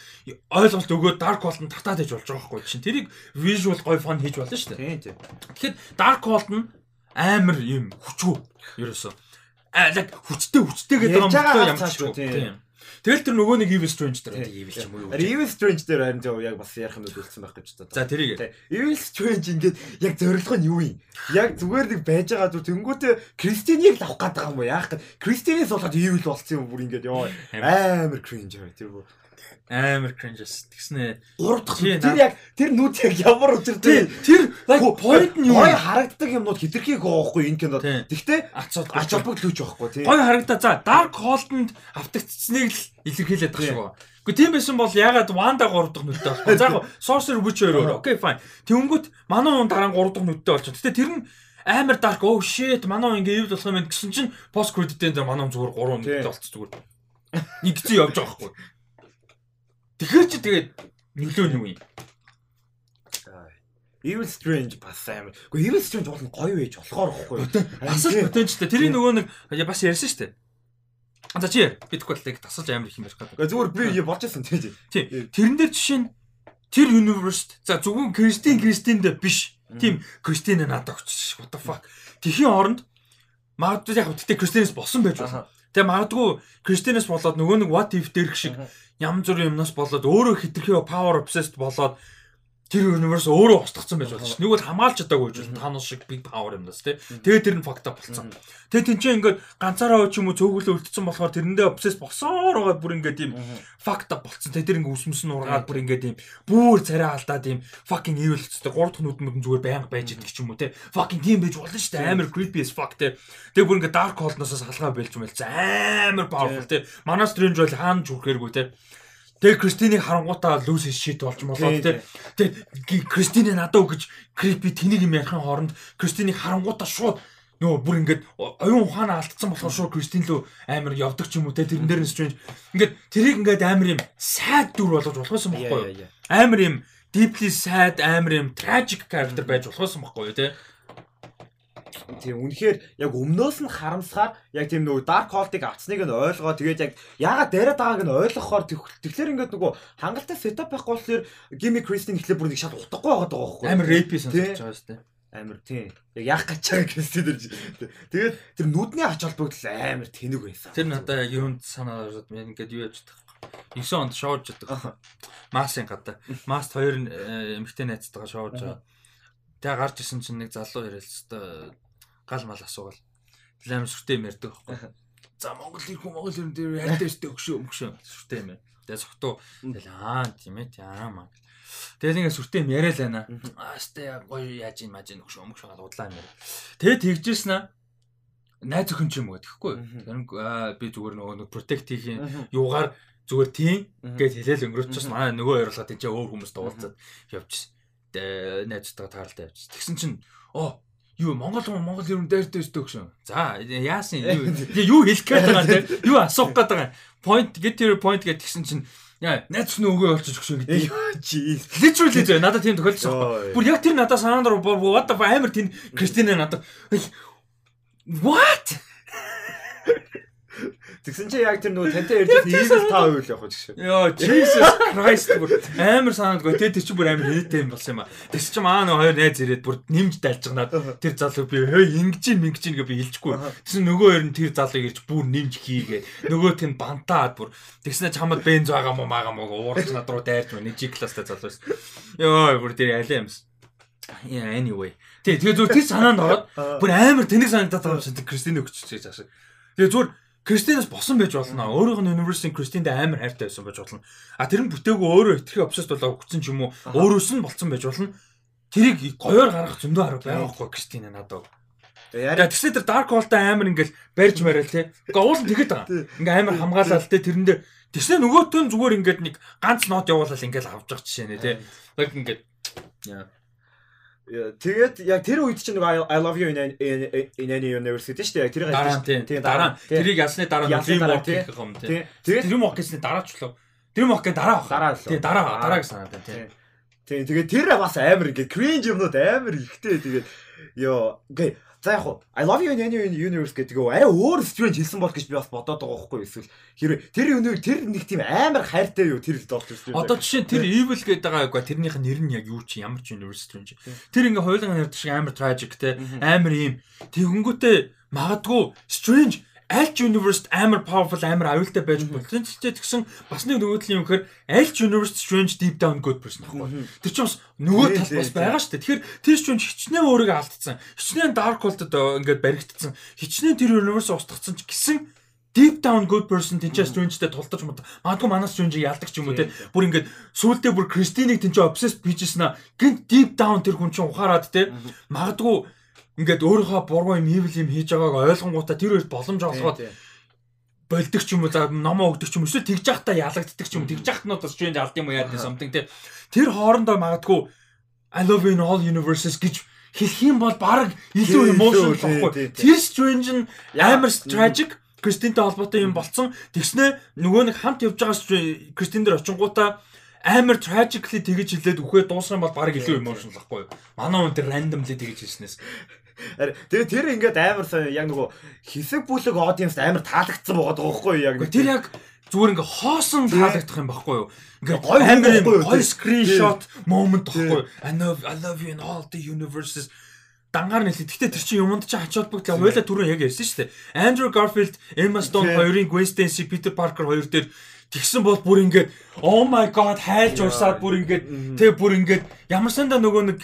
ойлголт өгөөд Dark Hold нь татаад ээж болж байгаа байхгүй. Чинь тэрийг visual гой фон хийж болно шүү дээ. Тэгэхэд Dark Hold нь амар юм хүчгүй ерөөсөө. Аа яг хүчтэй хүчтэй гэдэг юм
цааш
хүчгүй.
тийм.
Тийм. Тэгэл тэр нөгөө нэг Evil Strange дээр Evil ч юм уу
Evil Strange дээр харин зөв яг бас ярих юм үлдсэн байх гэж боддог.
За тэрийг.
Тэ. Evil Strange ингээд яг зорилго нь юу юм? Яг зүгээр нэг байж байгаа зү тэнгуүтээ Кристинийг авах байгаа юм уу? Яах гээд Кристинээс болоод Evil болсон юм бүр ингээд ёо амар cringe бай тэр бүр
Амар cringe-с тэгснэ.
гурав дахь
Тийм,
тэр яг тэр нүд яг ямар учиртай
Тэр point нь юу?
гой харагддаг юмнууд хитрхийг гоохгүй энэ кинод. Гэхдээ
Ач
ач холбогдол үүж байхгүй тий.
Гой харагдаа. За Dark Hold-нд автагдцсныг л илэрхийлээд байгаа шүү. Гэхдээ тийм байсан бол ягаад Wanda 3 дахь нүдтэй болохгүй. За яг Sorcerer Witch өөрөө. Окей fine. Тэнгүүт манай хүн дараа нь 3 дахь нүдтэй болчихсон. Гэтэ тэр нь амар dark oh shit манай хүн ингэ evil болох юм байна гэсэн чинь post credit-ийн дээр манай зүгээр 3 нүдтэй болчих зүгээр. Нэг зүй явж байгаа байхгүй. Тэгэхээр чи тэгээд нөлөө нь юу юм?
Evil Strange бас амар. Гэхдээ Evil Strange бол гоё байж болохоор ихгүй.
Бас л потенцтэй. Тэрийг нөгөө нэг бас ярьсан шүү дээ. За чи бидэхгүй л яг тасалж амар их юм ярих гэдэг.
Зүгээр би болж байсан тий.
Тийм. Тэрэн дээр жишээ нь тэр universe за зөвхөн Кристин Кристинд биш. Тийм Кристин надад очиж what the fuck. Тэхийн оронд магадгүй яг тэгтээ Кристинээс болсон байж болно. Тэгээ магадгүй Кристинээс болоод нөгөө нэг what if дээрх шиг ям зүр юмнаас болоод өөрөө хитрхи power obsessed болоод тэр universe өөрөө устгацсан байж болно ш. Нэг бол хамгаалж чадаагүй байна. Танус шиг big power юмнаас тий. Тэгээ тэр нь up болсон. Тэгээ тэн чинь ингээд ганцаараа ч юм уу цөөхөлөө үлдсэн болохоор тэрэндээ obsessed болсоор байгаа бүр ингээд юм up болцсон. Тэгээ тэр ингээд үсмэс нь ургаад бүр ингээд юм бүр царай алдаад юм fucking evil өстэй гурав дахь нүдмүүд нь зүгээр байнга байж идэг ч юм уу тий. Fucking тийм байж болно шүү дээ. Амар creepy as fuck тий. Тэгээ бүр ингээд dark hole-ноос салгаа бэлж юм байл. Амар powerful тий. Манай strange бол хаана ч хүрхээргүй тий. Тэгээ Кристинийг харангуутаа лүүс шит болж молоо тий. Тэгээ Кристиний надад өгч creepy тэнийг юм ярихын хооронд Кристинийг харангуутаа шууд нөгөө бүр ингээд оюун ухаанаа алдсан болохоор шууд Кристин лөө амар явдаг ч юм уу те тэрэн дээр нь strange. Ингээд тэрийг ингээд амар юм sad дүр болгож болохсон байхгүй юу? Амар юм deeply sad амар юм tragic character байж болохсон байхгүй юу те
Тийм үнэхээр яг өмнөөс нь харамсахаар яг тийм нөгөө dark hole-ыг авцсныг нь ойлгоо. Тэгээд яг яагаад дараад байгааг нь ойлгохоор тэгэхээр ингээд нөгөө хангалттай setup байхгүй болохоор Gimme Christine ихлээр бүр нэг шал утгагүй байгаад байгаа байхгүй
амар rapey сонсож байгаа шүү дээ.
Амар тийм яг яах гэж байгаа Christine дэр тэгээд тэр нүдний ач холбогдол амар тэнэг байсан.
Тэр надаа юунд санаа ороод ингээд юу яж чадах 9 онд шоурж яддаг масын гадаа. Маст хоёр эмэгтэй найзтайгаа шоурж байгаа. Тэгээ гарч исэн чинь нэг залуу яриад л гал мал асуувал амар сүртэй юм ярьдаг байхгүй. За Монгол ирэх Монгол ирэн дээр хайртай өстэй өгшөө өмгшөө сүртэй юм. Тэгээ согтуу тэгэл аа тийм ээ яамаа. Тэгэл ингээ сүртэй юм яриа л байна. Аа сте гоё яаж юм маж өгшөө өмгшөө гал удлаа юм. Тэгээ тэгжсэн аа найз өхөн ч юм уу гэхгүй. Тэр би зүгээр нөгөө нэг протект хийх юугаар зүгээр тийм гэж хэлээл өнгөрөөчихс манай нөгөө ойрлогоо тийч өөр хүмүүс дуулцаад явчихсан. Найзтайгаа тааралтай явчихсан. Тэгсэн чинь оо юу Монгол хүн Монгол юм дайртай өстэй өгшөн. За яасан юу юу хэлэх гээд байгаа те юу асуух гээд байгаа. Point get your point гэж тэгсэн чинь яа найз нь өгөө олчих өгшөн гэдэг.
Чи
Literally зөө надад тийм тохиолдсон. Бүр яг тэр надад санаанд what the амар тийм Кристина надад what
Тэгсэн чи яг тэр нөгөө тантай ярьж evil та үйл явах гэж.
Йоо, Jesus Christ бүр амар санаадгүй. Тэ тэр чинь бүр амар хэнэтэй юм болсон юм а. Тэс чи маа нөгөө хоёр найз ирээд бүр нэмж дайлжганаад тэр залуу би хөө ингэж ин ингэж ин гэж би хэлчихгүй. Тэс нөгөө хоёр нь тэр залууг ирж бүр нэмж хийгээ. Нөгөөт нь бантаад бүр тэгснэ чамд бенз байгаа мó маага мó уурч над руу дайрч байна. Жи класстай залуу байсан. Йоо, бүр тэр алей юмс. Yeah, anyway. Тэ тэгээ зүгээр тэр санаанд ороод бүр амар тэнэг санагдаад байгаа юм шиг Кристин өгч чиж ашиг. Тэгээ зүгээр Кристинаас босон байж болно. Өөрийнх нь университийн Кристиндээ амар хайртай байсан байж болно. А тэр нь бүтээгөө өөрөө итгэх обсесд болоо өгсөн ч юм уу, өөрөөс нь болцсон байж болно. Тэрийг гоёор гаргах зөндөө арга байхгүй Кристин надад. Яа тэгсэн тэр Dark Hole-тай амар ингээл барьж мараал те. Ингээ уул нь тэгэхэд байгаа. Ингээ амар хамгаалал те тэрэндээ тэгснэ нөгөөтөө зүгээр ингээд нэг ганц нот явуулаад ингээл авч явах жишээ нэ те. Яг ингээд яа
Тэгээд яг тэр үед чинь нэг I love you in in any university шүү дээ.
Тэр гарсан тийм дараа. Тэрийг ясны дараа Dreamwalk гэх юм тийм. Тэгээд Dreamwalk гэсний дараач лөө. Dreamwalk-ийн дараа
баг.
Тийм дараа дараа гэж санаад байна тийм.
Тийм тэгээд тэр бас амар ингээд cringe юмнууд амар ихтэй тэгээд ёо гээ За яг I love you in any universe гэдэг нь арай өөр strange хэлсэн бол гэж би бас бодоод байгаа байхгүй эсвэл хэрэг тэр өнөө тэр нэг тийм амар хайртай юу тэр болж
ирсэн. Одоо жишээ тэр evil гэдэг байгаа яг тэрнийх нь нэр нь яг юу чи ямар ч universe strange. Тэр ингээ хойлон нэрд шиг амар tragic те амар ийм тэгэнгүүтээ магадгүй strange аль ч universe амар powerful амар аюултай байж потенциалтэй тэгсэн бас нэг нөгөөдлийн юм гэхээр аль ч universe strange deep down good person аахгүй. Тэр чинь бас нөгөө тал бас байгаа шүү дээ. Тэгэхээр тэр чинь хичнээн өөрийгөө алдсан. Хичнээн dark world-д ингээд баригдсан. Хичнээн тэр universe устгацсан ч гэсэн deep down good person тэнцээ strange-тэй тулдаж мод. Магадгүй манай strange яалдаг ч юм уу те. Бүр ингээд сүултээ бүр Кристинийг тэнцээ obsessed бичсэн аа. Гинт deep down тэр хүн чинь ухаарад те. Магадгүй ингээд өөрийнхөө буруу юм evil юм хийж байгааг ойлгонгуудаа тэр үед боломж олгоод болдог ч юм уу за номоо өгдөг ч юм эсвэл тэгж явахтаа ялагддаг ч юм тэгж явахнууд бас change алд юм уу яа гэсэн something тий. Тэр хоорондоо магадгүй I love in all universes гэж хэлэх юм бол баг илүү emotional байхгүй. тэр strange нь амар tragic. Кристинтэй холбоотой юм болцсон. Тэгснэ нөгөө нэг хамт явж байгаа Кристин дээр очингуудаа амар tragically тэгэж хэлээд үхээ дуусах юм бол баг илүү emotional юу манай хүн тэр randomly тэгэж хэлснээс
Тэгээ тэр ингээд амар сайн яг нөгөө хэсэг бүлэг аудиенс амар таалагдсан байгаа байхгүй юу яг
тэр яг зүгээр ингээ хоосон таалагдах юм байхгүй юу? Ингээ гой амар гой скриншот момент байхгүй юу? I love I love you in all the universes. Дангаар нэлээ. Гэхдээ тэр чинь юмд чи хач холбогдлоо. Хойлоо түрүү яг ярьсан шүү дээ. Andrew Garfield, Emma Stone хоёрын Gwen Stacy, Peter Parker хоёр дээр Тэгсэн бол бүр ингээд oh my god хайлж урсаад бүр ингээд тэг бүр ингээд ямар санда нөгөө нэг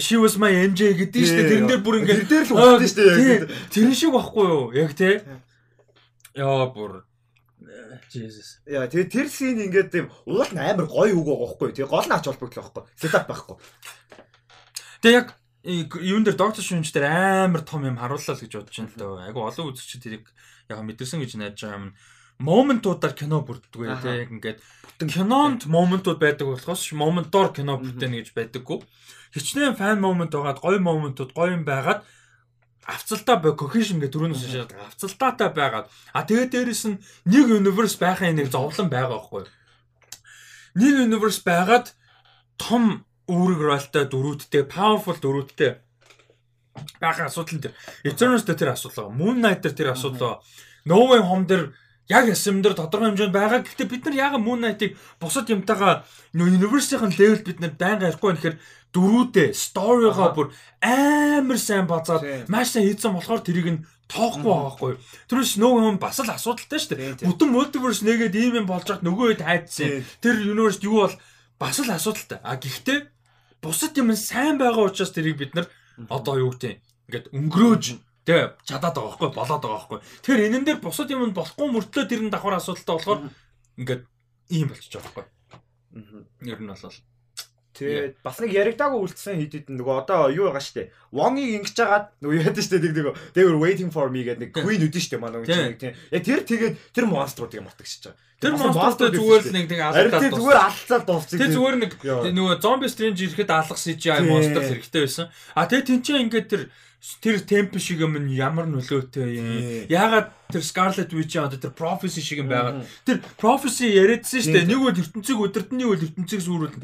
she was my MJ гэдэг шүү дээ. Тэрэн дээр бүр ингээд
тэр л úplдэн шүү дээ.
Тэр шиг байхгүй юу? Яг тий. Яа бүр Jesus.
Яа тэгээ тэр син ингээд тийм уул нь амар гоё үг байгаа байхгүй юу? Тэгээ гол нь ач холбогдол байхгүй. Сетап байхгүй.
Тэгээ яг юун дээр доктор шүнж дээр амар том юм харууллаа л гэж бодож байна л дөө. Айгу олон үзэгчид тэрийг яг мэдэрсэн гэж найдаж байгаа юм моментуудаар кино бүрддэг бай тээ яг ингээд кинонд моментууд байдаг болохоос моментоор кино бүтээнэ гэж байдаггүй. Хичнээн фан момент байгаад гоё моментууд гоё юм байгаад авцалтаа бай cohesion гэх төрөнөөс шашаад авцалтаатай байгаад. А тэгээд дээрэс нь нэг universe байхын нэг зовлон байгаа байхгүй. Нэг universe байгаад том үүрэг ролтой дөрүүдтэй powerful дөрүүдтэй байх асуудал дээр Eternals дээр тэр асуудал байгаа. Moon Knight дээр тэр асуудал байгаа. No Way Home дээр яг ясам дээр тодорхой хэмжээнд байгаа. Гэхдээ бид нар яг Moon Knight-ыг бусад юмтайгаа universe-ийн level бид нар байнга ярихгүй нэхэр дөрүүдээ story-гоо бүр амар сайн базаад маш сайн хийсэн болохоор тэрийг нь тоохгүй байгаа хгүй. Тэрс нөгөө юм бас л асуудалтай шүү дээ. Бүтэн multiverse нэгээд ийм юм болж байгаад нөгөө хэд хайдсан. Тэр universe юу бол бас л асуудалтай. А гэхдээ бусад юм сайн байгаа учраас тэрийг бид нар одоо юу гэдэг ингээд өнгөрөөж Тэ чадаад байгаа байхгүй болоод байгаа байхгүй. Тэгэхээр энэн дээр бусад юм нь болохгүй мөртлөө тэр нь давхар асуудалтай болохоор ингээд ийм болчихж байгаа байхгүй. Аа. Ер нь болол.
Тэгээд бас нэг яригдаагүй үлдсэн хэдэн нөгөө одоо юу байгаа штэ. Wong-ыг ингэж жагаад нөгөө яадаг штэ нэг нөгөө they were waiting for me гэдэг нэг queen үдэн штэ манай үгүй тийм. Яг тэр тэгээд тэр монструудыг матгсаж байгаа.
Тэр монструуд зүгээр л нэг нэг
алгадаад дууссан. Зүгээр алцаад дууссан.
Тэр зүгээр нэг нөгөө zombie strange ирэхэд алгах CGI монстр хэрэгтэй байсан. А тэгээд тэнцээ ингээд тэр тэр темп шиг юм ямар нөлөөтэй юм. Яагаад тэр Scarlet Witch-ийн одоо тэр prophecy шиг юм байгаад тэр prophecy яриадсан шүү дээ. Нэг үл ертөнцийг өдөртний үл ертөнцийг сүрүүл.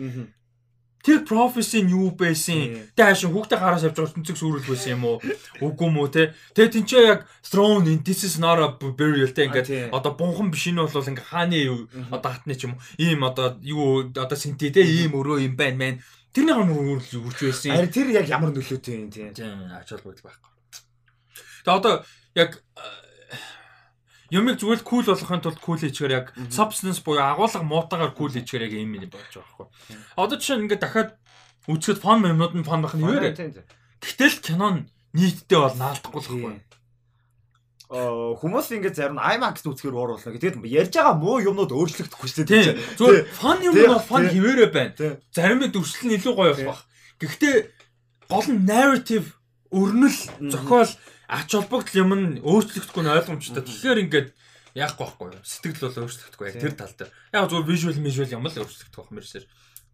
Тэр prophecy нь юу байсан? Тэ хаашаа хүүхдээ гараас явж байгаа тэнцэг сүрэл байсан юм уу? Үгүй уу те? Тэгээ тэнцээ яг throne in this is not a burial те ингээд одоо бунхан биш нь бол ингээд хааны одоо хатны ч юм уу ийм одоо юу одоо синти те ийм өрөө юм байна мэн. Тэрний хам үрж байсан.
Харин тэр яг ямар нөлөөтэй юм. Тийм
ач холбогдол байхгүй. Тэгээ одоо яг Юмыг зүгээр л кул болгохын тулд кул хийчихээр яг substance буюу агуулга муутагаар кул хийчихээр яг юм юм болж байгаа байхгүй. Одоо жишээ нь ингээд дахиад үзэхэд фан юмнууд нь фан байх нь юу вэ? Гэтэл кинон нийтдээ бол наалдахгүй л байхгүй.
Хүмүүс ингээд зарим нь IMAX үзэхээр уур болно. Тэгээд ярьж байгаа муу юмнууд өөрчлөгдөхгүй шүү
дээ. Зүгээр фан юм бол фан хിവэрэ байна. Зарим нь дүрслэл нь илүү гоё болох. Гэхдээ гол нь narrative өрнөл зохиол ач холбогдол юм нь өөрчлөгдөхгүй нь ойлгомжтой. Тэгэхээр ингээд яахгүй байхгүй юу? Сэтгэл бол өөрчлөгдөхгүй яг тэр тал дээр. Яг зөв visual visual юм л өөрчлөгдөх байх мэрсэр.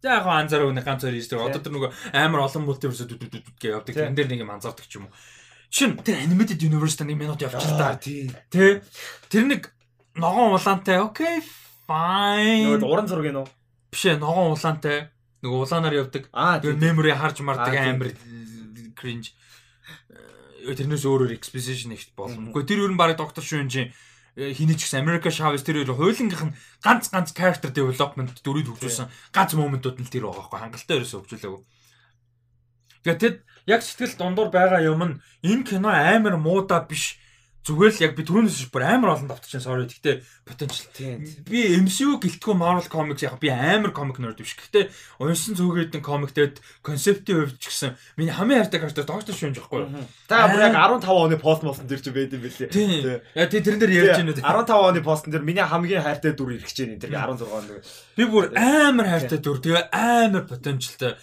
За яг анзаараа өнө ганц хоёр ийсдэг. Одоо тэр нөгөө амар олон мультиверс дүдүдүд гээ явдаг. Тэн дээр нэг юм анзаардаг ч юм уу. Шин тэр animated universe та нэг минут явчихлаа. Тий. Тэр нэг ногоон улаантай. Окей, fine.
Нөгөө уран зураг нөө.
Биш ээ, ногоон улаантай. Нөгөө улаанаар явдаг. Тэр memory харж мардаг амар cringe тэрнээс өөрөөр exposition ихт. Гэхдээ тэр ер нь барыг доктор шүүнжийн хинэж гисэн America Chavez тэр хоёр хуулингийнх нь ганц ганц character development дөрөв хөгжүүлсэн. Ганц моментууд нь тэр байгаа байхгүй. Хангалттай ерөөсөө хөгжүүлээгүй. Тэгээд тэд яг сэтгэл дундуур байгаа юм нь энэ кино амар муудаа биш Зүгээр л яг би түрүүнээс бүр амар олон давтчихсан sorry. Гэхдээ potential. Би MCU гэлтгүү Marvel Comics яг би амар comic nerd биш. Гэхдээ уншсан зүгээд нэг comic дээр концептийн хувьд ч гэсэн миний хамгийн хайртай character Doctor Strange байхгүй юу?
Та бүр яг 15 оны пост мосон дэр чи байд юм бэлээ.
Яа тий тэрэн дээр ярьж байна
үү? 15 оны постн дээр миний хамгийн хайртай дүр ирэх гэж байна. Тэр 16 он.
Би бүр амар хайртай дүр. Тэгээ амар potentialтай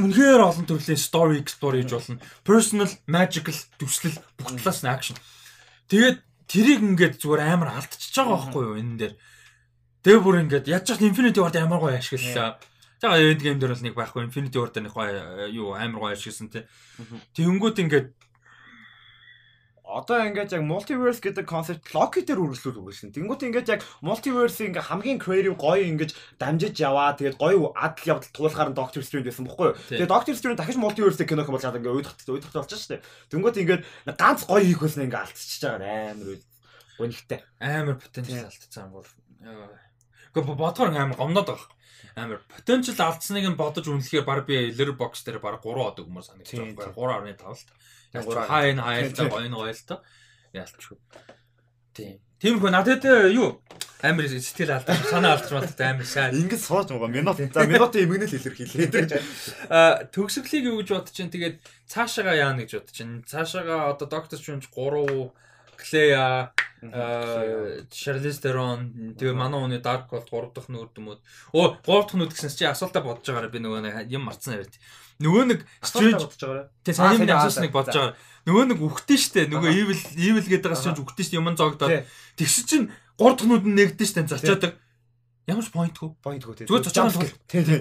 үнэхээр олон төрлийн story explore хийж болно. Personal, magical, төслөл бүх талаас нь action. Тэгээд тэрийг ингээд зүгээр амар алдчихж байгаа байхгүй юу энэ дээр. Тэгээ бүр ингээд яаж ч Infinity War амар гоё ашиглалаа. За End Game дээр бол нэг байхгүй Infinity War дээр нэг гоё юу амар гоё ашигласан тий. Тэнгүүд ингээд
одоо ингээд яг multiverse гэдэг концепт Loki дээр үргэлжлүүл үгүйсэн. Тэнгүүт ингээд яг multiverse ингээ хамгийн creative гоё ингэж дамжиж яваа. Тэгээд гоё адал явдал туулахаар нь Doctor Strange байсан бохгүй юу? Тэгээд Doctor Strange дахиж multiverse кино хүмүүс болоод ингээ уйдахт уйдахт болж шүү дээ. Тэнгүүт ингээд ганц гоё хийх байсан ингээ алдчихж байгаа амар гонхтой.
Амар потенциал алдсан бол. Гэхдээ бодгоор амар гомноод байгаа амар потенциал алдсныг нь бодож үнэлэхээр баг би Letterboxd дээр баг 3 од өгмөр санагдаж байгаа. 3.5 л. Хаа энэ хайлтаа гоё гоё л тоо. Яалтчгүй. Тийм. Тийм хөө надад юу амар сэтгэл алдаж санаа алдаж байна амар сайн.
Ингээд сууж байгаа. Минут. За минутын эмгэнэл илэрхийлээ.
Аа төгсгөлийг юу гэж бодож чинь тэгээд цаашаага яана гэж бодож чинь. Цаашаага одоо доктор Strange 3 Клея Шарлиз Терон тэгээ манай хүний Dark World 3 дахь нүрдмүүд. Оо 3 дахь нүд гэсэнс чи асуултаа бодож байгаараа би нөгөө юм марцсан яриад. Нөгөө нэг
Strange бодож байгаараа.
Тэгээ сайн юм асуусныг бодож байгаа. Нөгөө нэг үхтэн штэ. Нөгөө evil evil гэдэг байгаа чинь үхтэн штэ юм зоогдоод. Тэгс чинь 3 дахь нүд нь нэгдэн штэ зочоодаг. Ямар ч поинтгүй.
Поинтгүй
тий. Зүгээр зочоод. Тий тий.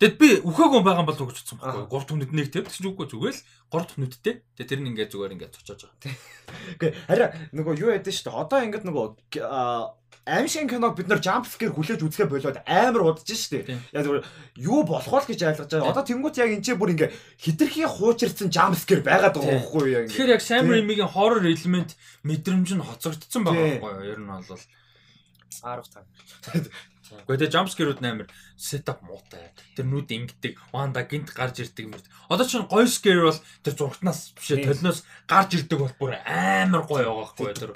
Тэгэд би үхээгүй байгаа бол өгч утсан байхгүй. 3 дахь нүд нэг тэр чинь үгүй зүгээр л 3 дахь нүдтэй. Тэгээ тэр нь ингээд зүгээр ингээд цочоож байгаа.
Үгүй хараа нөгөө юу яд нь шүү дээ. Одоо ингээд нөгөө аимшиг киног бид нар jump scare хүлээж үзэхэ болоод амар удаж шүү дээ. Яг зүгээр юу болох вэ гэж ойлгож байгаа. Одоо тэнгуут яг энэ ч бүр ингээ хитрхи хуучирсан jump scare байгаад байгаа байхгүй юу яг.
Тэгэхээр яг Sam Raimi-гийн horror element мэдрэмж нь хоцрогдсон байгаа байхгүй юу? Ер нь бол
15.
Гэхдээ тэгээ jump scare-ууд амар setup муутай. Тэр нүд ингэдэг, ванда гинт гарч ирдэг мөрд. Одоо чинь гоё scare бол тэр зургатнаас бишээ толноос гарч ирдэг бол бүр амар гоё байгаа хгүй тэр.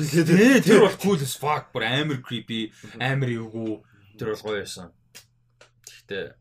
Тэгээ тэр бол cool as fuck бүр амар creepy, амар эвгүй. Тэр бол гоё байсан. Гэхдээ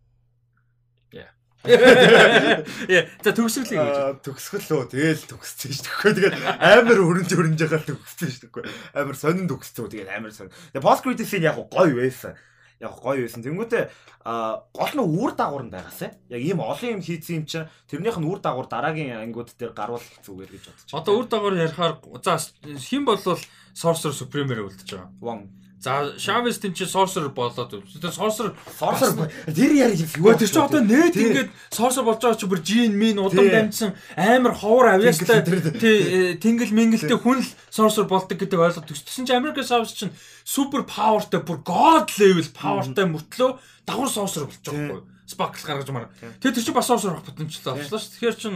Яа, за төгсгөлийг гэж.
Төгсгөл лөө тэгэл төгссөн шүү дээ. Тэгээд амар өрнж өрнж байгаа төгссөн шүү дээ. Амар сонин төгссөн. Тэгээд амар сонин. Тэгээд post credit scene яг гоё байсан. Яг гоё байсан. Тэнгүүтээ а гол нь үр дагавар нь байгаасаа. Яг ийм олон юм хийсэн юм чинь тэрнийх нь үр дагавар дараагийн ангиуд дээр гаруулах зүгээр гэж бодож
байна. Одоо үр дагавар ярихаар за хэн болвол Sorcerer Supreme-ээр үлдэж байгаа.
Wong
За Шавес тийм чи sorcerer болоод тэр sorcerer
sorcerer тэр яа
юу тэр чи одоо нэт ингээд sorcerer болж байгаа чи бүр жин мин удам дамжсан амар ховор авьяастай тий тэнгэл мэнгэлтэй хүн л sorcerer болдог гэдэг ойлголт төссөн чи American Savage чинь супер павертай бүр god level павертай мөртлөө давхар sorcerer болж байгаа байхгүй. Sparkle гаргаж.
Тийм.
Тэгээ тэр чинь бас уусрах потенциал авчлаа шүү. Тэгэхээр чин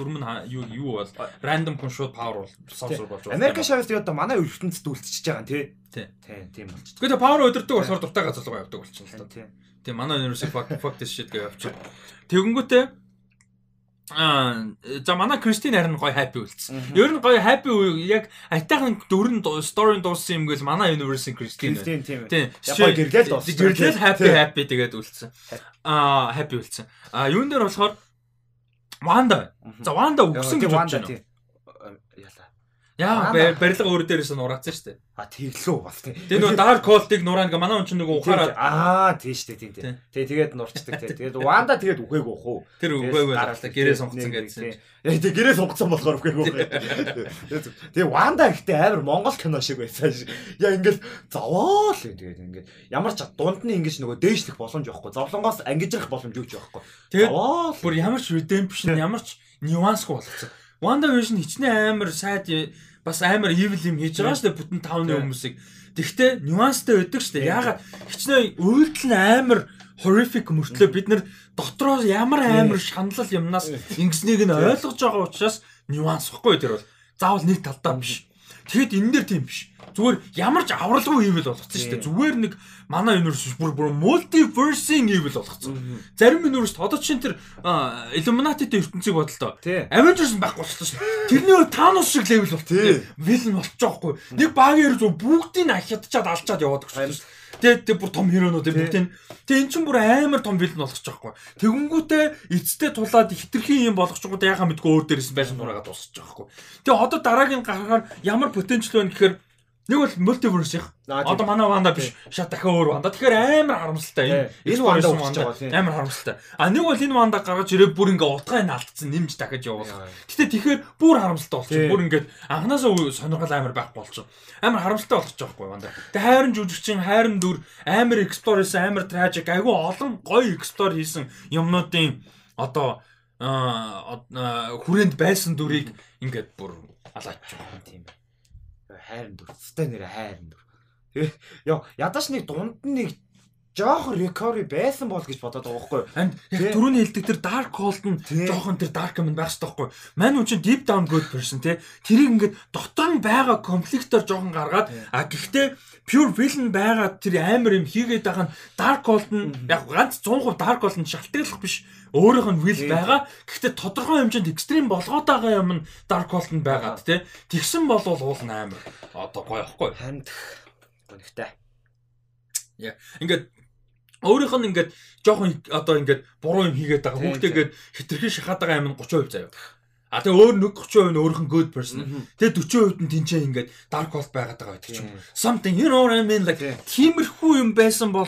дүрм нь юу юу бол random хүн шууд power бол савсар болж байна.
Америкийн шавьс тэгээд одоо манай ертөнцид үлдчихэж байгаа юм тий.
Тий.
Тий, тийм болчих.
Гэхдээ power өдөрдөг болохоор дуртай газар руу явдаг болчихно л та.
Тий.
Тийм манай universe fuck fuck this shit гэж явчих. Тэгэнгүүтээ аа за манай Кристин харин гоё happy үлдсэн. Ер нь гоё happy үе- яг айтайхан дөрөн story дууссан юм гээл манай universe Кристин.
Тийм тийм.
Тийм.
Яг гэрлэл дууссан.
Гэрлэл
Тийм.
happy тэгээд үлдсэн. Аа happy үлдсэн. Аа юун дээр болохоор Wanda. За Wanda өгсөн гэж бодож байна. Яа
Wanda.
барилга өөр дээрээс нь ураацсан шүү дээ.
А тэглөө бас тий.
Тэгээ нөгөө Dark Cult-ыг нураа ингээ манай хүн чинь нөгөө ухаараад
Аа тий штэ тийм
Тийм.
тий. Тэгээ тэгээд нурчдаг тий. Тэгээд Ванда тэгээд үхээгүй хөө.
тэр үгээгүй гаргалаа гэрээ сонгоцсон гэсэн.
Яа тэгээ гэрээ сонгоцсон болохоор үхээгүй. Тэгээ Ванда ихтэй амар Монгол кино шиг байсан ш. Яа ингээл зовоол тэгээд ингээд ямар ч дунд нь ингэж нөгөө дээшлэх боломж байхгүй. Зовлонгоос ангижрах боломж юуч байхгүй.
Тэгээд бүр ямар ч redemption ямар ч нюансгүй болгоцсон. Wonder Vision хичнээн амар сайд бас амар evil юм хийж байгаа шүү дээ бүтэн тавны хүмүүсийг. Тэгвэл нюанстай өгдөг шүү дээ. Яагаад хичнээн үйлдэл нь амар horrific мөртлөө бид нар дотроо ямар амар шаналл юмнаас ингэснийг нь ойлгож байгаа учраас нюанс واخгүй тэр бол заавал нэг талдаа биш. Тэгэд энэ дэр тийм биш. Зүгээр ямар ч авралгүй evil болгоцсон шүү дээ. Зүгээр нэг манай universe бүр бүр multiverse-ing evil болгоцсон. Зарим universe одоо чинь тэр а, Illuminati-тэй ертөнцийг бодлоо. Avengers байхгүй болчихсон шүү. Тэрний өөр Thanos шиг level болт.
Тий.
Villain болчих жоохгүй. Нэг багийн зүг бүгдийг нь ахядчаад алчаад яваад өгч. Тэгээ тэг бүр том хиронууд
Тий.
бүгдийг нь. Тэгээ эн чинь бүр амар том villain болгочих жоохгүй. Тэгэнгүүтээ эцтэй тулаад хитрхийн юм болгочихгоо яхаа мэдгүй өөр дээрээс байсан нураагаад дуусчих жоохгүй. Тэгээ одоо дараагийн гарахаар ямар потенциал байна гэхээр нэг бол multiverse их. Одоо манай Ванда биш. Шат дахиад өөр Ванда. Тэгэхээр амар харамсалтай.
Энэ байгаа, тий.
Амар харамсалтай. А нэг бол энэ Ванда гаргаж ирээ бүр ингээ утгаа нь алдсан нэмж дахиж явуулах. Гэтэ тэгэхээр бүр харамсалтай болчих. Бүр ингээд анханасаа сонирхол амар байхгүй болчих. Амар харамсалтай болчих жоохгүй Ванда. Тэгээ хайрын жүжигчин, хайрын дүр, амар explore хийсэн, амар tragic, айгүй олон гоё explore хийсэн юмнуудын одоо хүрээнд байсан дүрийг ингээд бүр алаач.
Тийм. Хайрын дүр. Стай нэр хайрын дүр. Тэгээ ёо ядаж нэг дунд нь нэг жоох recovery байсан бол гэж бодоод байгаа байхгүй юу?
Анд яг
Тий.
түрүүний хэлдэг тэр dark cold нь
Тий.
жоохон тэр dark юм байх хэрэгтэй байхгүй. Мань үн чинь deep down good person те. Тэрийг ингээд дотор нь байгаа конфликтор жоохон гаргаад
Тий.
а гэхдээ pure villain байгаа тэр амар юм хийгээд байгаа нь dark cold нь яг ганц 100% dark cold нь шалтгааллах биш. Өөрийнх нь will
Тий.
байгаа. Гэхдээ тодорхой хэмжээнд extreme болгоод байгаа юм нь dark нь байгаад те. Тэгсэн бол уул нь амар одоо гоё ихгүй.
Харин гонхтой.
Ингээд өөрийнх нь ингээд жоохон одоо ингээд буруу юм хийгээд байгаа. Хүүхдээгээд хитрхи шахаад байгаа юм нь 30% заяа. А тэгээ өөр нэг 30% нь нь good person. Тэгээ 40% нь тэнцээ ингээд dark hole байгаад байгаа гэдэг ч юм. Something you know what I mean like
Тийм.
тиймэрхүү юм байсан бол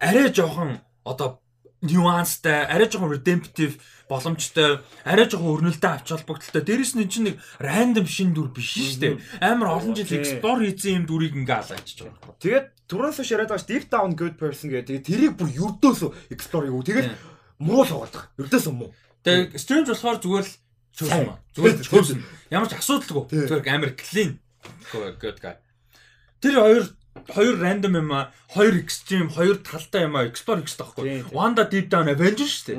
арай жоохон одоо нюанстай, арай жоохон redemptive боломжтой, арай жоохон өрнөлтөө авч холбогдолтой. Дээрэс нь энэ чинь нэг random шин дүр биш шүү дээ. Амар олон жил explore хийсэн юм дүрийг ингээ алаачж байгаа.
Тэгээд түрүүнээс хойш яриад байгаа ш deep down good person гэдэг. Тэгээд тэрийг бүр юрдөөсөө explore хийв. Тэгээд муу л байгаа. Юрдөөсөө муу.
Тэгээ strange болохоор зүгээр л чөөсөн маа. Зүгээр чөөсөн. Ямар ч асуудалгүй. Зүгээр амар clean. Good guy. Тэр хоёр хоёр random юм аа, хоёр extreme, хоёр талтай юм аа explore хийх хэрэгтэй байхгүй. Wanda deep down Avengers шүү дээ.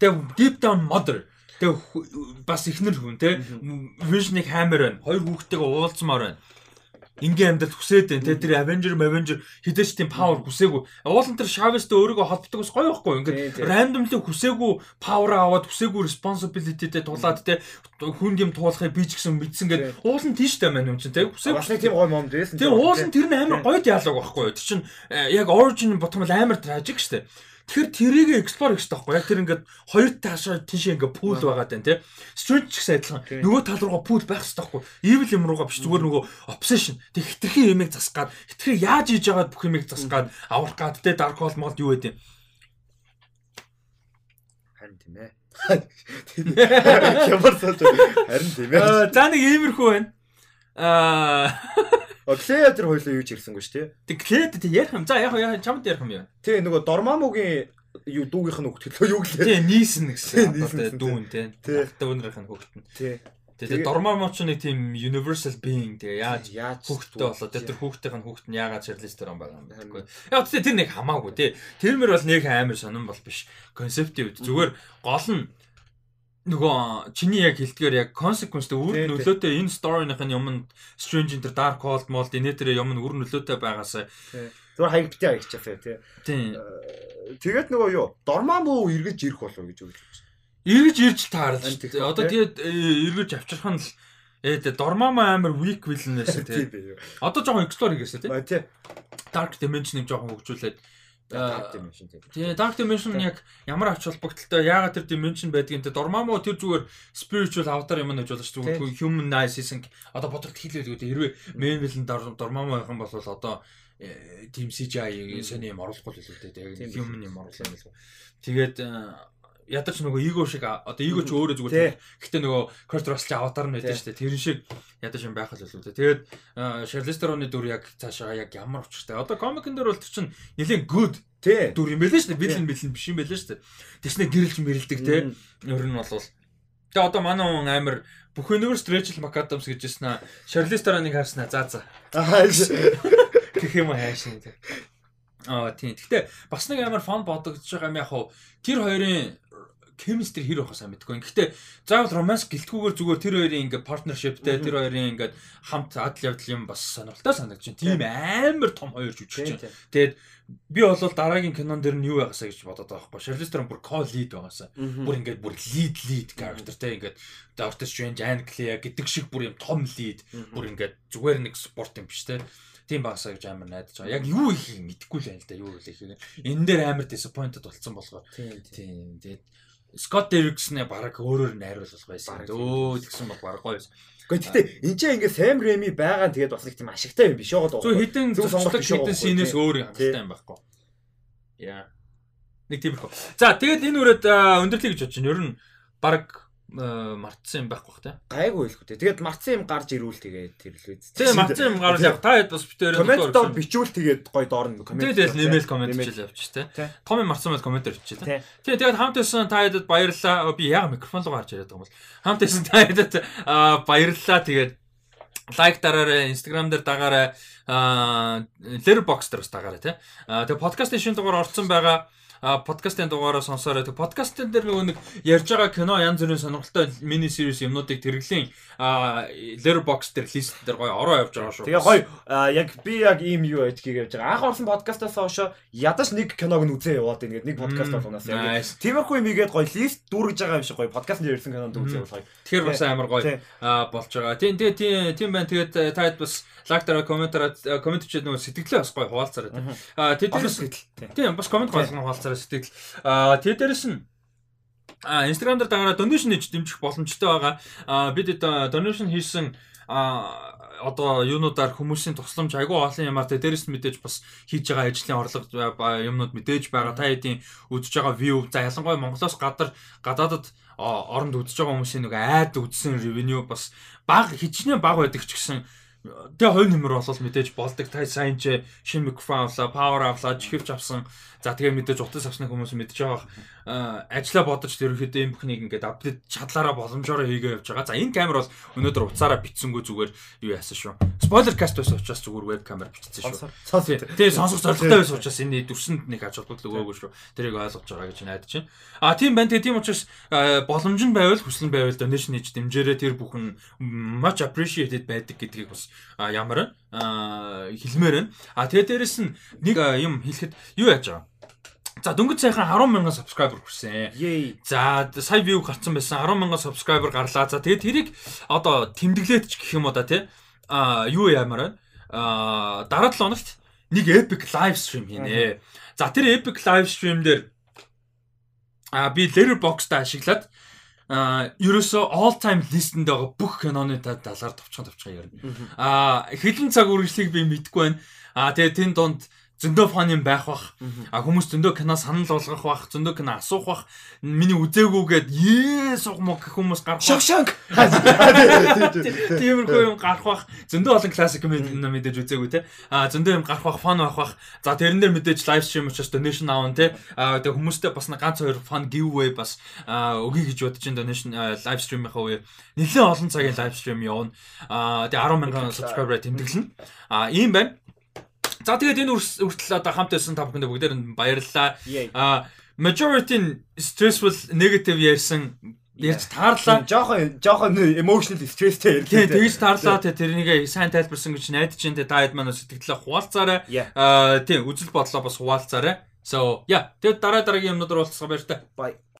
Тэгээ deep down mother. Тэгээ бас ихнэр хүн те. Vision-ыг hammer байна. Хоёр хүүхдтэйгээ уулзмаар байна. Ингийн амьдрал хүсээд байна. Тэгээ тэр Avenger, Avenger хідээч тийм power хүсээгүй. Уулын тэр Chavez-тэй өөрийгөө холбдог бас гоё байхгүй. Ингээд randomly хүсээгүй power аваад хүсээгүй responsibility-тэй тулаад те хүнд юм туулахыг би ч гэсэн мэдсэн гэдэг. Уулын тийштэй маань юм чинь те. Хүсээгүй.
Бас нэг тийм гой мом дээсэн.
Тэгээ уулын тэр нь амар гоё диалог байхгүй? Тэр чинь э, яг origin ботом амар tragic штэ. Тэгэхээр тэрийг explore хийх хэрэгтэй байхгүй яг тэр ингээд хоёр таашаа тийш ингээд pool байгаад байна те. Strange ч гэсэн адилхан. Нөгөө тал руугаа pool байх хэрэгтэй байхгүй. Evil юм руугаа биш зүгээр нөгөө obsession. Тэг хитрхийн юмыг засгаад хитрхи яаж хийж яагаад бүх юмыг засгаад аврах гад те dark hole мод юу гэдэг юм.
Харин тийм ээ. Тийм ээ. Ямар байна. Харин тийм ээ.
За нэг иймэрхүү байна. Аа
Оклея тэр хоёлоо юу ч ирсэнгүй шүү дээ.
тэг клэд тэг ярих юм. За яг яг чамд ярих юм яа.
Тэгээ нөгөө Дормамогийн юу дүүгийнх нь хөгтөлөө юу гэлээ.
Тий нийсэн гэсэн.
Тий, нийсэн
Дүүн.
Тий.
Дүүнэрийнх нь хөгтөн.
Тий.
Тэгээ Dormammu ч нэг тийм universal being тэгээ яаж
яаж
хүүхдтэй болоо тэр тэр хүүхдийн хүүхд нь яагаад чирлистер юм байгаа юм бэ гэхгүй. Яг тийм тэр нэг хамаагүй тий. Тэр мөр бол нэг амар сонирн бол биш. Концептив зүгээр гол нь нөгөө чиний яг хэлдгээр яг consequence үр нөлөөтэй энэ story-ных нь юм strange the dark world мод энэ тэр юм үр нөлөөтэй байгаасаа
зүгээр хаяг битээ хаягчаасаа тий.
Тийм.
Тэгээд нөгөө юу Dormammu эргэж ирэх болов гэж өгч байна.
Эргэж ирж дээ. Одоо тэгээд эргэж авчрах нь л ээ Dormammu амар weak villain байсан тий. Одоо жоохон explore хийгээсэ. Тий. Dark Dimension-ыг жоохон хөгжүүлээд
Dark Dimension тий.
Тэгээ Dark Dimension яг ямар ач холбогдолтой яагаад тэр Dimension байдгийг тэ Dormammu тэр зүгээр spiritual avatar юм гэж болж зүгээр human nice хийсэн одоо бодогд хэлээд үү хэрвээ villain Dormammu байх юм бол одоо team CGI сони юм оруулахгүй л үү тэгээ human юм оруулах юм л. Тэгээд ядарч нөгөө эго шиг одоо эго ч өөрөө зүгээр гэхдээ нөгөө Kurt Russell аватар нь байдаг шүү дээ. Тэр шиг ядаж юм байх л болов үү. Тэгээд Charlize-ны дүр яг цаашаа яг ямар учиртай. Одоо комикэн дээр бол тэр чинь нэлээд good дүр юм байлаа шүү дээ. Бэлэн бэлэн биш юм байлаа шүү дээ. Тэснэ гэрэлж мэрэлдэг те. Ер нь бол Тэгээ одоо манай хүн амар бүх universe Rachel McAdams гэж яснаа Charlize-ыг харснаа заа.
Аа
гэх юм хайшин те. Аа тийм. Гэхдээ бас нэг амар фон бодогдож байгаа юм яг хуу тэр хоёрын chemistry хэр байх сайн мэдгүй. Гэхдээ заавал романс гэлтгүүгээр зүгээр тэр хоёрын ингээ partnershipтэй тэр хоёрын ингээ хамт адал явдал юм бас сонирхолтой санагдаж байна. Тийм амар том хоёр жүжигч чинь. Тэгээд би бол дараагийн кинон дэр нь юу байгаасаа гэж бодоод байгаа байхгүй. Theron бүр co-lead байгаасаа. Бүр ингээд бүр lead lead characterтэй ингээд Doctor Strange, Anne Clea гэдэг шиг бүр юм том lead. Бүр ингээд зүгээр нэг спорт юм биш те тийм багсаа гэж амар найдаж байгаа. Яг юу ихийг мэдэхгүй л байна л да. Юу вэ ихийг. Энэ дээр амар disappointed болсон болохоор. Тийм. Тэгээд Скот Дерикснээ баг өөрөөр найруулах байсан. Өө тэгсэн бол баг гоё байсан.
Гэхдээ гэтээ энэ ч ингээ Сэм Рэми байгаа тэгээд бас нэг тийм ашигтай юм биш байгаа даа.
Зөв хитэн зөвхөн хитэн синээс өөр хангалттай юм байхгүй. Яа. Нэг тийм их. За тэгээд энэ үрээд өндөрлөе гэж бодож байна. Ер нь баг мартсан юм байхгүй бах те.
Гайгүй л хөө. Тэгээд мартсан юм гарч ирүүл тэгээд тэр л үз.
Тийм мартсан юм гарч яг та хэд бас битээр
комментоор бичүүл тэгээд гоё доор нь
коммент. Тэгээд нэмэл коммент бичэл явчих те. Том юм мартсан байл комментээр бичээ те. Тийм тэгээд хамт байсан та хэдэд баярлалаа. Би яг микрофон руу гарч ирээд байгаа юм бол хамт байсан та хэдэд баярлалаа тэгээд лайк дараарай, инстаграм дээр дагаарай, letterbox дээр бас дагаарай те. Тэгээд подкастын шинэ дугаар орсон байгаа подкастын дугаараа сонсоорой. Тэг подкастын дээр нөгөө нэг ярьж байгаа кино янз бүрийн сонирхолтой мини series юмнуудыг тэрглэн letterbox дээр лист дээр гоё ороо явж байгаа шүү.
Тэгээ гоё яг би яг ийм юу ажгийг явж байгаа. Анх орсон подкастаас хойш ядаж нэг киног нь үзээ яваад ингээд нэг подкаст болгоноос яг. Тиймэрхүү юм игээд гоё лист дүүргэж байгаа юм шиг гоё подкаст дээр ирсэн кинонд үзээ явуулах.
Тэгэхээр бас амар гоё болж байгаа. Тийм тийм тийм байна. Тэгээд та хэд бас лайктараа комментараа коммент хийгээд нөгөө сэтгэлээ бас гоё хуваалцараа. Аа тэд тийм бас коммент болгоно хуваалцараа сэтгэл. Аа тэгээд дээрэс нь А Instagram дээр дагараа donation хийж дэмжих боломжтой байгаа. А бид donation хийсэн а одоо юунуудаар хүмүүсийн тусламж айгүй олон юмар тэ дээрэс нь мэдээж бас хийж байгаа ажлын орлого юмнууд мэдээж байгаа. Та хэдийн үзэж байгаа view за ялангуяа Монголоос гадар гадаадад оронд үзэж байгаа хүмүүсийн нэг айд үзсэн revenue бас баг хичнээн баг байдаг ч гэсэн Тэгээ хойно нэмэр болол мэдээж болдог. Та сайн ч шинэ микрофон авлаа, power авлаа, чихвч авсан. За тэгээ мэдээж утас авсны хүмүүс мэдж байгаа. Ажлаа бодож ихэд энэ бүхнийг ингээд апдейт чадлаараа боломжоор хийгээ явж байгаа. За энэ камер бол өнөөдөр уцаараа битсэнгүү зүгээр юу яасан шүү. Спойлер каст байсан учраас зүгээр веб камер бичсэн шүү. Тэгээ сонсох зорилготой байсан учраас энэ дүрсэнд нэг ач холбогдол өгөөгүй шүү. Тэрийг ойлгож байгаа гэж найдаж байна. А тийм байна. Тэгээ тийм учраас боломж нь байвал хүсэл нь байвал donation хийж дэмжээрэй тэр бүхэн much appreciated байдаг гэдгийг бас ямар хэлмээр байна. А тэгээ дээрэс нь нэг юм хэлэхэд юу яаж байгаа За дөнгөж сайхан 10 мянган subscriber хүрсэн. За сая view гарсан байсан 10 мянган subscriber гарлаа. За тэгээд тэрийг одоо тэмдэглээд ч гэх юм уу да тий. А юу ямар байна? А дараа 7 хоногт нэг epic live stream хийнэ. За тэр epic live stream дээр а би letterbox-та ашиглаад а ерөөсөө all time list-энд байгаа бүх киноны талаар товчхон товчхон ярина. А хэдэн цаг үргэлжлэхийг би мэдэхгүй байна. А тэгээ тэн донд зөндөө фан юм байх бах. А хүмүүс зөндөө кино санал болгох бах, зөндөө кино асуух бах. Миний үзээгүйгээд ээ сугмог хүмүүс гарах бах.
Шогшонг.
Тиймэрхүү юм гарах бах. Зөндөө олон классик юм мэдээж үзээгүй те. А зөндөө юм гарах бах, фан байх бах. За тэрэн дээр мэдээж лайв стрим учраас donation аавн те. А тэгээ хүмүүстэй бас ганц хоёр фан giveaway бас өгье гэж бодож энэ donation лайв стримийнхаа үе нэлээд олон цагийн лайв стрим явна. А тэгээ 10 мянган subscriber тэмдэглэнэ. А ийм байна. За тэгээд энэ үртэл одоо хамт байсан та бүхэндээ бүгдээр нь баярлалаа. А majority нь stressful negative ярьсан ярьж таарлаа.
Жохон жохон emotional stressтэй
ярьлаа. Тэгээд тэгж таарлаа. Тэрнийг сайн тайлбарсан гэж найдаж байна. Даад маань сэтгэлээ хуваалцаарай. Аа тийм үзэл бодлоо бас хуваалцаарай. So yeah. Тэгээд дараа дараагийн юмнууд руу уулзах баяр та.
Bye.